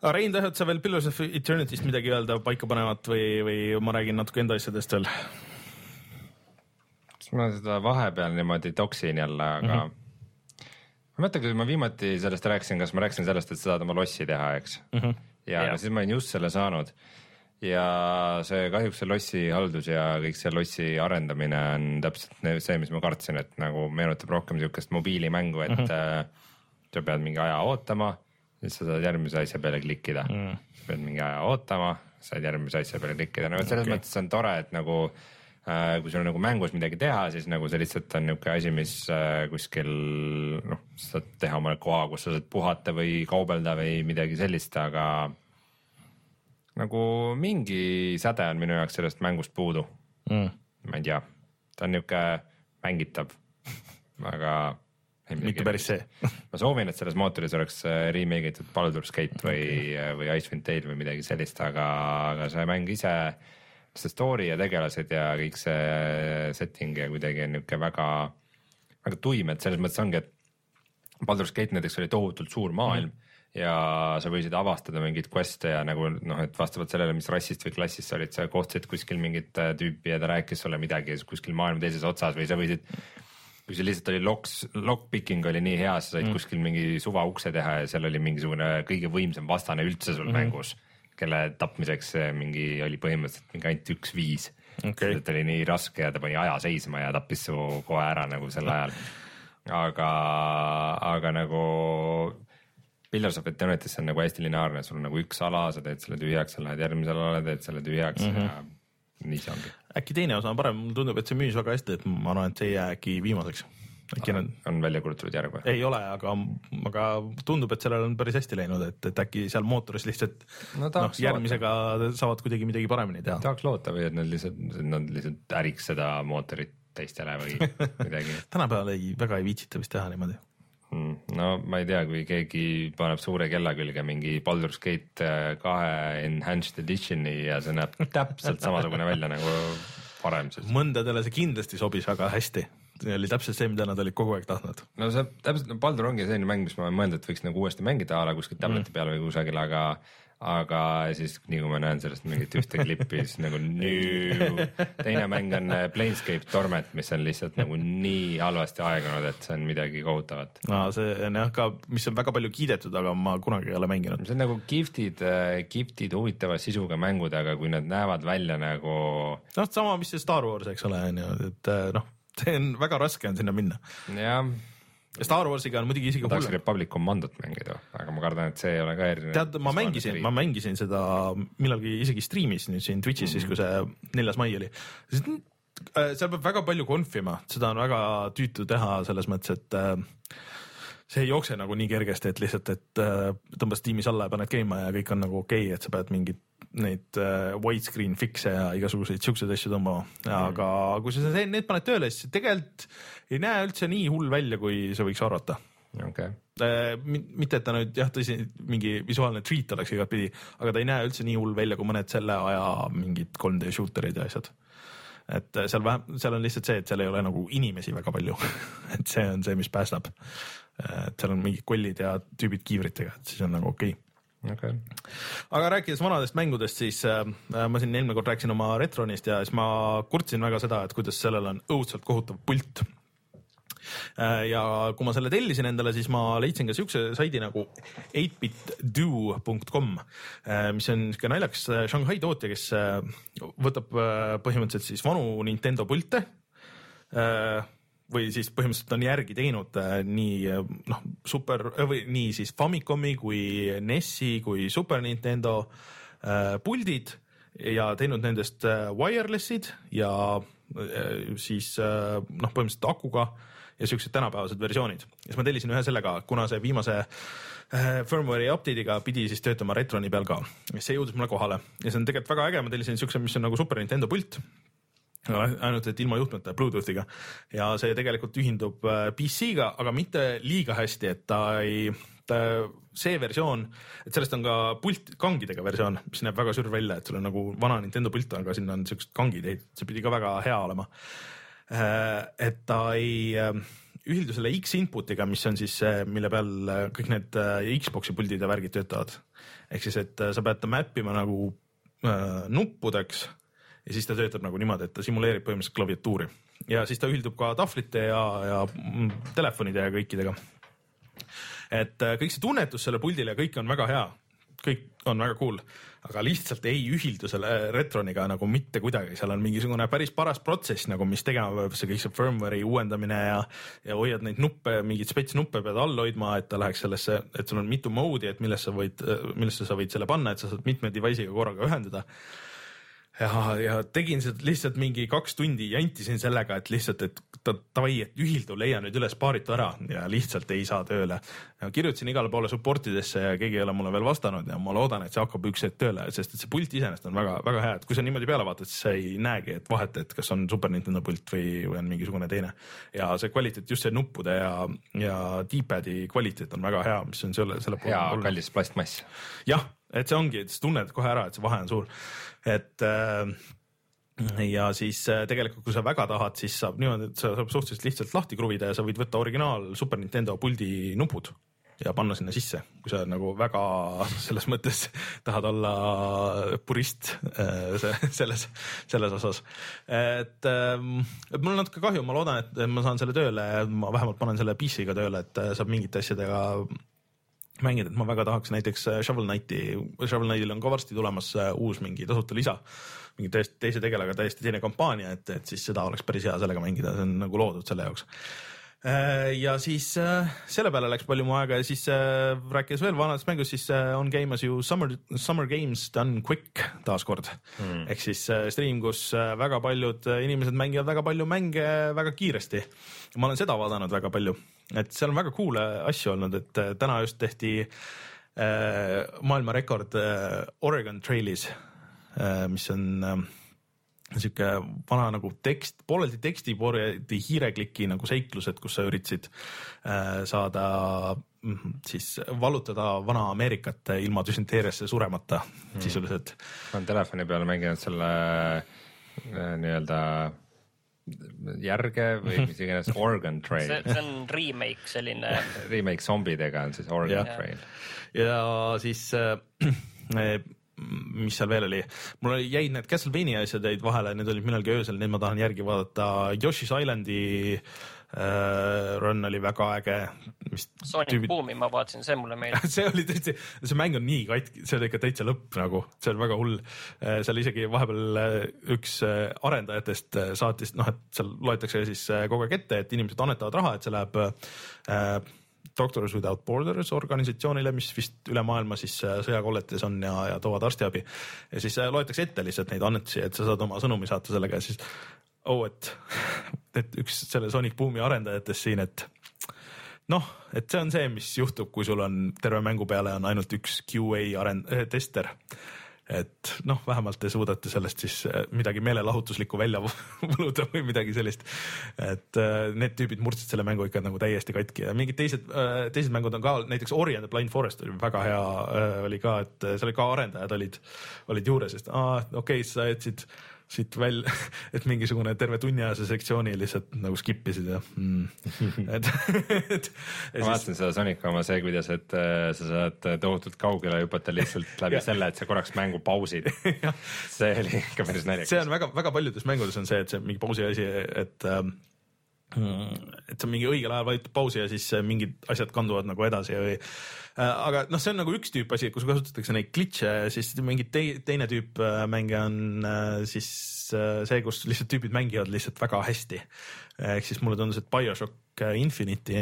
aga Rein, tahad sa veel Pillars of Eternity'st midagi öelda paikapanevat või, või ma räägin natuke enda asjadest veel? ma seda vahepeal niimoodi toksin jälle, aga mm -hmm ma mäleta, kui ma viimati sellest rääkisin, kas ma rääkisin sellest, et sa tahad oma lossi teha, eks mm. -hmm. ja, ja. No, siis ma olin just selle saanud. ja see kahjuks see lossi haldus ja kõik see lossi arendamine on täpselt see, mis ma kartsin, et nagu meenutab rohkem siukest mobiilimängu, et mm -hmm. sa pead mingi aja ootama, siis sa saad järgmise asja peale klikkida mm. -hmm. pead mingi aja ootama, saad järgmise asja peale klikkida, no selles okay. mõttes on tore, et nagu kui sul on nagu mängus midagi teha, siis nagu see lihtsalt on niisugune asi, mis äh, kuskil noh, sa saad teha omale koha, kus sa saad puhata või kaubelda või midagi sellist, aga nagu mingi säde on minu jaoks sellest mängust puudu. Mm.. ma ei tea, ta on niisugune mängitav, aga mitte päris see. Ma soovin, et selles mootoris oleks äh, remake itud Baldur's Gate või või Icewind Dale või midagi sellist, aga, aga see mäng ise see story ja tegelased ja kõik see setting ja kuidagi on niisugune väga, väga tuim, et selles mõttes ongi, et Baldur's Gate näiteks oli tohutult suur maailm mm. ja sa võisid avastada mingeid quest'e ja nagu noh, et vastavalt sellele, mis rassist või klassist sa olid, sa kohtasid kuskil mingit äh, tüüpi ja ta rääkis sulle midagi kuskil maailma teises otsas või sa võisid kui see lihtsalt oli loks, lockpicking oli nii hea, sa said mm. kuskil mingi suva ukse teha ja seal oli mingisugune kõige võimsam vastane üldse sul mm. mängus kelle tapmiseks mingi oli põhimõtteliselt mingi ainult üks viis okay.. et oli nii raske ja ta pani aja seisma ja tappis su kohe ära nagu sel ajal. aga, aga nagu Pillars of Eternity's on nagu hästi lineaarne, sul on nagu üks ala, sa teed selle tühjaks, sa lähed järgmisele alale, teed selle tühjaks mm -hmm. ja nii see ongi. äkki teine osa on parem, mulle tundub, et see müüs väga hästi, et ma arvan, et see ei jää äkki viimaseks äkki nad on välja kuulutatud järg või? ei ole, aga, aga tundub, et sellel on päris hästi läinud, et, et äkki seal mootoris lihtsalt no, noh, järgmisega saavad kuidagi midagi paremini teha. tahaks loota või et nad lihtsalt, nad lihtsalt äriks seda mootorit teistele või midagi tänapäeval ei, väga ei viitsita vist teha niimoodi Mm, no ma ei tea, kui keegi paneb suure kella külge mingi Baldur's Gate äh, kahe enhanced edition'i ja see näeb täpselt samasugune välja nagu varem siis. mõndadele see kindlasti sobis väga hästi, oli täpselt see, mida nad olid kogu aeg tahtnud. no see täpselt, no Baldur ongi selline mäng, mis ma olen mõelnud, et võiks nagu uuesti mängida a la kuskilt tableti mm. peal või kusagil, aga aga siis nii kui ma näen sellest mingit ühte klippi, siis nagu new. teine mäng on äh, Planescape Torment, mis on lihtsalt nagu nii halvasti aegunud, et see on midagi kohutavat. no see on jah ka, mis on väga palju kiidetud, aga ma kunagi ei ole mänginud. see on nagu gift'id, gift'id huvitava sisuga mängud, aga kui nad näevad välja nagu. noh, sama, mis see Star Wars, eks ole, on ju, et äh, noh, see on väga raske on sinna minna. jah Star Warsiga on muidugi isegi hullem. tahaks Republic Commandot mängida, aga ma kardan, et see ei ole ka erinev. tead, ma mängisin, ma mängisin seda millalgi isegi striimis nüüd siin Twitch'is mm, -hmm. siis kui see neljas mai oli. Äh, seal peab väga palju konfima, seda on väga tüütu teha selles mõttes, et äh, see ei jookse nagu nii kergesti, et lihtsalt, et äh, tõmbad Steamis alla ja paned käima ja kõik on nagu okei okay,, et sa pead mingit neid äh, widescreen fix'e ja igasuguseid siukseid asju tõmbama, aga kui sa need paned tööle, siis tegelikult ei näe üldse nii hull välja, kui sa võiks arvata. Okay.. Äh, mitte, et ta nüüd jah, tõsi, mingi visuaalne treat oleks igatpidi, aga ta ei näe üldse nii hull välja kui mõned selle aja mingid 3D shooter'id ja asjad. et äh, seal vähem, seal on lihtsalt see, et seal ei ole nagu inimesi väga palju. Et see on see, mis päästab. et seal on mingid kollid ja tüübid kiivritega, et siis on nagu okei. okay okay.. aga rääkides vanadest mängudest, siis äh, ma siin eelmine kord rääkisin oma Retronist ja siis ma kurtsin väga seda, et kuidas sellel on õudselt kohutav pult. Äh, ja kui ma selle tellisin endale, siis ma leidsin ka siukse saidi nagu 8bitdo.com, äh, mis on siuke naljakas äh, Shanghai tootja, kes võtab põhimõtteliselt siis vanu Nintendo pilte või siis põhimõtteliselt on järgi teinud äh, nii äh, noh, super äh, või nii siis Famicomi kui NES-i kui Super Nintendo äh, puldid ja teinud nendest wireless'id ja äh, siis äh, noh, põhimõtteliselt akuga ja siuksed tänapäevased versioonid. ja siis ma tellisin ühe sellega, kuna see viimase firmware'i update'iga pidi siis töötama Retroni peal ka. see jõudis mulle kohale ja see on tegelikult väga äge, ma tellisin siukse, mis on nagu Super Nintendo pult ainult et ilma juhtmeta Bluetoothiga ja see tegelikult ühindub äh, PC-ga, aga mitte liiga hästi, et ta ei, ta, see versioon, et sellest on ka pult kangidega versioon, mis näeb väga sürr välja, et sul on nagu vana Nintendo pult, aga sinna on siuksed kangid ehitatud, see pidi ka väga hea olema. Äh, et ta ei äh, ühildu selle X-input'iga, mis on siis see, mille peal kõik need Xbox'i puldid ja värgid töötavad. ehk siis, et sa pead ta map ima nagu nuppudeks ja siis ta töötab nagu niimoodi, et ta simuleerib põhimõtteliselt klaviatuuri. Ja siis ta ühildub ka tahvlite ja, ja mm, telefonide ja kõikidega. et äh, kõik see tunnetus selle puldile ja kõik on väga hea, kõik on väga cool, aga lihtsalt ei ühildu selle Retroniga nagu mitte kuidagi, seal on mingisugune päris paras protsess nagu, mis tegema peab, see kõik see firmware'i uuendamine ja, ja hoiad neid nuppe, mingeid spets nuppe pead all hoidma, et ta läheks sellesse, et sul on mitu mode'i, et millesse võid, millesse sa võid selle panna, et sa saad mitme device'iga korraga ühendada ja, ja tegin seda lihtsalt mingi kaks tundi, jantisin sellega, et lihtsalt, et davai, et ühildu, leia nüüd üles paaritu ära ja lihtsalt ei saa tööle. kirjutasin igale poole support idesse ja keegi ei ole mulle veel vastanud ja ma loodan, et see hakkab üks hetk tööle, sest et see pult iseenesest on väga-väga hea, et kui sa niimoodi peale vaatad, siis sa ei näegi, et vahet, et kas on Super Nintendo pult või, või on mingisugune teine. ja see kvaliteet, just see nuppude ja, ja D-pad'i kvaliteet on väga hea, mis on selle, selle. hea kallis plastmass. jah et see ongi, sa tunned kohe ära, et see vahe on suur, et äh, ja siis äh, tegelikult, kui sa väga tahad, siis saab niimoodi, et sa saab suhteliselt lihtsalt lahti kruvida ja sa võid võtta originaal Super Nintendo puldi nupud ja panna sinna sisse, kui sa nagu väga selles mõttes tahad olla purist äh, selles, selles osas. ähm, et mul on natuke kahju, ma loodan, et ma saan selle tööle, ma vähemalt panen selle PC-ga tööle, et saab mingite asjadega mängida, et ma väga tahaks näiteks äh, Shovel Knighti, Shovel Knightil on ka varsti tulemas äh, uus mingi tasuta lisa, mingi täiesti teise tegelasega täiesti teine kampaania, et, et siis seda oleks päris hea sellega mängida, see on nagu loodud selle jaoks. Äh, ja siis selle peale läks palju mu aega ja siis rääkides veel vanadest mängust, siis on käimas ju Summer, Summer Games Done Quick taaskord mm.. ehk siis stream, kus väga paljud inimesed mängivad väga palju mänge väga kiiresti. ma olen seda vaadanud väga palju et seal on väga cool'e asju olnud, et äh, täna just tehti äh, maailmarekord äh, Oregon Trailis äh,, mis on äh, sihuke vana nagu tekst, pooleldi teksti, pooleldi hiirekliki nagu seiklused, kus sa üritasid äh, saada mm, siis vallutada vana Ameerikat ilma düsenteeriasse suremata hmm. sisuliselt. ma olen telefoni peal mänginud selle äh, nii-öelda järge või mis iganes Organ Trail. see on remake selline Remake zombidega on siis Organ ja. Trail. ja siis äh, mis seal veel oli, mul jäid need Castlevania asjad jäid vahele, need olid millalgi öösel, neid ma tahan järgi vaadata. Yoshi's Islandi äh, run oli väga äge. Sonic tüübid... Boomi ma vaatasin, see mulle meeldis see oli tõesti, see mäng on nii katki, see oli ikka täitsa lõpp nagu, see on väga hull. Äh, seal isegi vahepeal äh, üks äh, arendajatest saatis, noh, et seal loetakse siis kogu aeg ette, et inimesed annetavad raha, et see läheb äh, Doctors Without Borders organisatsioonile, mis vist üle maailma siis äh, sõjakolletes on ja, ja toovad arstiabi. ja siis äh, loetakse ette lihtsalt neid annetusi, et sa saad oma sõnumi saata sellega ja siis oh, et, et üks selle Sonic Boomi arendajatest siin, et noh, et see on see, mis juhtub, kui sul on terve mängu peale on ainult üks QA arend-, tester et noh, vähemalt te suudate sellest siis äh, midagi meelelahutuslikku välja võluda või midagi sellist. et äh, need tüübid murdsid selle mängu ikka nagu täiesti katki ja mingid teised, äh, teised mängud on ka, näiteks Ori and the Blind Forest oli väga hea, oli ka, et seal ka arendajad olid, olid juures, sest aa, okei okay,, sa jätsid siit välja, et mingisugune terve tunniajase sektsiooni lihtsalt nagu skip isid ja mm. et, et. ma vaatasin seda Sonic oma see, kuidas, et äh, sa saad tohutult kaugele hüpata lihtsalt läbi selle, et sa korraks mängu pausid see oli ikka päris naljakas. see on väga-väga paljudes mängudes on see, et see mingi pausi asi, et ähm, et sa mingi õigel ajal vajutad pausi ja siis mingid asjad kanduvad nagu edasi või Äh, aga noh, see on nagu üks tüüp asi, kus kasutatakse neid glitch'e, siis mingi tei, teine tüüp äh, mänge on äh, siis see, kus lihtsalt tüübid mängivad lihtsalt väga hästi. Ehk siis mulle tundus, et BioShock Infinity.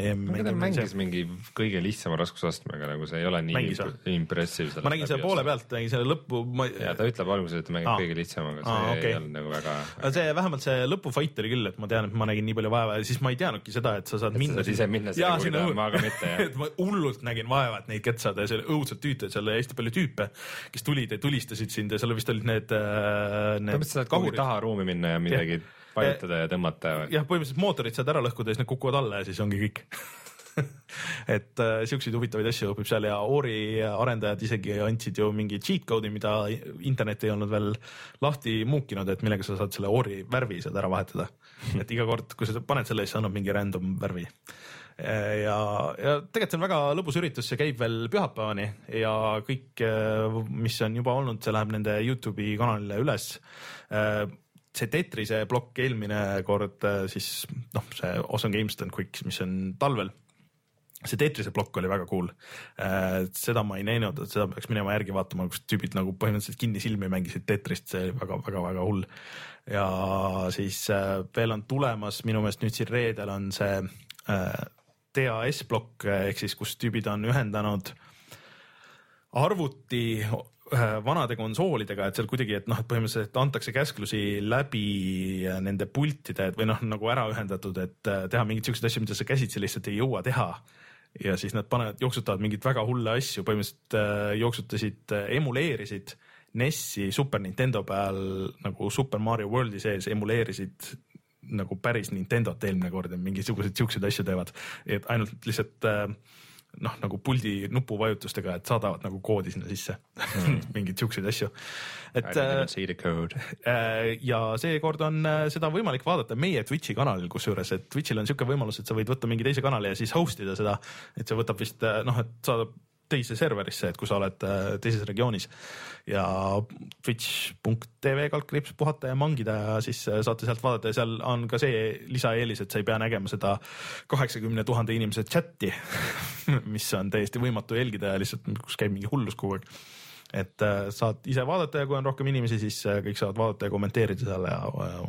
ta mängis mingi kõige lihtsama raskusastmega, nagu see ei ole nii impressive. ma nägin selle poole pealt, nägin selle lõppu ma.... ja ta ütleb alguses, et ta mängib Aa. kõige lihtsamaga, see Aa, okay. ei olnud nagu väga, väga.... see vähemalt see lõpufight oli küll, et ma tean, et ma nägin nii palju vaeva ja siis ma ei teadnudki seda, et sa saad et minna. ise minna sinna kuhugi tahama, aga mitte jah et ma hullult nägin vaeva, et neid ketsada ja see oli õudselt tüütu, et seal oli hästi palju tüüpe, kes tulid ja tulistasid sind ja seal vist olid need, äh, need. põhimõtteliselt saad kuhugi taha ruumi minna ja midagi ja. Paigutada ja tõmmata. jah, põhimõtteliselt mootorid saad ära lõhkuda ja siis need kukuvad alla ja siis ongi kõik et äh, siukseid huvitavaid asju õpib seal ja Ori arendajad isegi andsid ju mingi cheat code'i, mida internet ei olnud veel lahti muukinud, et millega sa saad selle Ori värvi saad ära vahetada. et iga kord, kui sa paned selle, siis annab mingi random värvi ja, ja tegelikult see on väga lõbus üritus, see käib veel pühapäevani ja kõik, mis on juba olnud, see läheb nende Youtube'i kanalile üles see Tetrise plokk eelmine kord siis noh, see Awesome Games Done Quick, mis on talvel see Tetrise plokk oli väga cool äh,. seda ma ei näinud, et seda peaks minema järgi vaatama, kus tüübid nagu põhimõtteliselt kinni silmi mängisid Tetrist, see oli väga-väga-väga hull. ja siis äh, veel on tulemas minu meelest nüüd siin reedel on see äh, DAS plokk ehk siis, kus tüübid on ühendanud arvuti äh, vanade konsoolidega, et seal kuidagi, et noh, et põhimõtteliselt antakse käsklusi läbi nende pultide või noh, nagu ära ühendatud, et äh, teha mingeid siukseid asju, mida sa käsitsi lihtsalt ei jõua teha. ja siis nad panevad, jooksutavad mingeid väga hulle asju, põhimõtteliselt äh, jooksutasid, emuleerisid NES-i Super Nintendo peal nagu Super Mario Worldi sees, emuleerisid nagu päris Nintendot eelmine kord ja mingisuguseid siukseid asju teevad, et ainult lihtsalt äh, noh, nagu puldi nupuvajutustega, et saadavad nagu koodi sinna sisse mm. mingeid siukseid asju. et äh, ja seekord on äh, seda võimalik vaadata meie Twitch'i kanalil, kusjuures, et Twitch'il on siuke võimalus, et sa võid võtta mingi teise kanali ja siis host ida seda, et see võtab vist noh, et saadab teise serverisse, et kui sa oled äh, teises regioonis. Ja twitch.tv kaldkriips puhata ja mangida ja siis äh, saate sealt vaadata ja seal on ka see lisaeelis, et sa ei pea nägema seda kaheksakümne tuhande inimese chati mis on täiesti võimatu jälgida ja lihtsalt, kus käib mingi hullus kogu aeg. Et äh, saad ise vaadata ja kui on rohkem inimesi, siis kõik saavad vaadata ja kommenteerida seal ja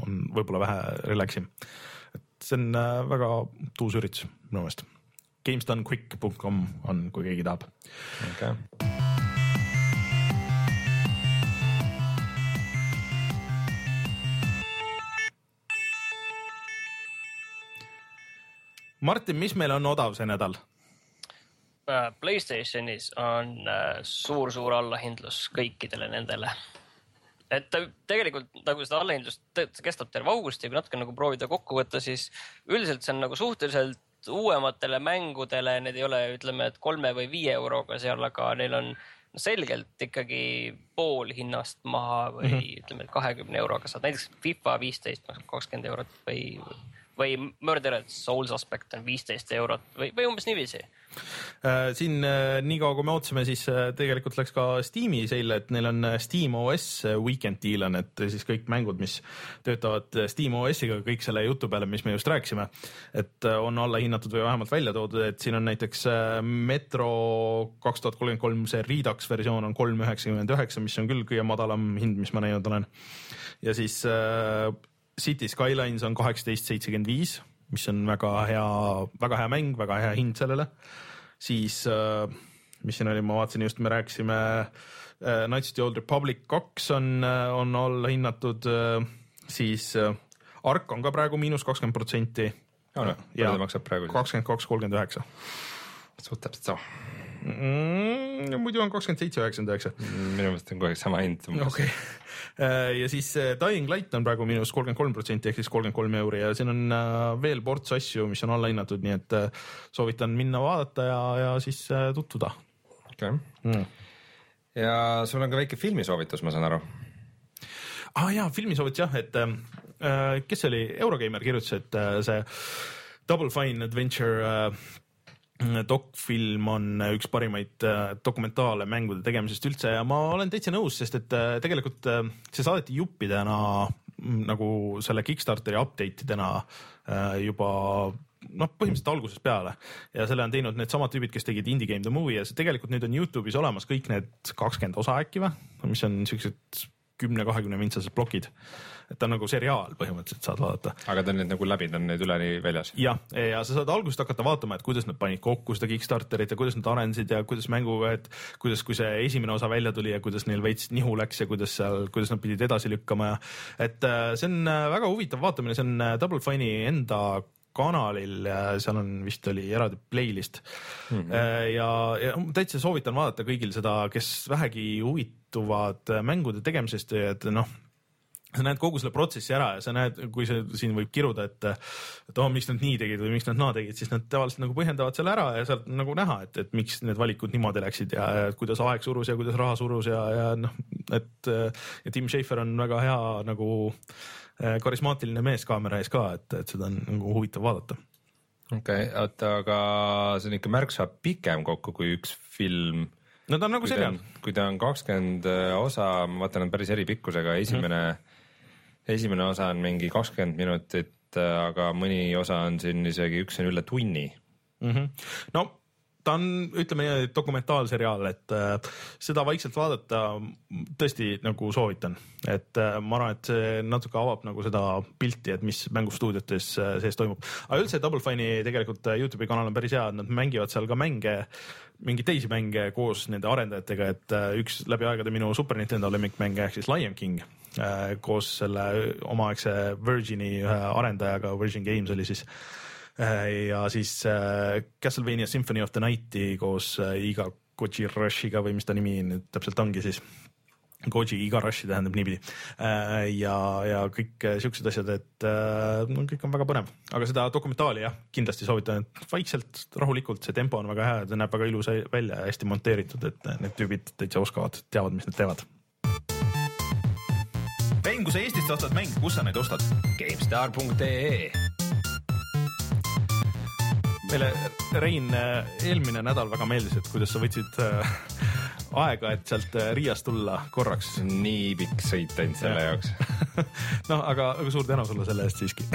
on võib-olla vähe relax im. et see on väga tuus üritus minu meelest gamesdonequick.com on, kui keegi tahab. Okay.. Martin, mis meil on odav see nädal? Äh, Playstationis on suur-suur äh, allahindlus kõikidele nendele. Et tegelikult nagu seda allahindlust kestab terve augusti, kui natuke nagu proovida kokku võtta, siis üldiselt see on nagu suhteliselt uuematele mängudele, need ei ole, ütleme, et kolme või viie euroga seal, aga neil on selgelt ikkagi pool hinnast maha või mm -hmm. ütleme, et kahekümne euroga saad näiteks FIFA viisteist maksab kakskümmend eurot või, või Murdered Soul Suspect on viisteist eurot või, või umbes niiviisi siin äh, niikaua, kui me ootasime, siis äh, tegelikult läks ka Steam'i seile, et neil on Steam OS weekend deal on, et siis kõik mängud, mis töötavad Steam OS-iga, kõik selle jutu peale, mis me just rääkisime, et on alla hinnatud või vähemalt välja toodud, et siin on näiteks Metro kaks tuhat kolmkümmend kolm, see Redux versioon on kolm üheksakümmend üheksa, mis on küll kõige madalam hind, mis ma näinud olen. ja siis äh, City Skylines on kaheksateist seitsekümmend viis mis on väga hea, väga hea mäng, väga hea hind sellele. Siis äh, mis siin oli, ma vaatasin just, me rääkisime äh, Knights of the Old Republic kaks on, äh, on alla hinnatud, siis Ark on ka praegu miinus kakskümmend protsenti. praegu? kakskümmend kaks, kolmkümmend üheksa. suht täpselt sama mm,. muidu on kakskümmend seitse, üheksakümmend üheksa. minu meelest on kogu aeg sama hind. okei. Äh, ja siis äh, Dying Light on praegu miinus kolmkümmend kolm protsenti ehk siis kolmkümmend kolm euri ja siin on äh, veel ports asju, mis on alla hinnatud, nii et soovitan minna vaadata ja, ja siis tutvuda. okei okay. mm.. ja sul on ka väike filmisoovitus, ma saan aru. ah, jaa, filmisoovitus jah, et äh, kes see oli, Eurogeimer kirjutas, et äh, see Double Fine Adventure äh, dokfilm on üks parimaid äh, dokumentaale mängude tegemisest üldse ja ma olen täitsa nõus, sest et äh, tegelikult äh, see saadeti juppidena mm, nagu selle Kickstarteri update idena juba noh, põhimõtteliselt algusest peale. Ja selle on teinud needsamad tüübid, kes tegid Indie Game the Movie ja see tegelikult nüüd on Youtube'is olemas kõik need kakskümmend osa äkki või, mis on siuksed kümne-kahekümne mintsased plokid et ta on nagu seriaal põhimõtteliselt saad vaadata. aga ta on nüüd nagu läbi, ta on nüüd üleni väljas? jah, ja sa saad algusest hakata vaatama, et kuidas nad panid kokku seda Kickstarterit ja kuidas nad arenesid ja kuidas mänguga, et kuidas, kui see esimene osa välja tuli ja kuidas neil veits nihu läks ja kuidas seal, kuidas nad pidid edasi lükkama ja et äh, see on äh, väga huvitav vaatamine, see on äh, Double Fine'i enda kanalil seal on vist oli eraldi playlist mm. -hmm. ja, ja täitsa soovitan vaadata kõigil seda, kes vähegi huvituvad mängude tegemisest, et noh, sa näed kogu selle protsessi ära ja sa näed, kui see siin võib kiruda, et, et oh, miks nad nii tegid või miks nad naa tegid, siis nad tavaliselt nagu põhjendavad selle ära ja sealt nagu näha, et, et miks need valikud niimoodi läksid ja, ja kuidas aeg surus ja kuidas raha surus ja, ja noh, et ja Tim Schafer on väga hea nagu eh, karismaatiline mees kaamera ees ka, et, et seda on nagu huvitav vaadata. okei okay,, oota, aga see on ikka märksa pikem kokku kui üks film no ta on nagu seriaal. kui ta on kakskümmend eh, osa, ma vaatan, on päris eri pikkusega, esimene mm -hmm esimene osa on mingi kakskümmend minutit, aga mõni osa on siin isegi üks on üle tunni mm. -hmm. no ta on, ütleme dokumentaalseriaal, et äh, seda vaikselt vaadata tõesti nagu soovitan, et äh, ma arvan, et see natuke avab nagu seda pilti, et mis mängustuudiotes äh, sees toimub. aga üldse Double Fine'i tegelikult äh, Youtube'i kanal on päris hea, nad mängivad seal ka mänge mingeid teisi mänge koos nende arendajatega, et äh, üks läbi aegade minu Super Nintendo lemmikmäng ehk siis Lion King äh, koos selle omaaegse Virgin'i ühe arendajaga, Virgin Games oli siis äh, ja siis Castlevania Symphony of the Night'i koos Iga Kojirashiga või mis ta nimi nüüd täpselt ongi siis Koji Igarashi tähendab niipidi. Äh, ja, ja kõik äh, siuksed asjad, et äh, no kõik on väga põnev, aga seda dokumentaali jah, kindlasti soovitan, et vaikselt, rahulikult, see tempo on väga hea, ta näeb väga ilus välja ja hästi monteeritud, et need tüübid täitsa oskavad, teavad, mis nad teevad. mäng, kui sa Eestist ostad mänge, kus sa neid ostad? GameStar.ee meile Rein eelmine nädal väga meeldis, et kuidas sa võtsid aega, et sealt äh, Riiast tulla korraks. nii pikk sõit ainult selle ja. jaoks noh, aga, aga suur tänu sulle selle eest siiski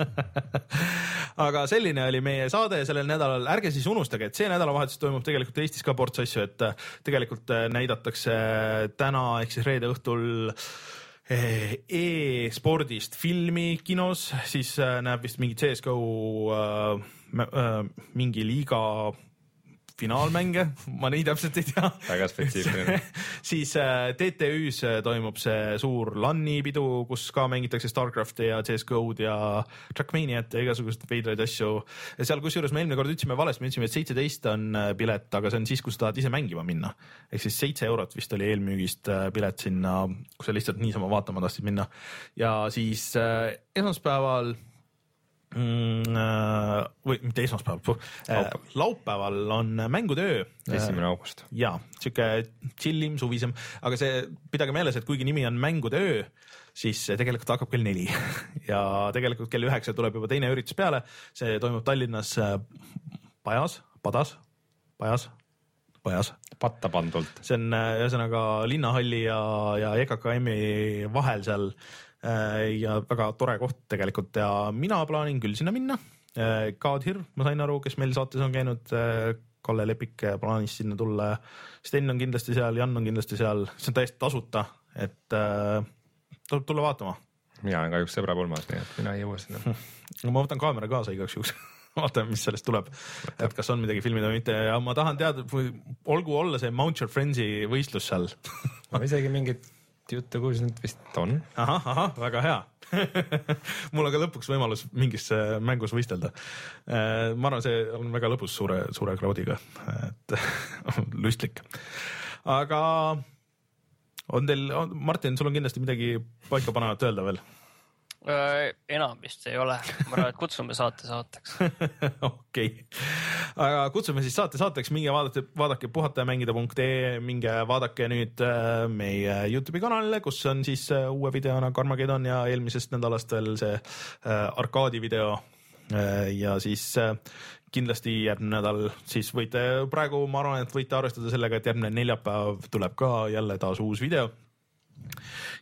aga selline oli meie saade sellel nädalal, ärge siis unustage, et see nädalavahetus toimub tegelikult Eestis ka ports asju, et äh, tegelikult äh, näidatakse täna ehk siis reede õhtul e-spordist filmi kinos, siis näeb vist mingi CSGO äh, äh, mingi liiga finaalmänge, ma nii täpselt ei tea. väga spetsiifiline. siis äh, TTÜ-s äh, toimub see suur LAN-i pidu, kus ka mängitakse Starcrafti ja CS-GO-d ja Trackmaniat ja igasuguseid veidraid asju. seal kusjuures me eelmine kord ütlesime valesti, me ütlesime, et seitseteist on äh, pilet, aga see on siis, kui sa tahad ise mängima minna. ehk siis seitse eurot vist oli eelmüügist pilet sinna, kui sa lihtsalt niisama vaatama tahtsid minna. ja siis esmaspäeval või mitte esmaspäeval, Laupäeval. laupäeval on mängutöö. esimene august. ja sihuke chillim, suvisem, aga see, pidage meeles, et kuigi nimi on mängude öö, siis tegelikult hakkab kell neli ja tegelikult kell üheksa tuleb juba teine üritus peale. see toimub Tallinnas äh, Pajas, Padas, Pajas, Pajas. patta pandult. see on äh, ühesõnaga linnahalli ja, ja EKKM-i vahel seal äh, ja väga tore koht tegelikult ja mina plaanin küll sinna minna. Kaadhir, ma sain aru, kes meil saates on käinud, Kalle Lepik plaanis sinna tulla. Sten on kindlasti seal, Jan on kindlasti seal, see on täiesti tasuta, et äh, tuleb tulla vaatama. mina olen kahjuks sõbrapulmas, nii et mina ei jõua sinna. ma võtan kaamera kaasa igaks juhuks vaatame, mis sellest tuleb, et kas on midagi filmida või mitte ja ma tahan teada, olgu olla see Mount Your Friends'i võistlus seal ma isegi mingit juttu kuulsin, et vist on. ahah, ahah, väga hea mul on ka lõpuks võimalus mingis äh, mängus võistelda. ma arvan, see on väga lõbus suure, suure crowd'iga, et lustlik. aga on teil, Martin, sul on kindlasti midagi paikapanevat öelda veel? Enam vist ei ole, ma arvan, et kutsume saate saateks. okei, aga kutsume siis saate saateks, minge vaadake, vaadake puhatajamängida.ee, minge vaadake nüüd äh, meie Youtube'i kanalile, kus on siis äh, uue videona Carmageddon ja eelmisest nädalast veel see äh, arkaadi video. Ja siis kindlasti järgmine nädal siis võite, praegu ma arvan, et võite arvestada sellega, et järgmine neljapäev tuleb ka jälle taas uus video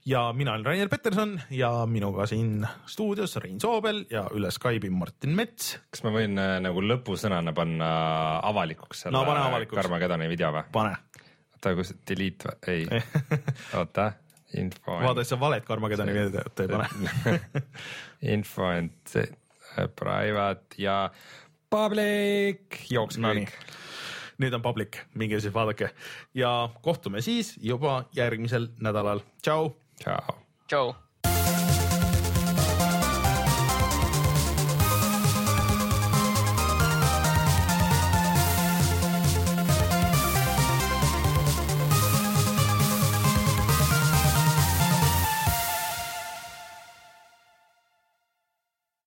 ja mina olen Rainer Peterson ja minuga siin stuudios Rein Soobel ja üle Skype'i Martin Mets. kas ma võin äh, nagu lõpusõnana panna avalikuks selle No pane avalikuks. Karmageddoni video või? pane, oota, kus delete või? ei, oota, info. vaata, sa valet Karmagedoni videot ei pane. info and äh, private ja public, jookske Nonii. kõik. Nüüd on public, minge siis vaadake ja kohtume siis juba järgmisel nädalal. tšau tšau. tšau